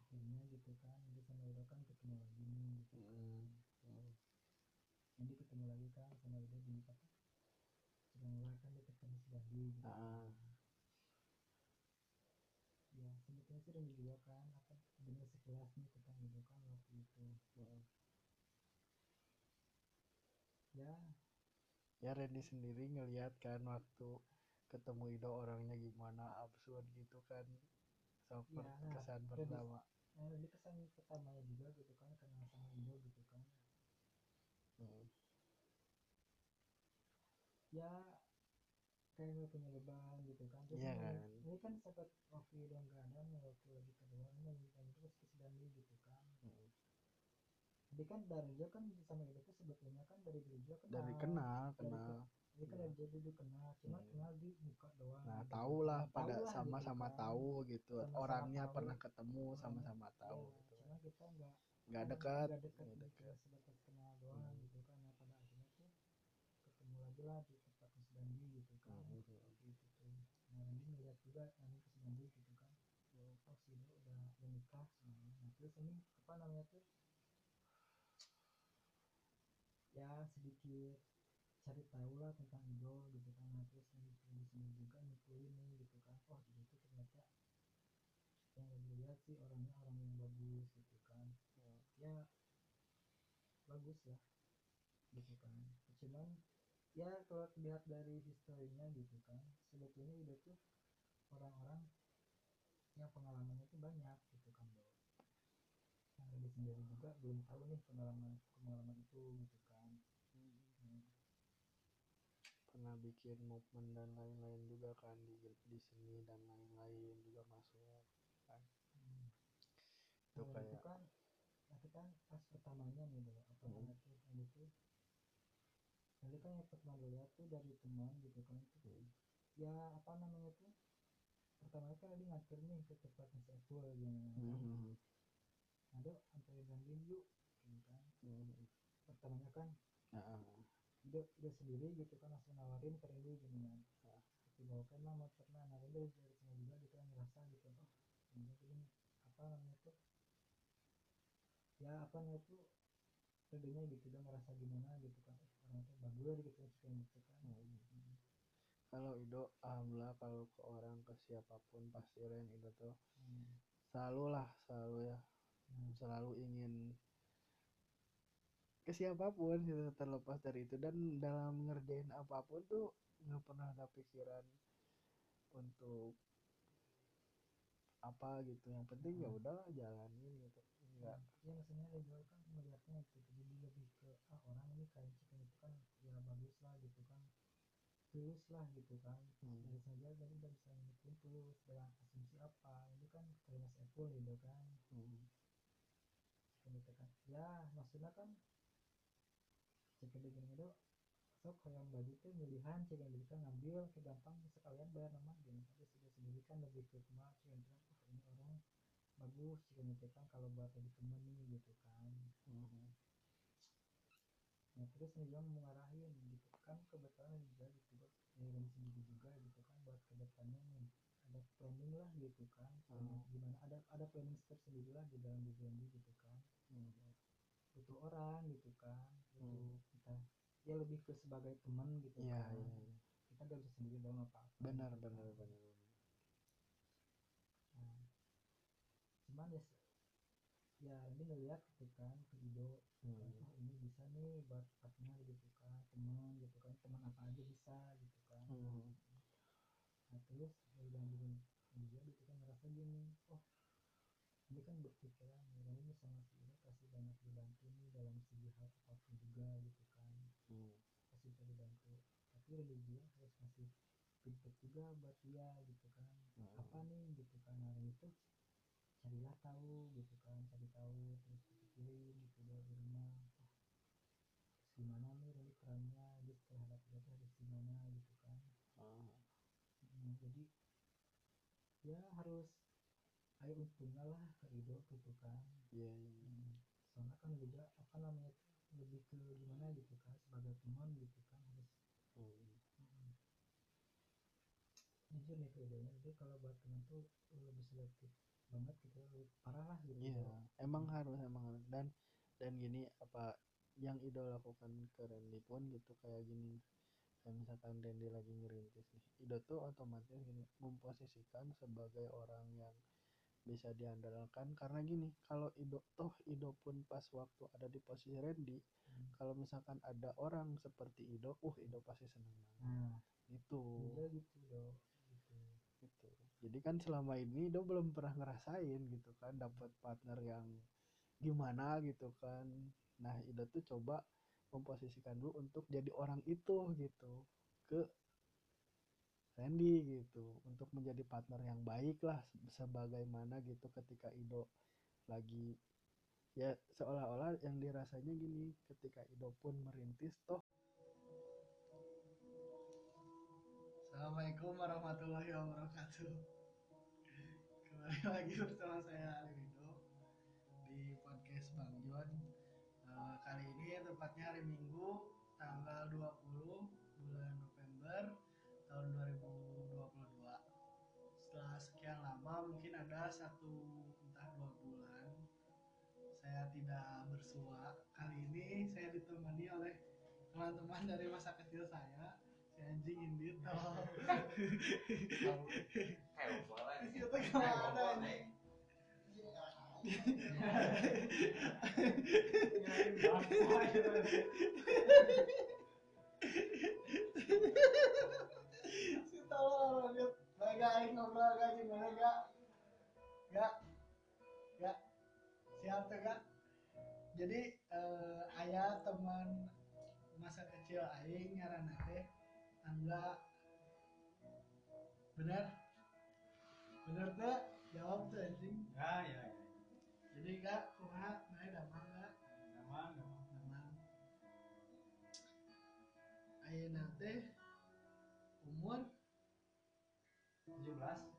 akhirnya gitu kan jadi sama Ido kan ketemu lagi nih gitu kan Mm. Mm. jadi ketemu lagi kan sama Ido di apa Cilanglah kan di ketemu si Dandi gitu Ah. Ya sebetulnya Dandi juga kan apa bener sekelas nih tentang Ido kan waktu itu Mm. ya ya Randy sendiri ngelihat kan waktu ketemu Ido orangnya gimana absurd gitu kan per- nah, kesan Randy- pertama nah ini kesan pertamanya juga gitu kan kenal sama Ido gitu kan Hmm. ya kayak punya beban gitu kan terus ini, kan. kan sempat waktu Ido nggak ada waktu lagi dan terus ke si Dandi gitu kan Hmm. jadi kan dari Ido kan sama Ido tuh sebetulnya kan dari dulu juga kenal dari kenal Dari kenal Jadi kan dari dulu kenal cuma Hmm. kenal di muka doang nah gitu. tahu lah Tahu pada sama-sama gitu kan. tahu gitu Sama-sama orangnya tahu. pernah ketemu Orang- sama-sama tahu Iya, gitu cuma kita nggak nggak dekat nggak dekat gitu sebatas kenal doang Hmm. gitu kan nah pada akhirnya tuh ketemu lagi lah di tempat Mas Dandi gitu kan Hmm. waktu itu tuh nah Dandi melihat juga Dandi ke Dandi gitu kan oh si Ido udah udah nikah semuanya. Nah terus ini apa namanya tuh? Ya sedikit cari tahu lah tentang Ido gitu kan. Nah terus Dandi Dandi sendiri juga nyimpulin nih gitu kan. Oh Ido tuh ternyata yang Dandi lihat sih orangnya orang yang bagus gitu kan. Hmm. ya bagus lah gitu kan. Cuman ya kalau dilihat dari historinya gitu kan sebetulnya Ido tuh orang-orang yang pengalamannya tuh banyak gitu kan bro yang Randy sendiri juga belum tahu nih pengalaman pengalaman itu gitu kan Hmm. pernah bikin movement dan lain-lain juga kan di di seni dan lain-lain juga masuk kan Hmm. itu Nah, itu kayak kan tapi kan pas pertamanya nih dulu apa Hmm. Randy tuh Randy kan yang pertama lihat tuh dari teman gitu kan tuh Hmm. ya apa namanya tuh pertama kan ngatur nih ke tempatnya si Apple gitu Hmm. ada sampai Randy yuk gitu kan Hmm. pertamanya kan Nah, dia dia sendiri gitu kan langsung nawarin ke Randy gitu kan Ah. tapi bawa kan lah motornya nah Randy dari sana juga gitu kan ngerasa gitu oh ini ini apa namanya tuh ya apa namanya tuh pedenya gitu dia ngerasa gimana gitu kan eh, orang tuh bagus gitu gitu kan hmm. Kalau Ido alhamdulillah kalau ke orang ke siapa pun pasti Ren Ido tuh Hmm. selalu lah selalu ya. Nah, selalu ingin ke siapa pun gitu terlepas dari itu. Dan dalam ngerjain apa pun tuh nggak pernah ada pikiran untuk apa gitu. Yang penting ya Hmm. udah jalanin gitu. Enggak ya maksudnya Ridho kan melihatnya gitu jadi lebih ke ah orang ini kayak chicken itu kan ya bagus lah gitu kan tulus lah gitu kan Hmm. dari saja dari udah bisa ngitung tulus dengan asumsi apa ini kan terima Apple gitu kan Hmm. itu kan ya maksudnya kan chicken itu itu sok kayak baju tuh pilihan chicken itu kan ngambil ke gampang sekalian bayar nama gitu tapi sudah sendiri kan lebih ke ke mana itu kan oh, ini orang bagus itu kan kalau buat jadi temen nih gitu kan Hmm. Nah, terus mau ngarahin gitu kan kebetulan juga gitu buat ngirim sendiri juga gitu kan buat ke depannya nih ada planning lah gitu kan Hmm. gimana ada ada planning tersendiri lah di dalam BBND gitu kan Hmm. butuh orang gitu kan butuh Hmm. kita ya lebih ke sebagai teman gitu Iya, kan iya. kita gak bisa sendiri dong apa apa benar benar benar nah, cuman ya ya ini ngeliat gitu kan ke Ido Hmm. oh ini bisa nih buat partner gitu kan teman gitu kan teman apa aja bisa gitu kan Hmm. nah terus dari bandingin dia gitu kan ngerasa gini oh ini kan berpikiran ya ini sama si Ido pasti banyak dibantu nih dalam segi hal apa pun juga gitu kan Hmm. pasti bisa dibantu tapi Randy juga harus kasih feedback juga buat dia gitu kan Hmm. apa nih gitu kan nah Randy tuh carilah tahu gitu kan cari tahu terus dipikirin gitu dia di rumah oh, harus gimana nih Randy perannya dia terhadap dia tuh harus gimana? gitu kan. Ah. Hmm, jadi ya harus ayo untungnya lah ke Ido gitu kan. Iya iya. Hmm, soalnya kan juga apa namanya lebih ke gimana gitu kan sebagai teman gitu kan harus. Hmm. hmm, jujur nih jadi kalau buat teman tuh lebih selektif banget gitu. Parah lah gitu. Iya, emang harus emang harus. Dan dan gini apa yang Ido lakukan ke Randy pun gitu kayak gini. Kayak misalkan Randy lagi ngerintis nih Ido tuh otomatis gini memposisikan sebagai orang yang bisa diandalkan. Karena gini kalau Ido toh Ido pun pas waktu ada di posisi Randy Hmm. kalau misalkan ada orang seperti Ido uh Ido pasti seneng banget. Nah. Itu gitu gitu gitu jadi kan selama ini Do belum pernah ngerasain gitu kan dapat partner yang gimana gitu kan. Nah Ido tuh coba memposisikan dulu untuk jadi orang itu gitu ke Randy gitu untuk menjadi partner yang baik lah se- sebagaimana gitu ketika Ido lagi ya seolah-olah yang dirasanya gini ketika Ido pun merintis toh Assalamualaikum warahmatullahi wabarakatuh. Kembali lagi bersama saya Rido di podcast Bang John. Eh, kali ini tepatnya hari Minggu tanggal 20 bulan November tahun 2022. Setelah sekian lama mungkin ada satu entah dua bulan saya tidak bersua. Kali ini saya ditemani oleh teman-teman dari masa kecil saya anjing indit. Oh. Kayak bola Itu ke mana nih? Si tolong dia Gak aing ngobrol gak gimana gak? Gak. Gak. Siap tuh gak? Jadi eh, ayah teman masa kecil aing ngaranna teh angga bener bener tuh jawab tuh anjing. Ya ya ya. Jadi kak kumaha mana damang kak. Nama nama damang ayeuna teh umur? 17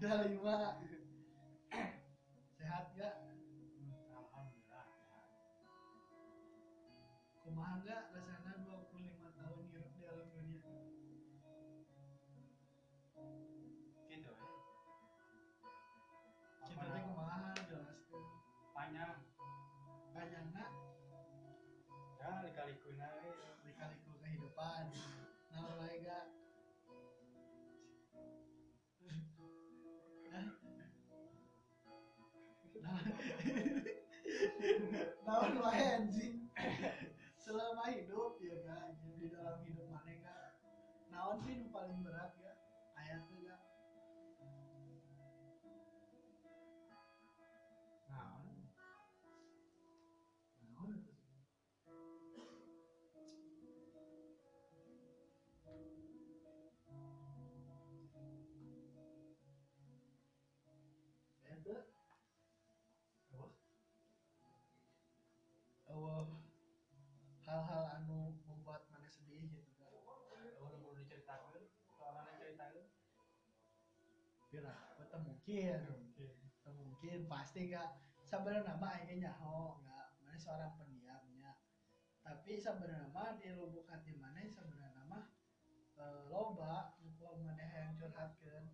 25 25 sehat gak alhamdulillah kumaha gak rasanya 25 tahun hidup di alam dunia. Gitu ya. Kita teh kumaha? Jelaskan panjang. Panjangna ya lika-likuna we. lika-liku kehidupan Naon *laughs* wae anjing. *laughs* Selama hidup ya ga di dalam hidup mana ga. Naon sih nu paling berat ya? Ayat tuh. Oh, hal-hal anu membuat mana sedih gitu kan. Udah perlu diceritakan soalnya ceritain Pira, betul mungkin. Teu mungkin pasti gak sebenarnya mah aing nyaho gak mana seorang pendiamnya tapi sebenarnya mah di lubuk hati mana sebenarnya mah e, loba nu mana yang curhatkeun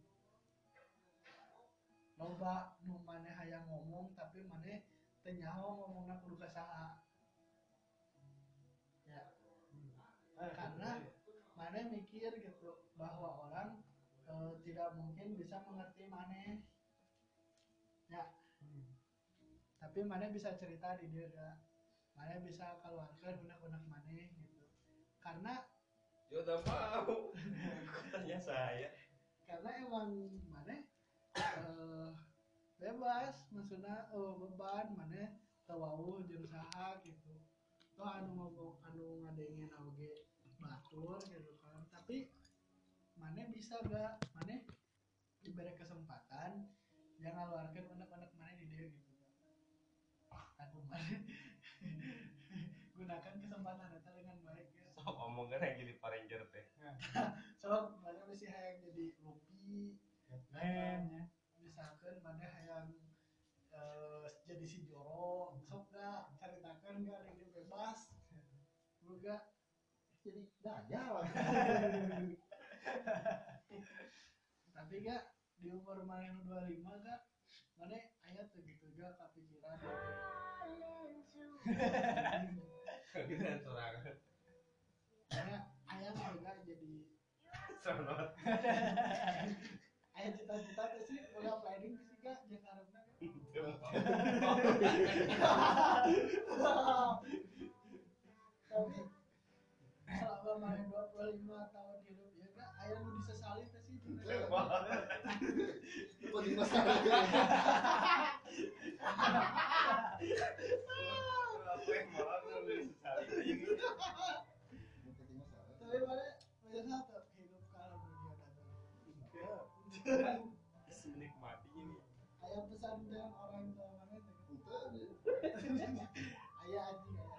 loba nu mana hayang ngomong tapi mana teu nyaho ngomongna kudu ka Eh, Karena- mana mikir gitu bahwa orang e, tidak mungkin bisa mengerti mana ya Hmm. tapi mana bisa cerita di dia gak mana bisa keluarkan unek-unek mana gitu karena Ya udah mau. Tanya saya. karena emang mana eh, bebas maksudnya eh, beban mana tawau jeung saha gitu toh anu ngomong anu ngadengin oge batur gitu kan. Tapi mana bisa gak mana diberi kesempatan jangan ngeluarkan unek-unek mana di dia gitu. Aku mana *laughs* gunakan kesempatan itu dengan baik ya. So ngomong kan yang jadi Power Ranger teh. *laughs* so mana masih hayang jadi Luffy Batman. ya. Misalkan mana hayang eh, jadi si Joro sok gak ceritakan gak yang bebas. Lu gak jadi dajal *laughs* tapi gak di umur mana yang 25 gak mana ayat tuh gitu gak kepikiran Kita sorangan. mana ayah juga jadi Sonot. ayah cita-cita tuh sih udah planning sih gak jangan harapnya *laughs* tapi selama main 25 tahun hidup ya kak ayah lu disesali tuh sih? Kok di masalah Apa yang malah tuh sesali ini. tapi mana hidup kalau dunia Menikmati ini. ayah pesan dengan orang tua mana ayah anjing ayah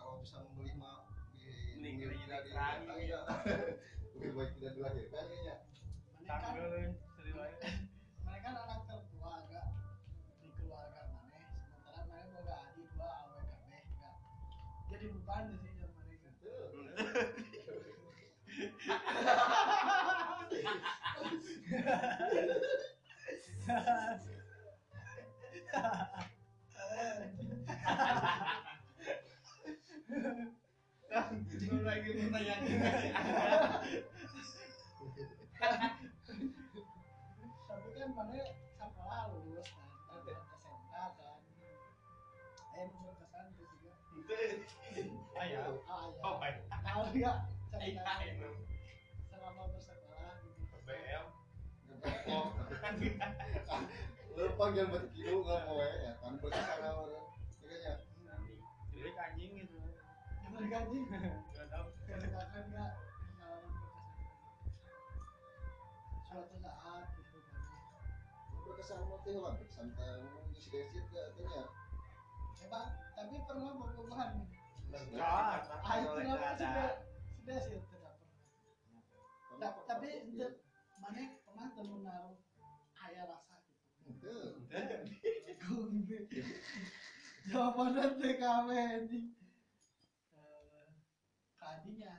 Kalau bisa membeli lebih baik tidak dilahirkan kayaknya Mana kan anak agak di keluarga mana sementara mana boga adik dua kabeh jadi beban yang mana kan Belum lagi pertanyaan tapi kan mana sekolah lulus kan SMK kan. Eh mau kesan juga. Oh, baik. tahu Iya, *laughs* lu panggil batu kilo nggak mau ya kan? Orang kayaknya Jadi anjing gitu. yang gaji Gak tahu. kedekaan nggak pengalaman berkesan suatu saat gitu kan. Berkesan mau teh lah berkesan kamu di sidesit gak katanya Hebat, tapi pernah berhubungan. Enggak. ah itu namanya sudah sudah sih tidak pernah? Ta- tapi itu mana pernah menaruh ayah rasa gitu jawabannya TKW ini kadinya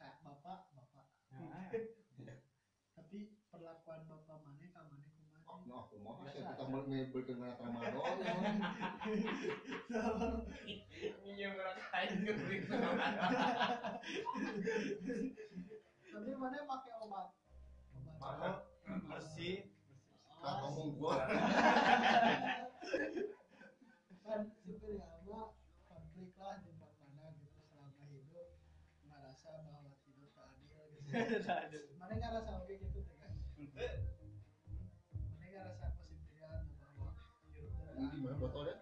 kayak bapak bapak tapi perlakuan bapak mana ke mana kumaha nah aku mau sih kita mau berkenal Ramadan Iya berakain ke berita. Tapi mana pakai obat? Obat Mahal. Bersih. nah ngomong gua. Kan ya mah konflik lah di mana gitu selama hidup merasa bahwa hidup tak adil gitu. *laughs* Mana nggak rasa oke gitu kan? Mana nggak rasa positifian bahwa hidup tak adil. mana botolnya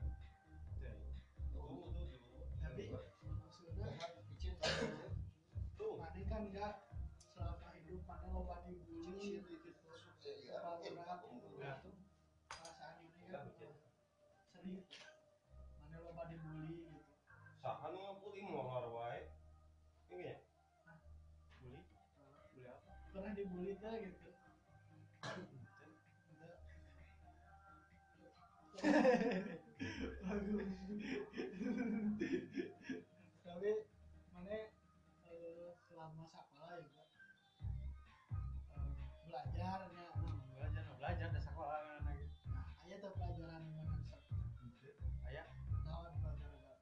tuh gitu tapi mana eh, selama sekolah ya Kak, eh, belajarnya Belajar, belajar dasar sekolah kan lagi. nah ayah tuh pelajaran mana Ayah nawan pelajaran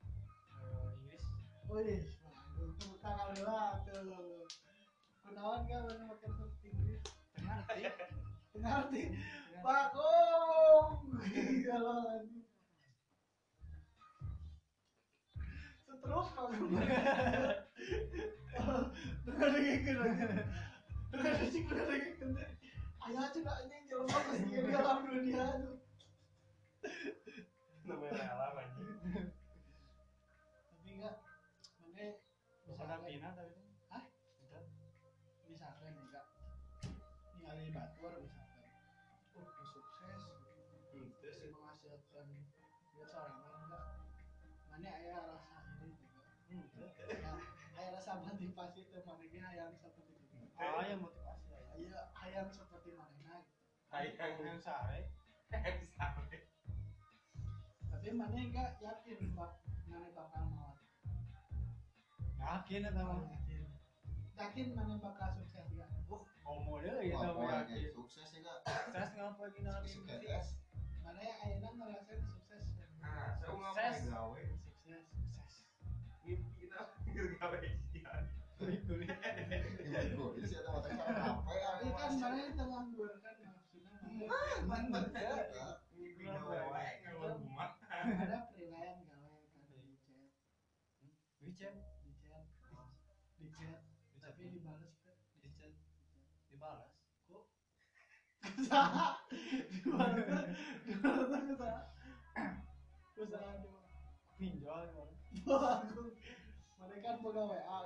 eh, Inggris. Waduh, tepuk tangan dulu lah tuh. Kenawan gak mana makan? Ngerti. Ngerti? Bakung! Kalau lagi. Seterus bakung. Dengar dengerin Dengar dengerin Dengar dengerin Ayah juga anjing jelma pasti di alam dunia tuh. Namanya alam anjing. Tapi enggak, mana Bisa ada pina tapi Ah, yang motivasi ayah. ayah hayang seperti mana hayang Yang sare. yang sampai. tapi mana enggak yakin bak mana bakal mawat Yakin eta mah. yakin yakin mana bakal sukses enggak Komo deui ya Wah, tahu yakin. sukses ya kak Sukses ngapa gini nanti? sukses mana yang ayahnya ngerasain sukses Nah, saya mau Sukses. ngapain gawe? sukses sukses Mimpi kita gawe sih ada mata apa ya? Kan mana yang kan? Mantap ya. ada penilaian gawe kan? Di chat WeChat. di chat di chat tapi dibalas ke Di chat. Dibalas. kok dibalas dibalas Pinjol kan boga WA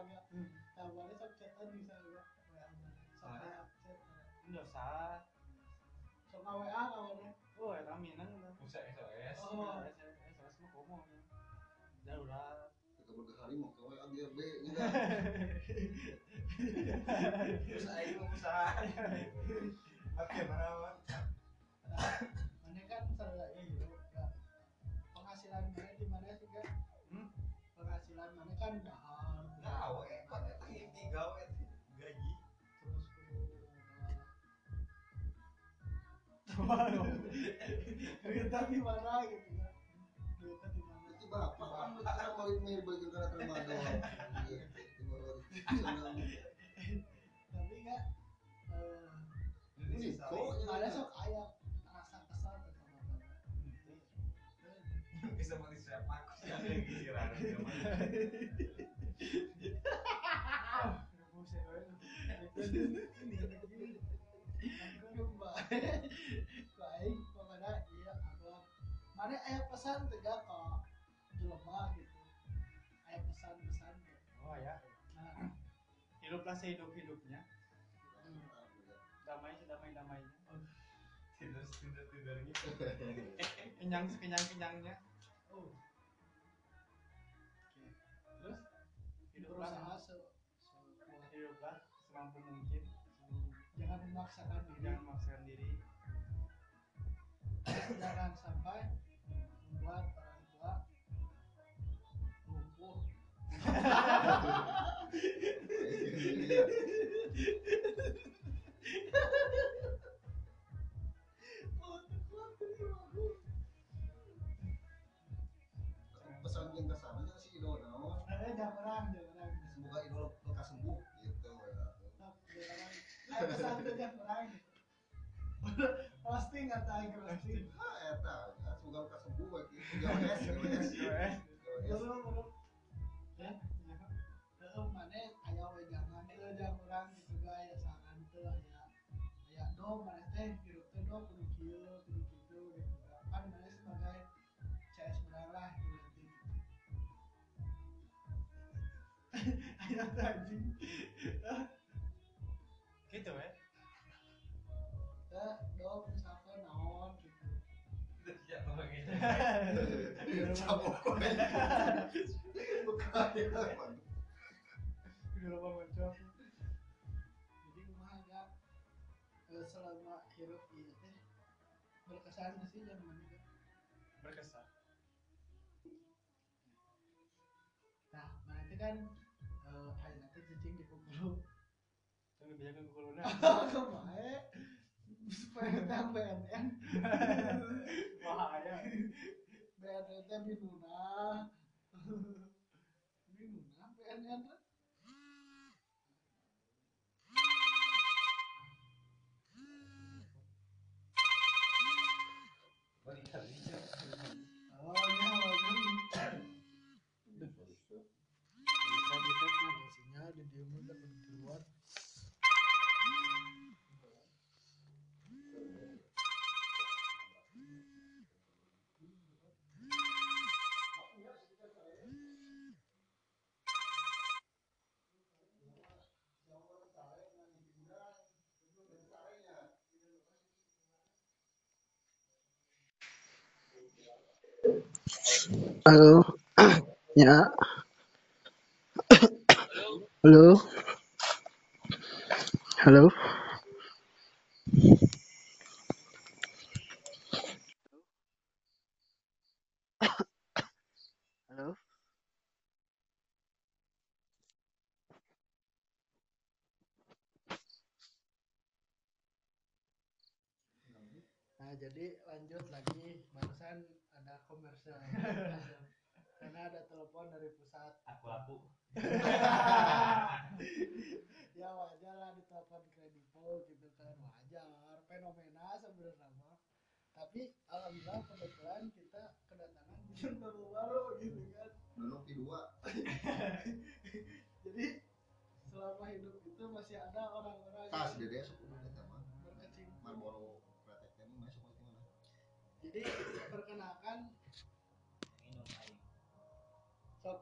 mana sok chatan bisa enggak WA mana sok WA chat Enggak usah. sok WA kawannya Oh, eta minang. Bisa SOS. Oh. SMS mah komo. darurat kita berhari mau ke WA dia B juga terus mau usaha oke merawat mana kan gitu ya, penghasilan mana di mana sih kan Hmm? penghasilan mana kan duitnya di mana gitu kan duitnya di mana itu bapak kan kita mail balik ke karena Iya, senang. tapi enggak eh ini Kok mana sok aya rasa kesal bisa mati siapa aku sih ada yang kisiran baik pesan tegak kok jelema gitu. Ayah pesan-pesan gitu. oh ya. Nah. Hiduplah sehidup hidupnya hmm. damai sedamai damainya tidur tidur tidurnya *laughs* kenyang sekenyang kenyangnya. Oh. Oke. terus? Hiduplah berusaha se sekuat. Hiduplah semampu mungkin. Jangan memaksakan diri. Jangan memaksakan diri. Jangan sampai membuat orang tua lumpuh pesan yang kesannya sih idol naon Eh, jangan orang. semoga idol lekas sembuh gitu ya pesan tuh jangan orang. Roasting atau aing roasting. ah ya, semoga lekas *laughs* bagi GWS mana aya we jangan teu jangan orang gitu ga aya saran teu aya. Aya do mana teh hirup teh do kudu kieu, kudu kitu gitu. Mana sebagai CS urang lah gitu. Aya teh cabok bukan ya udah lupa ngocok jadi kumaha ya selama hirup ieu teh berkesan. Nggak sih zaman itu berkesan nah itu kan eh nanti cicing di jangan bisa ke kuluna kemae tang BNN *laughs* bahaya. BNN teh binuna binuna Halo. *clears throat* ya. *clears throat* Halo. Halo. Halo. Nah, jadi lanjut lagi barusan ada Karena ada telepon dari pusat. aku aku *laughs* ya wajar lah ditelepon kredivo gitu kan wajar fenomena sebenarnya mah tapi alhamdulillah kebetulan kita kedatangan bintang baru baru gitu kan. Nunuk di dua jadi selama hidup itu masih ada orang-orang tas yang dede suku dede mah berkecimpung. Masuk ke mana jadi perkenalkan Nah,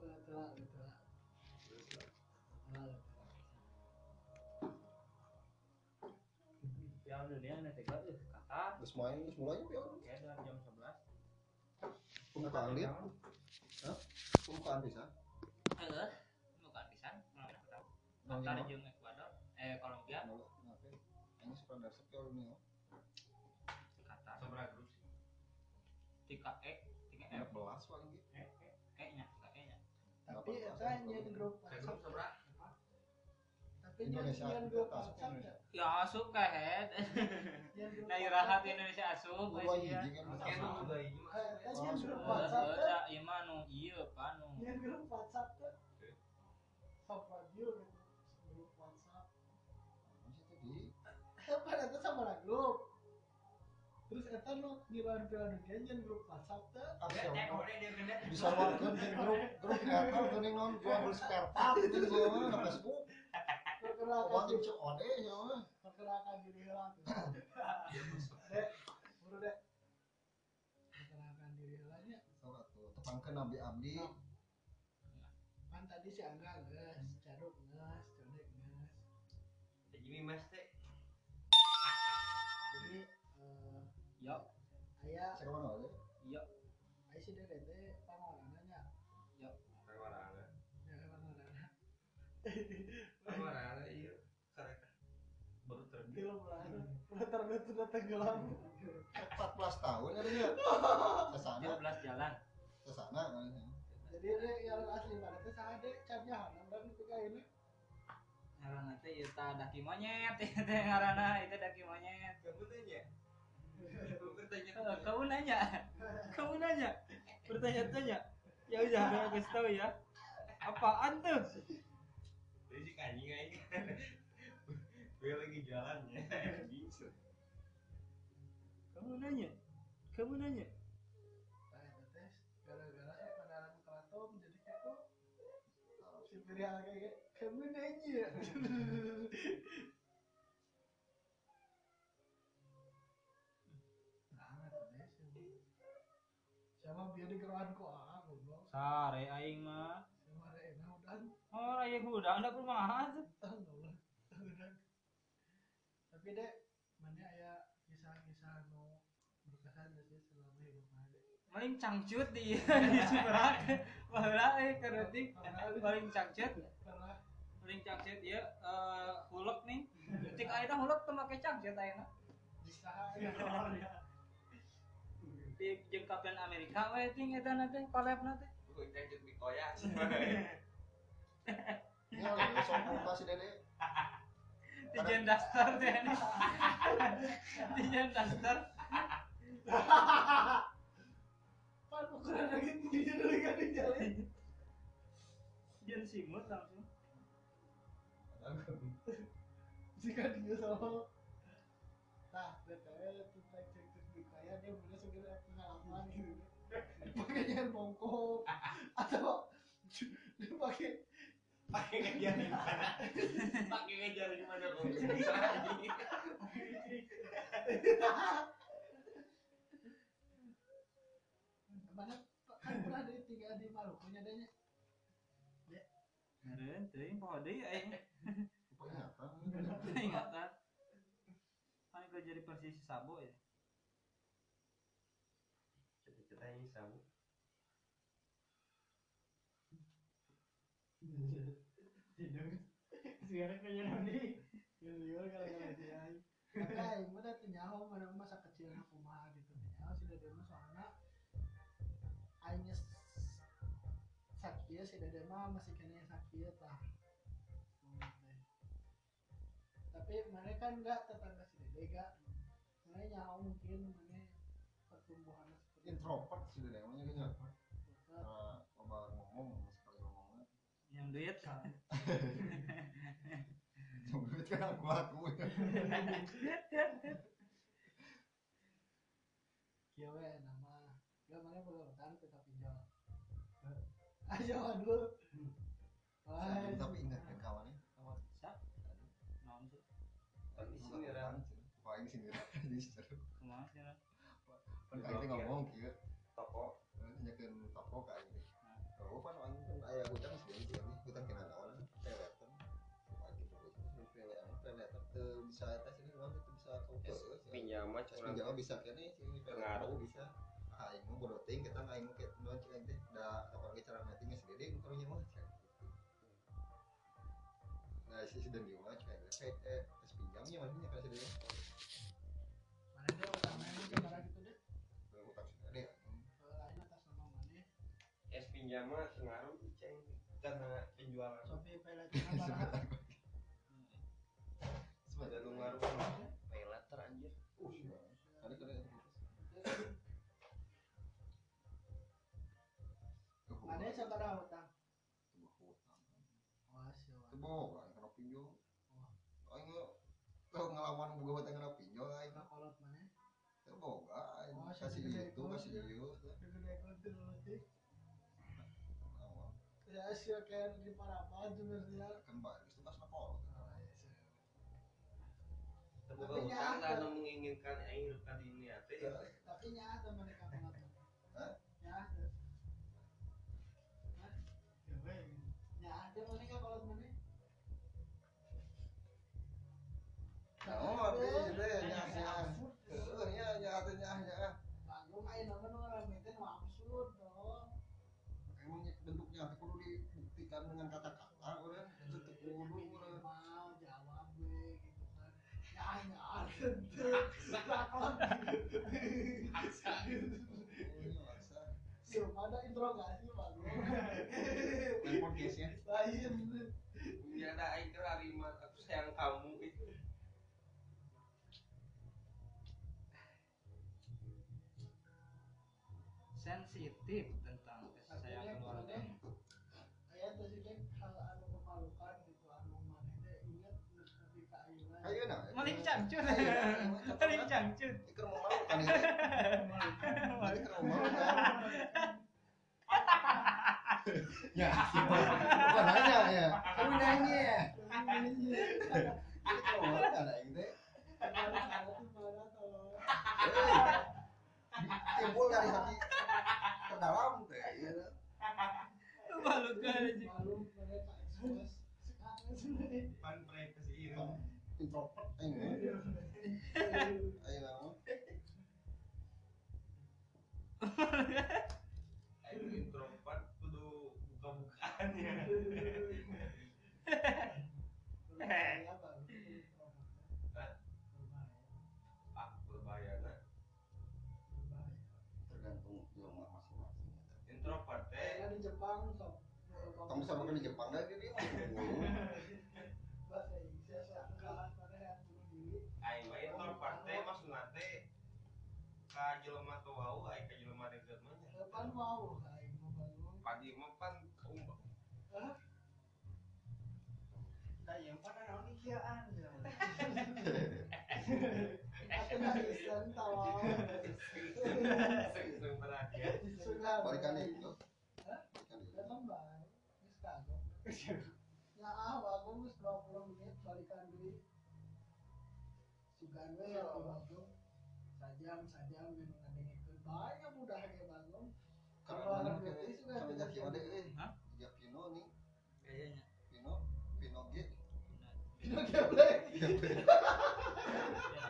piala dunia nanti kan eh kakak. Terus main terus oke dalam jam 11 pembukaan lihat Hah? bukan bisa eh mana tahu? Nang Qatar jeung Ekuador eh Kolombia? Ini oh. Qatar Seberapa grup sih? tiga E tiga Ada F belas paling gitu. Grup WhatsApp tapi nyen Indonesia *laughs* grup WhatsApp ya asup ka head nah irahat Indonesia asup Dua hiji kan nu juga ini mah. eh, Oh, grup. WhatsApp mah nu ieu pa nu grup WhatsApp gitu eta nu piala dunia nyen grup WhatsApp teh Eh, bisa warga di grup grup eta geuning non jual beli spare part gitu di Facebook. perkenalkan cek ode ya. Mah. perkenalkan diri heula dek buru dek perkenalkan diri heula nya Sok atuh tepangkeun nabi abdi. kan tadi si Angga geus Caruk geus Codek geus Jadi mas teh. Aya Saya mana aja. yo aya si Dede teh pangorana nya. Perwarana. ya pangorana Perwarana iya. Karena baru bulan udah terbit sudah tenggelam. 14 tahun ya dia. Ke sana, 13 jalan. Ke sana kan. jadi dek yang asli mana teh saha dek. Carnya hanam dan ku ini. Ngaranna teh ieu tah daki monyet. *laughs* Ieu teh ngaranna itu daki monyet. Kamu bertanya. Kamu nanya kamu nanya bertanya-tanya ya udah udah kasih tahu ya apaan tuh Jadi si anjing aja. Gue lagi jalan ya. Bisa. kamu nanya kamu nanya itu gara-gara si padaran kelatom jadi kepo si pria kayak gitu, kamu nanya biar digeruan kok ah goblok. Sare aing mah. Ada enak udah oh aing udah anda kumaha tapi dek mana ya kisah-kisah nu berkesan sih selama hidup mana paling cangcut di *laughs* di Ciberak baheula euy kereutik paling cangcut. Paling cangcut ieu eh hulek nih. Cek ayeuna hulek teu make cangcut ayeuna bisa ya *laughs* di jeung Kapten Amerika we ting eta na teh palebna teh Gue lanjut di koyak. Ya, lagi sok buka si Dede. di Jen Duster teh Jen Duster. Pan ukuran lagi tinggi dulu kan di jalan Jen Simut langsung jika dia sama nah pakainya bongkok *laughs* atau dia *laughs* pakai Pakai ngejar di mana? *laughs* Pakai ngejar di mana kok? Mana kan pernah dia tinggal di Maluku nya deh Meren teuing poho deui aing Peringatan. ingatan kan jadi persisi sabo ya Cita-cita ini sabu. Sekarang kayaknya nanti Giliur gara-gara dia Kakak, yang udah tenyaho mana masa kecil aku mah gitu tenyaho si dede mah soalnya Aingnya sakit si dede mah masih kena sakit lah teh. Tapi kan enggak tetangga si dede enggak Mana nyaho mungkin mana pertumbuhan seperti Introvert si Dede namanya kan ya. Introvert. Karena loba ngomong sekali ngomongnya. yang duit Duit *laughs* kan aku aku. Kieu we nama. Gak mana boleh utang kita pinjol. Ayo aduh. Wah, Tapi ingat kan kawannya. Kawan. sa naon sih Tapi sini orang Paling sini *laughs* di seru. kumaha sih? Kan ngomong kieu. Bisa eta sini mah teu bisa kau Pinjam mah Terus cuma pinjam bisa kene sini Pengaruh. bisa. aing mah bodoh ting kita aing mah kayak nuan cek teh da apalagi cara meeting geus gede nu karunya mah gitu. Nah, si si Dendi mah cek kayak eh tes pinjamnya mana nya kan Dendi. mana dia mana dia marah gitu deh utang si Dendi. lain atas nama mana es pinjam mah ngaruh ceng karena penjualan Sofi peletnya *laughs* boga kana pinjol. Aing mah teu ngelawan boga hutang kana pinjol aing. Nah, kolot mana Teu boga aing. Oh, Kasih itu, kasih ya. ieu. gede konten ya sih kayak di parapan sebenarnya Kan baris itu pas napol. terbuka Tapi utang nyata. menginginkan aing hidup di ini ya teh tapi nyata mereka pengatur Hah? nyata Hah? ya weh nyata mana nggak kolot mana Oh, di deh nya nya. Heuh nya nya atuh nya nya. Bangun aja nama nu orang itu maksud dong. Emang bentuknya teh kudu dibuktikan dengan kata-kata urang. Itu teu kudu urang. Mau jawab we gitu kan. Ya ya ada tuh. Lakon. Oh, nya maksa. Belum ada interogasi bangun. Main podcast ya. Lain. ya ada teh harima aku sayang kamu sensitif tentang sayang keluarga Ayat tadi kan hal anu memalukan gitu anu mana teh ingat nepi ka ayeuna. Ayeuna. maling cangcut maling cangcut Iker mau malu kan itu. Iker mau malu kan. Ya, bukan nanya ya. Kamu nanya ya. Timbul dari hati terdalam teh. ieu. malu kan Malu mereka pan privacy itu Introvert aing mah. Ayeuna mah. aing introvert kudu buka-bukaan ya Berbahaya baru. Hah? Berbahaya. ah berbahayana Berbahaya. Tergantung jelema masing-masing. introvert teh Kayaknya di Jepang sok. Kamu sama kan di Jepang dah jadi mah. Bahasa Inggris kalah pada yang mah introvert teh maksudna teh ka jelema teu wau aing ka jelema mah nya. Depan mau aing mau pan Nah, yang pada naon ikiaan ya. Aku nggak iseng tawa. sering perhatian Sudah. Balikan itu. Hah? Balikan itu. Datang bae. Geus kagok. Ya ah, bagus 20 menit balikan deui. Sugan we ya bagus. Sajam sajam minum ngadengkeun. Banyak mudah ge bangun. Karena Kalau anak berarti sudah Jaki Ode jadi. eh. Hah? Ya Pino nih. kayaknya Pino, Pino G. Pino geblek. *laughs*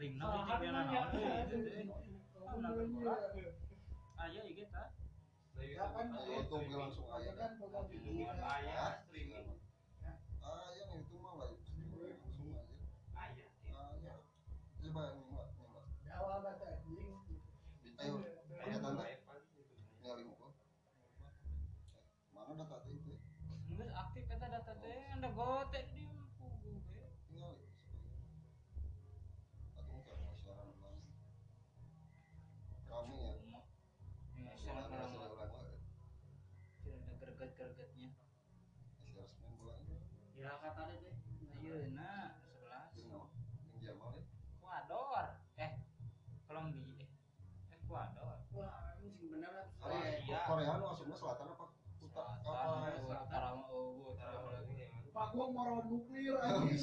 lingna jeung dia naon deui Ah, nangkep bola. aya ieu tah Ya kan Ayo tuh gue langsung aja. kan ayah streaming Ah, yang itu mah lah. Langsung aja. ayah Ah, ya. Coba nyimak, nyimak. Jawa bata anjing. Ayo, pakai tanda. Ayah pan gitu. Nyali muka. Mana data teh itu? geus aktif eta data teh anda gote di pugu ge Tinggal ya. Atau mungkin mau siaran ulang. Rame ya. ya Siaran sana siaran ulang lah. ada gerget-gergetnya Siaran semen bulan ini. ya kata deh ayeuna 11 Jeung naon? Jeung Jamal ya. Ekuador eh Kolombia eh Ekuador Wah, anjing bener lah. Kroasia. Korea nu asupna selatan apa? Utara apa? Selatan utara mah eueuh Utara utara lagi gua mau nuklir Oh, anjing.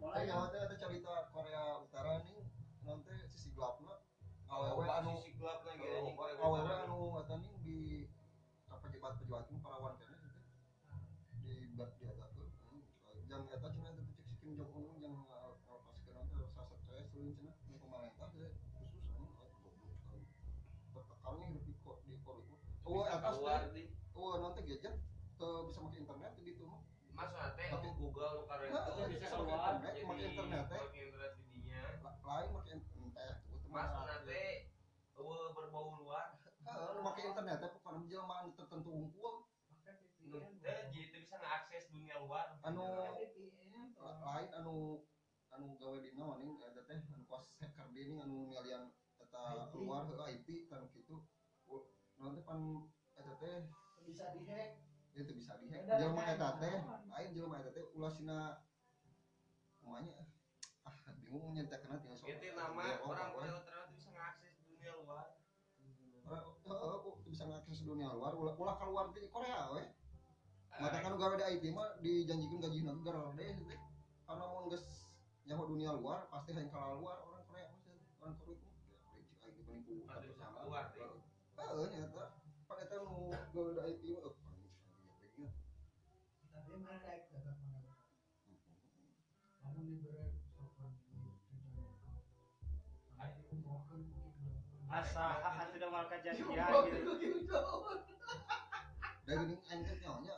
Tapi nyawa teh ada cerita Korea Utara nih nanti sisi gelapna awewe anu sisi gelap lagi anjing? awewe anu eta nih di pejabat pejabat nu parawan kene gitu. di bar diadakeun yang eta cenah eta cek si Kim Jong Un yang alokasikeun nanti saset saya seuleun cenah nu pemerintah teh khusus anu goblok tertekan nih hidup di ko- di korup oh atas keluar teh di oh nanti teu bisa make internet gitu mah Mas teh Pakai- Google lu karena Nah, itu bisa pakai keluar internet, jadi pakai internet, teh. pakai internet di dinya La- lain make internet tuh teh Mas teh eueuh berbau luar. Heeh, nu make internet teh bukan jelema anu tertentu unggul. Jadi teu bisa ngakses dunia luar. Anu- lain anu anu gawe dina maning eta teh anu kuas hacker deui anu ngalian eta IT. luar heuh IP kan kitu U- naon teh pan eta teh. Bisa dihack itu bisa jelema dengan eta teh lain jelema eta teh ulasina kumanya ah bingung nyentekeun tinggal sok itu nama Iya, oh, orang Utara tuh bisa ngakses dunia luar. Heeh, kok bisa ngakses dunia luar. Ulah ulah keluar di Korea we mata kan gawe di IT mah dijanjikan gaji nanti gara deh teh. karena mau geus nyaho dunia luar pasti hayang kalah luar. Orang Korea teh. orang Korea mah ya teh penipu Pasti bisa keluar, teh. heeh nyata. Pan eta nu gawe di IT asa asa sudah mal kejadian gitu da geuning aing teh nyahonya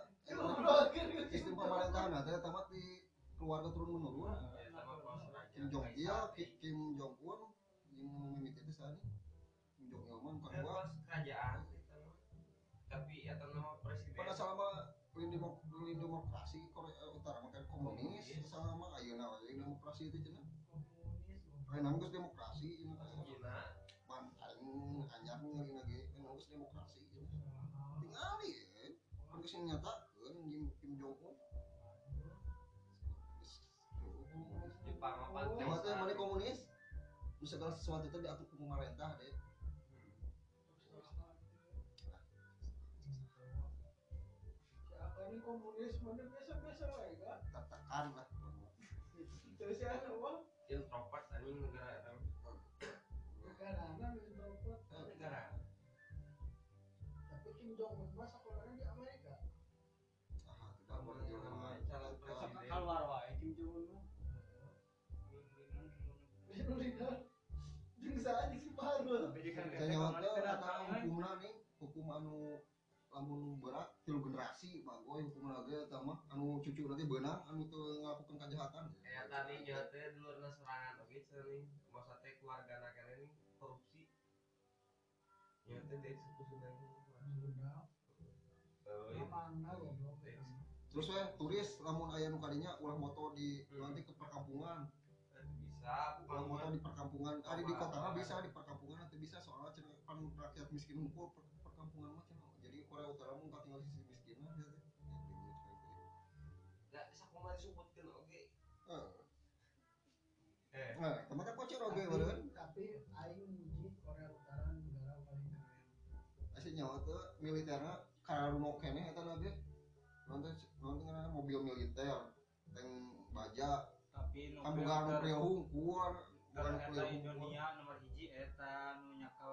sistem pemerintahan teh tamat di keluarga turun menurun. Ya proses raja Kim Jong Il, Ki- Kim Jong Un, yang mimiti itu saat ini. Kim Jong Il mah proses kerajaan itu mah. tapi eta nama presiden. Pada selama lin demok lin demokrasi Korea Utara makan komunis selama ayeuna demokrasi itu cenah. Ayeuna geus demokrasi ngeulina ge ayeuna geus demokrasi cenah. Tingali ya. Kan geus nyatakeun Kim Kim Jong Un. Jepang apa Jawa teh mana komunis? Segala sesuatu teh diatur ku pemerintah deh. ini komunis mana biasa biasa wae kan Tertekan lah. terus ya apa introvert anjing negara anu lamun berat tilu generasi bagoy hukum lagi eta mah anu cucu nanti beunang anu teu ngelakukan kejahatan. kayak tadi nya teh dulur serangan oke masa teh keluarga anak nih korupsi nya teh lagi iya. mana goblok Terus we turis lamun aya nu kadinya ulah moto di nanti ke perkampungan. bisa Ulah moto bukan di perkampungan. Ada di kota bisa di perkampungan nanti bisa soalnya kan rakyat miskin hukum mah cenah. Jadi Korea Utara mah tinggal sisi miskin mah teh. nggak bisa kumaha disebutkeun oke eh Nah, teman kan kocor oge tapi, tapi aing muji Korea Utara negara paling keren Asli nyawa tuh militernya kararuno kene eta na ge. Nonton nonton ngaranna mobil militer, tank baja, tapi kan bukan nuklir hungkur, bukan hungkur. Indonesia nomor hiji eta nu nyakal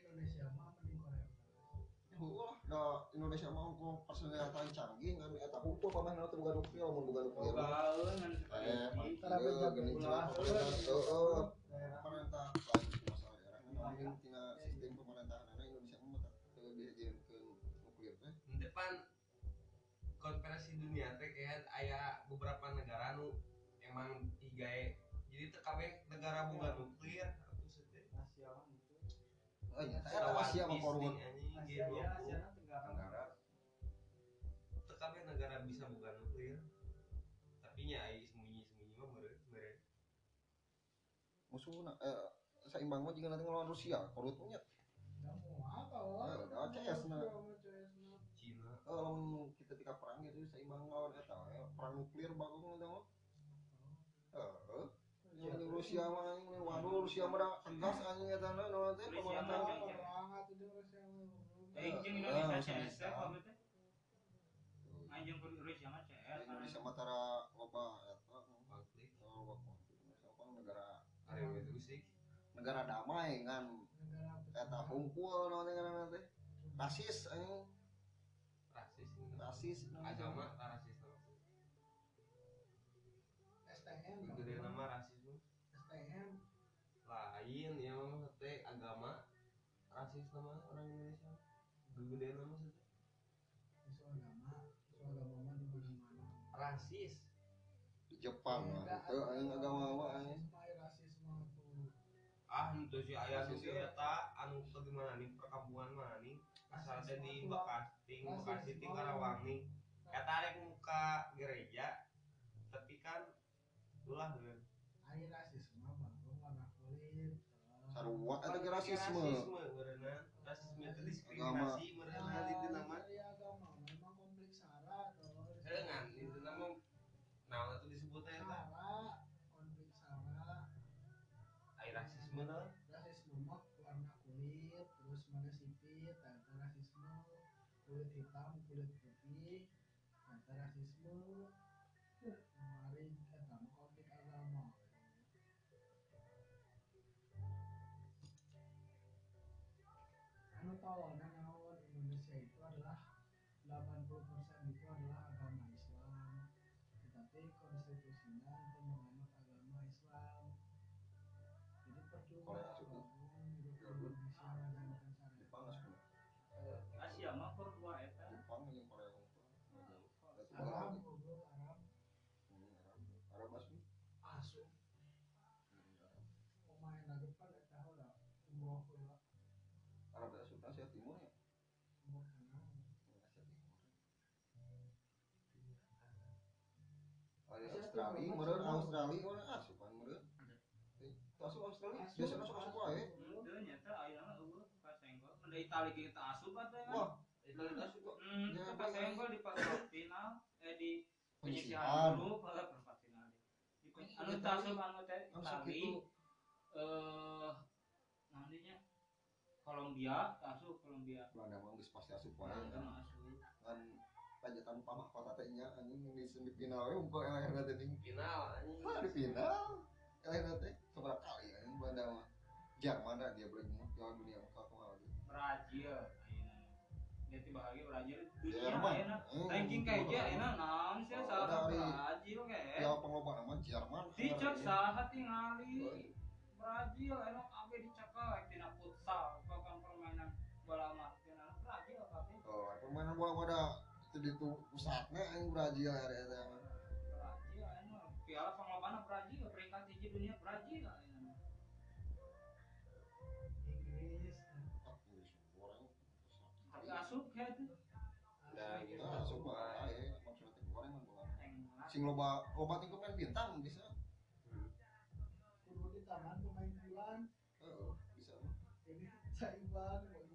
da Indonesia mah hungkur persenjataan canggih kan eta hungkur pamana teu boga nuklir lamun boga nuklir. mah. Gaeun ngan iya, gini cenah pemerintah. Heeh. pemerintah masalah mungkin tina sistem pemerintahan anak Indonesia mah tak teu diajarkeun nuklir teh di depan konferensi dunia teh kayak aya beberapa negara nu emang higae jadi teu kabeh negara boga nuklir atuh sedih Asia gitu. oh nya eta Asia mah korun Asia ya, Asia musuhna eh saimbang mah juga nanti ngelawan Rusia. Korut nya nggak mau apa wah Eh, ada CS. Cina eh kita ketika perang gitu seimbang lawan eta we. perang nuklir mah heeh yang di Rusia mah anjing waduh Rusia mah tegas anjing eta na naon teh Rusia pemerintah mah Orang atuh di Rusia mah. Aing jeung Eh, Indonesia mah. CS. Indonesia mah tara loba eta konflik loba konflik Apa negara hari itu sih. Negara damai kan. Negara eta hunkul naon ngaranna teh. Rasis anjing. Rasis rasis agama rasis nama. STM. gede nama rasisme STM. lain ya mah teh agama rasis nama orang Indonesia. Gede nama sih Isu agama. Isu agama di mana-mana. rasis. Di Jepang mah. Itu agama. mah anjing? Rasisme, rasisme tuh. Ah itu si ayah si eta anu bagaimana nih perkampungan mana nih? Asal ada di Bekasi Bekasi di Karawang nih. Kata rek muka gereja tapi kan ulah dengan Ayo rasisme baru warna kulit. sarua eta ge rasisme? rasisme rasisme itu diskriminasi berenang. Itu nama Australia meureun Australia mana asupan meureun asup Australia biasa asup asup wae Henteu nyata ayeuna eueuh kasenggol. Mun Itali kita asup atuh kan. wah itu asup kok Hmm, Ya, kasenggol di perempat *coughs* final eh di Penyisihan. penyisihan grup eh, perempat final. Ini Anu asup anu teh Itali gitu eh namanya Kolombia asup Kolombia. Belanda mah geus pasti asup wae Belanda mah asup. kan pajatan pamah kota teh nya anjing di semifinal we umpul elehna teh ting final anjing. Ah di final? Elehna teh seberapa kali anjing Belanda mah? Jerman dah dia beli Piala Dunia muka ke mana lagi Brazil. Dia tiba lagi Brazil dunia Jerman. ayeuna. Eh, Ranking kayak dia ayeuna naon sih salah Brazil ge. Piala penglobaan nama Jerman. Dicek saha tingali. Brazil enak abe dicekel tina futsal bukan permainan bola mah tina Brazil tapi oh permainan bola pada itu pusatnya anjing Brazil ya eta mah Brazil enak piala penglobaan Brazil peringkat tinggi dunia Brazil Inggris. Ah, tapi asup itu. Nah, gitu. Nah, maksudnya goreng England sing loba loba pemain bintang bisa. Kudu di tangan pemain bulan. Bisa. Ini bagus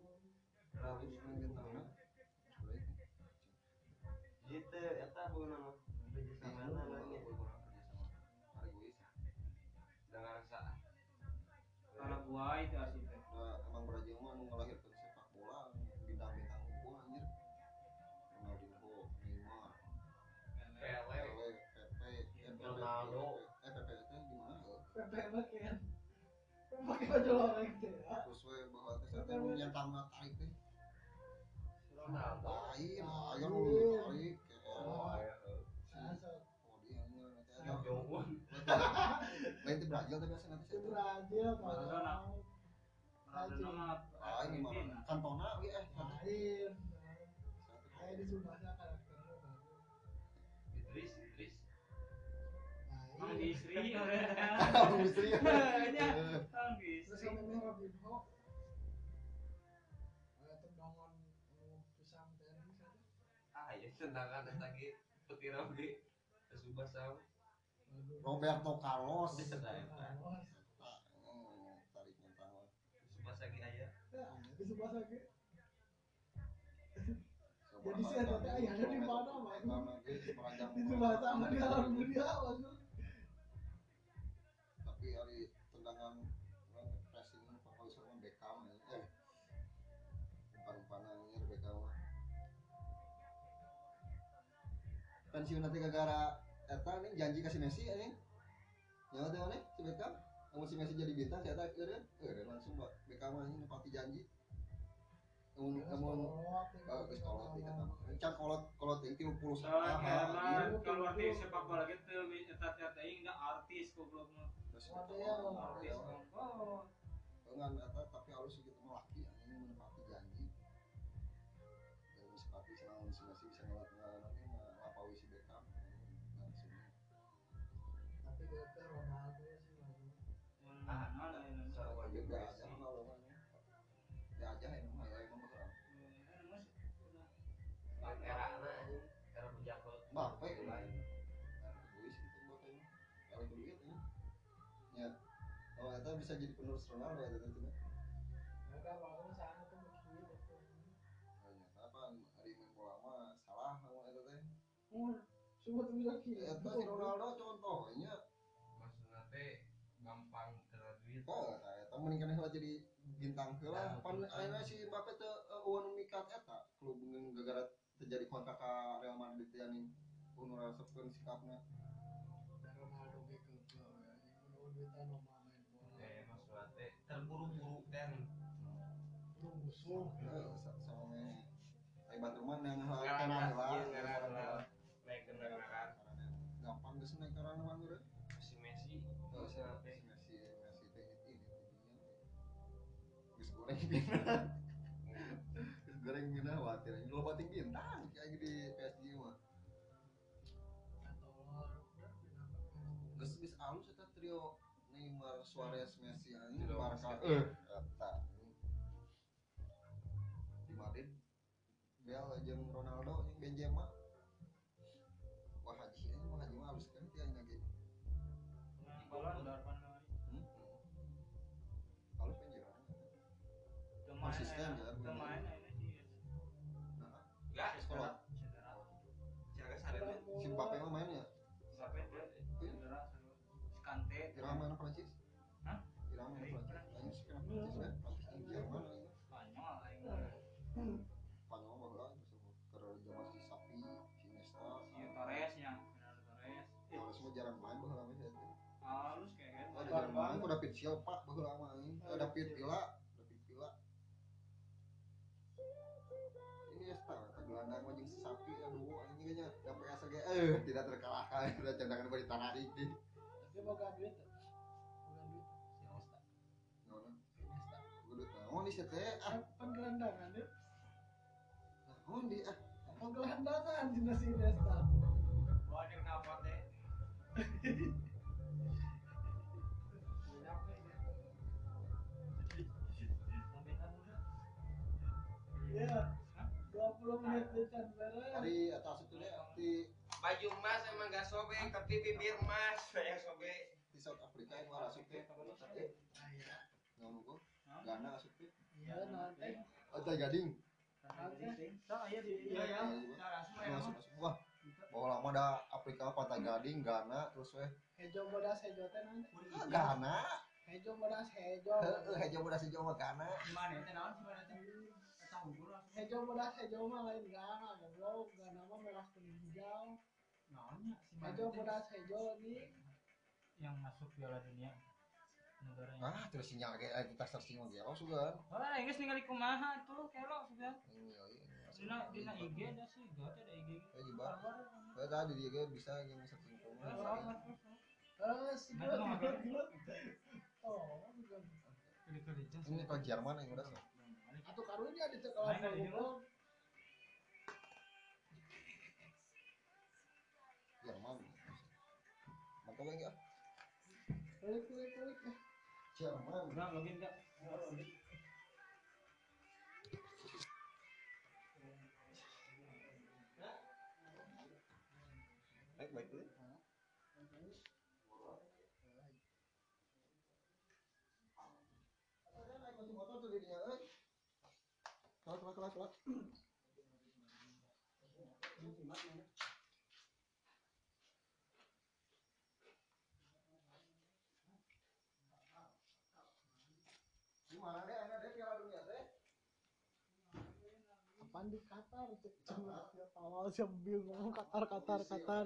Paraguay itu asup teh Nah, emang Brazil mah anu ngelahirkan sepak bola bintang-bintang unggul anjir. Ronaldinho, Neymar, Pele Pepe, eh, Pepe, Ronaldo. Eh, Pepe itu di mana? Pepe makin pakai baju loreng teh ya Terus we bahwa teh saya teh nu nyantangna tarik teh. Ronaldo. Lain, aya nu tarik oh ya Asa Oh, dia Un Lain di Brazil teh Brazil Maradona. Maradona Ah, ini mana? Cantona we eh. lain kayak di Subasa karakternya bagus. Idris Idris. Mang Bisri Mang terus Bisri sama ini Robinho kayak tendangan anu pisang tenis ada ah ya tendangan eta ge petir abdi Subasa. Bagus Roberto Carlos. Carlos. Ah, hmm, tarik nyantang Ya, Subasa ge jadi ada teh ayahnya di mana itu bahasa sama di alam dunia tapi hari tendangan orang pressing kalau sama Beckham ya. Eh umpan-umpanannya Beckham mah pensiun nanti gara-gara eta nih janji kasih Messi ini. Nyawa teh mana si Beckham kamu si Messi jadi bintang saya tak kira eh langsung mbak. Mah ini nepati janji. Kamu kamu eh geus kolot di kata mah can kolot kolot yang tilu puluh karena kalau artis sepak bola gitu eta eta aing da artis goblok mah. terus Ada kita yang ngomong, Artis ngomong. dengan eta tapi harus gitu melaki ini menepati janji. Dan sepati selalu si Messi bisa ngelak bisa jadi penerus Ronaldo tuh tuh mereka kalau sana tuh mikir itu ternyata apa hari main bola mah salah kamu teh? Semua tuh bisa eta si Ronaldo contohnya. Teh gampang kena duit. Oh, nah, eta mendingan heula jadi bintang heula. Pan ayeuna si Mbappe teu eueuh mikat eta klub ngeun gara-gara terjadi kontrak ka Real Madrid teh resepkeun sikapna. Ronaldo ge ya. Duitan mau terburu-buru kan lu musuh ai Batruman yang iya, naik kendaraan Gampang geus naik karana mah geus. si Messi si Messi Messi teh ini goreng Suarez, Messi anjing Trio Barca. Messi. Eh, eta. Di Madrid Bel jeung Ronaldo jeung Benzema. Ku David Silva baheula mah aing. Eh, David Villa, David Villa. Ini Nesta, kata gelandang mah jeung si Sapi aduh anjing nya sampai PSG eh tidak terkalahkan *laughs* sudah cendangan bari tanah iki. tapi boga duit boga duit Naon? Iniesta Kudu naon di situ teh? Ah, penggelandangan ya naon di ah. penggelandangan cina si Desta Wah, kenapa teh? 20 menit depan beres Hari atas itu deh di baju emas emang gak sobek tapi bibir emas yang sobek di South Africa yang warna asup teh. Nggak nunggu. Gana asup teh. ya nanti teh gading. Tak, iya di Iya, iya. ya. Cara semua ya. Masuk masuk. Wah, bawa lama dah Afrika Pantai Gading, Ghana, terus weh hejo bodas hejo teh nanti Ah, Ghana, hejo bodas hejo *laughs* hejo udah sejauh mah Ghana. Gimana ya? Naon gimana teh? Hejo bodas hejo mah lain gana goblok gana mah merah kuning hijau Naonnya si hejo bodas hejo lagi yang masuk Piala Dunia negaranya. Ah, terus sinyal kayak eh, kita searching mah gelo sugan. Oh, geus ningali kumaha tuh kelo sudah. Ini ya, ini. Dina dina IG ada sih, gak ada IG. Eh, jiba. Eh, tadi dia ge bisa yang Terus, rumah. terus, oh. Ini ke Jerman yang udah sih. Atau karunya di kali goblok Jerman. Mantap enggak? klik klik klik eh. Jerman. Udah login enggak? Kelak, kelak. Gimana deh, enak deh Piala Dunia teh? Apaan di Qatar cuma awal siap bingung Qatar Qatar Qatar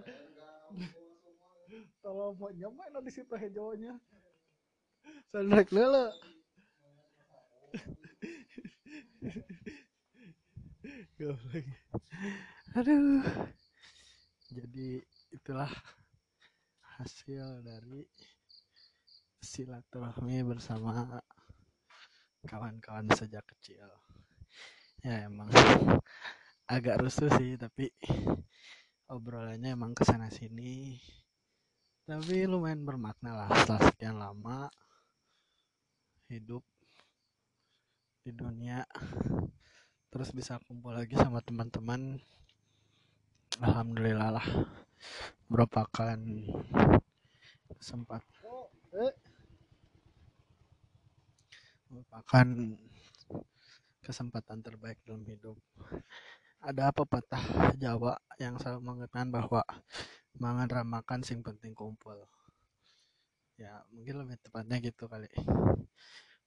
kalau mau nyampe di situ hijaunya sandrek lele Aduh. Jadi itulah hasil dari silaturahmi bersama kawan-kawan sejak kecil. Ya emang agak rusuh sih tapi obrolannya emang ke sana sini. Tapi lumayan bermakna lah setelah sekian lama hidup di dunia terus bisa kumpul lagi sama teman-teman. Alhamdulillah lah merupakan kesempat eh, merupakan kesempatan terbaik dalam hidup. Ada pepatah Jawa yang selalu mengatakan bahwa mangan ramakan sing penting kumpul? Ya mungkin lebih tepatnya gitu kali.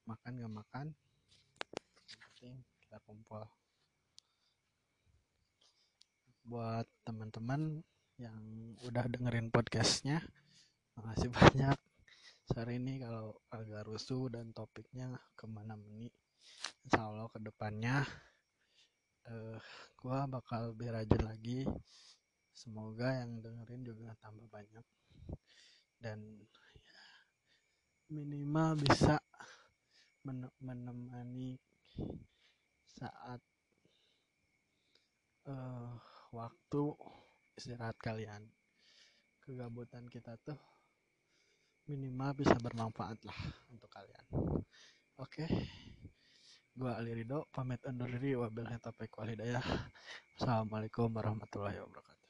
Makan gak makan penting kita kumpul. Buat teman-teman yang udah dengerin podcastnya makasih banyak. Sore ini kalau agak rusuh dan topiknya ke mana meni insya Allah ke depannya eh, gua bakal lebih rajin lagi. Semoga yang dengerin juga tambah banyak. Dan minimal bisa men- menemani saat eh waktu istirahat kalian. Kegabutan kita tuh minimal bisa bermanfaat lah untuk kalian. Oke gua Ali Ridho pamit undur diri. Wabillahi taufiq wal hidayah. Assalamualaikum warahmatullahi wabarakatuh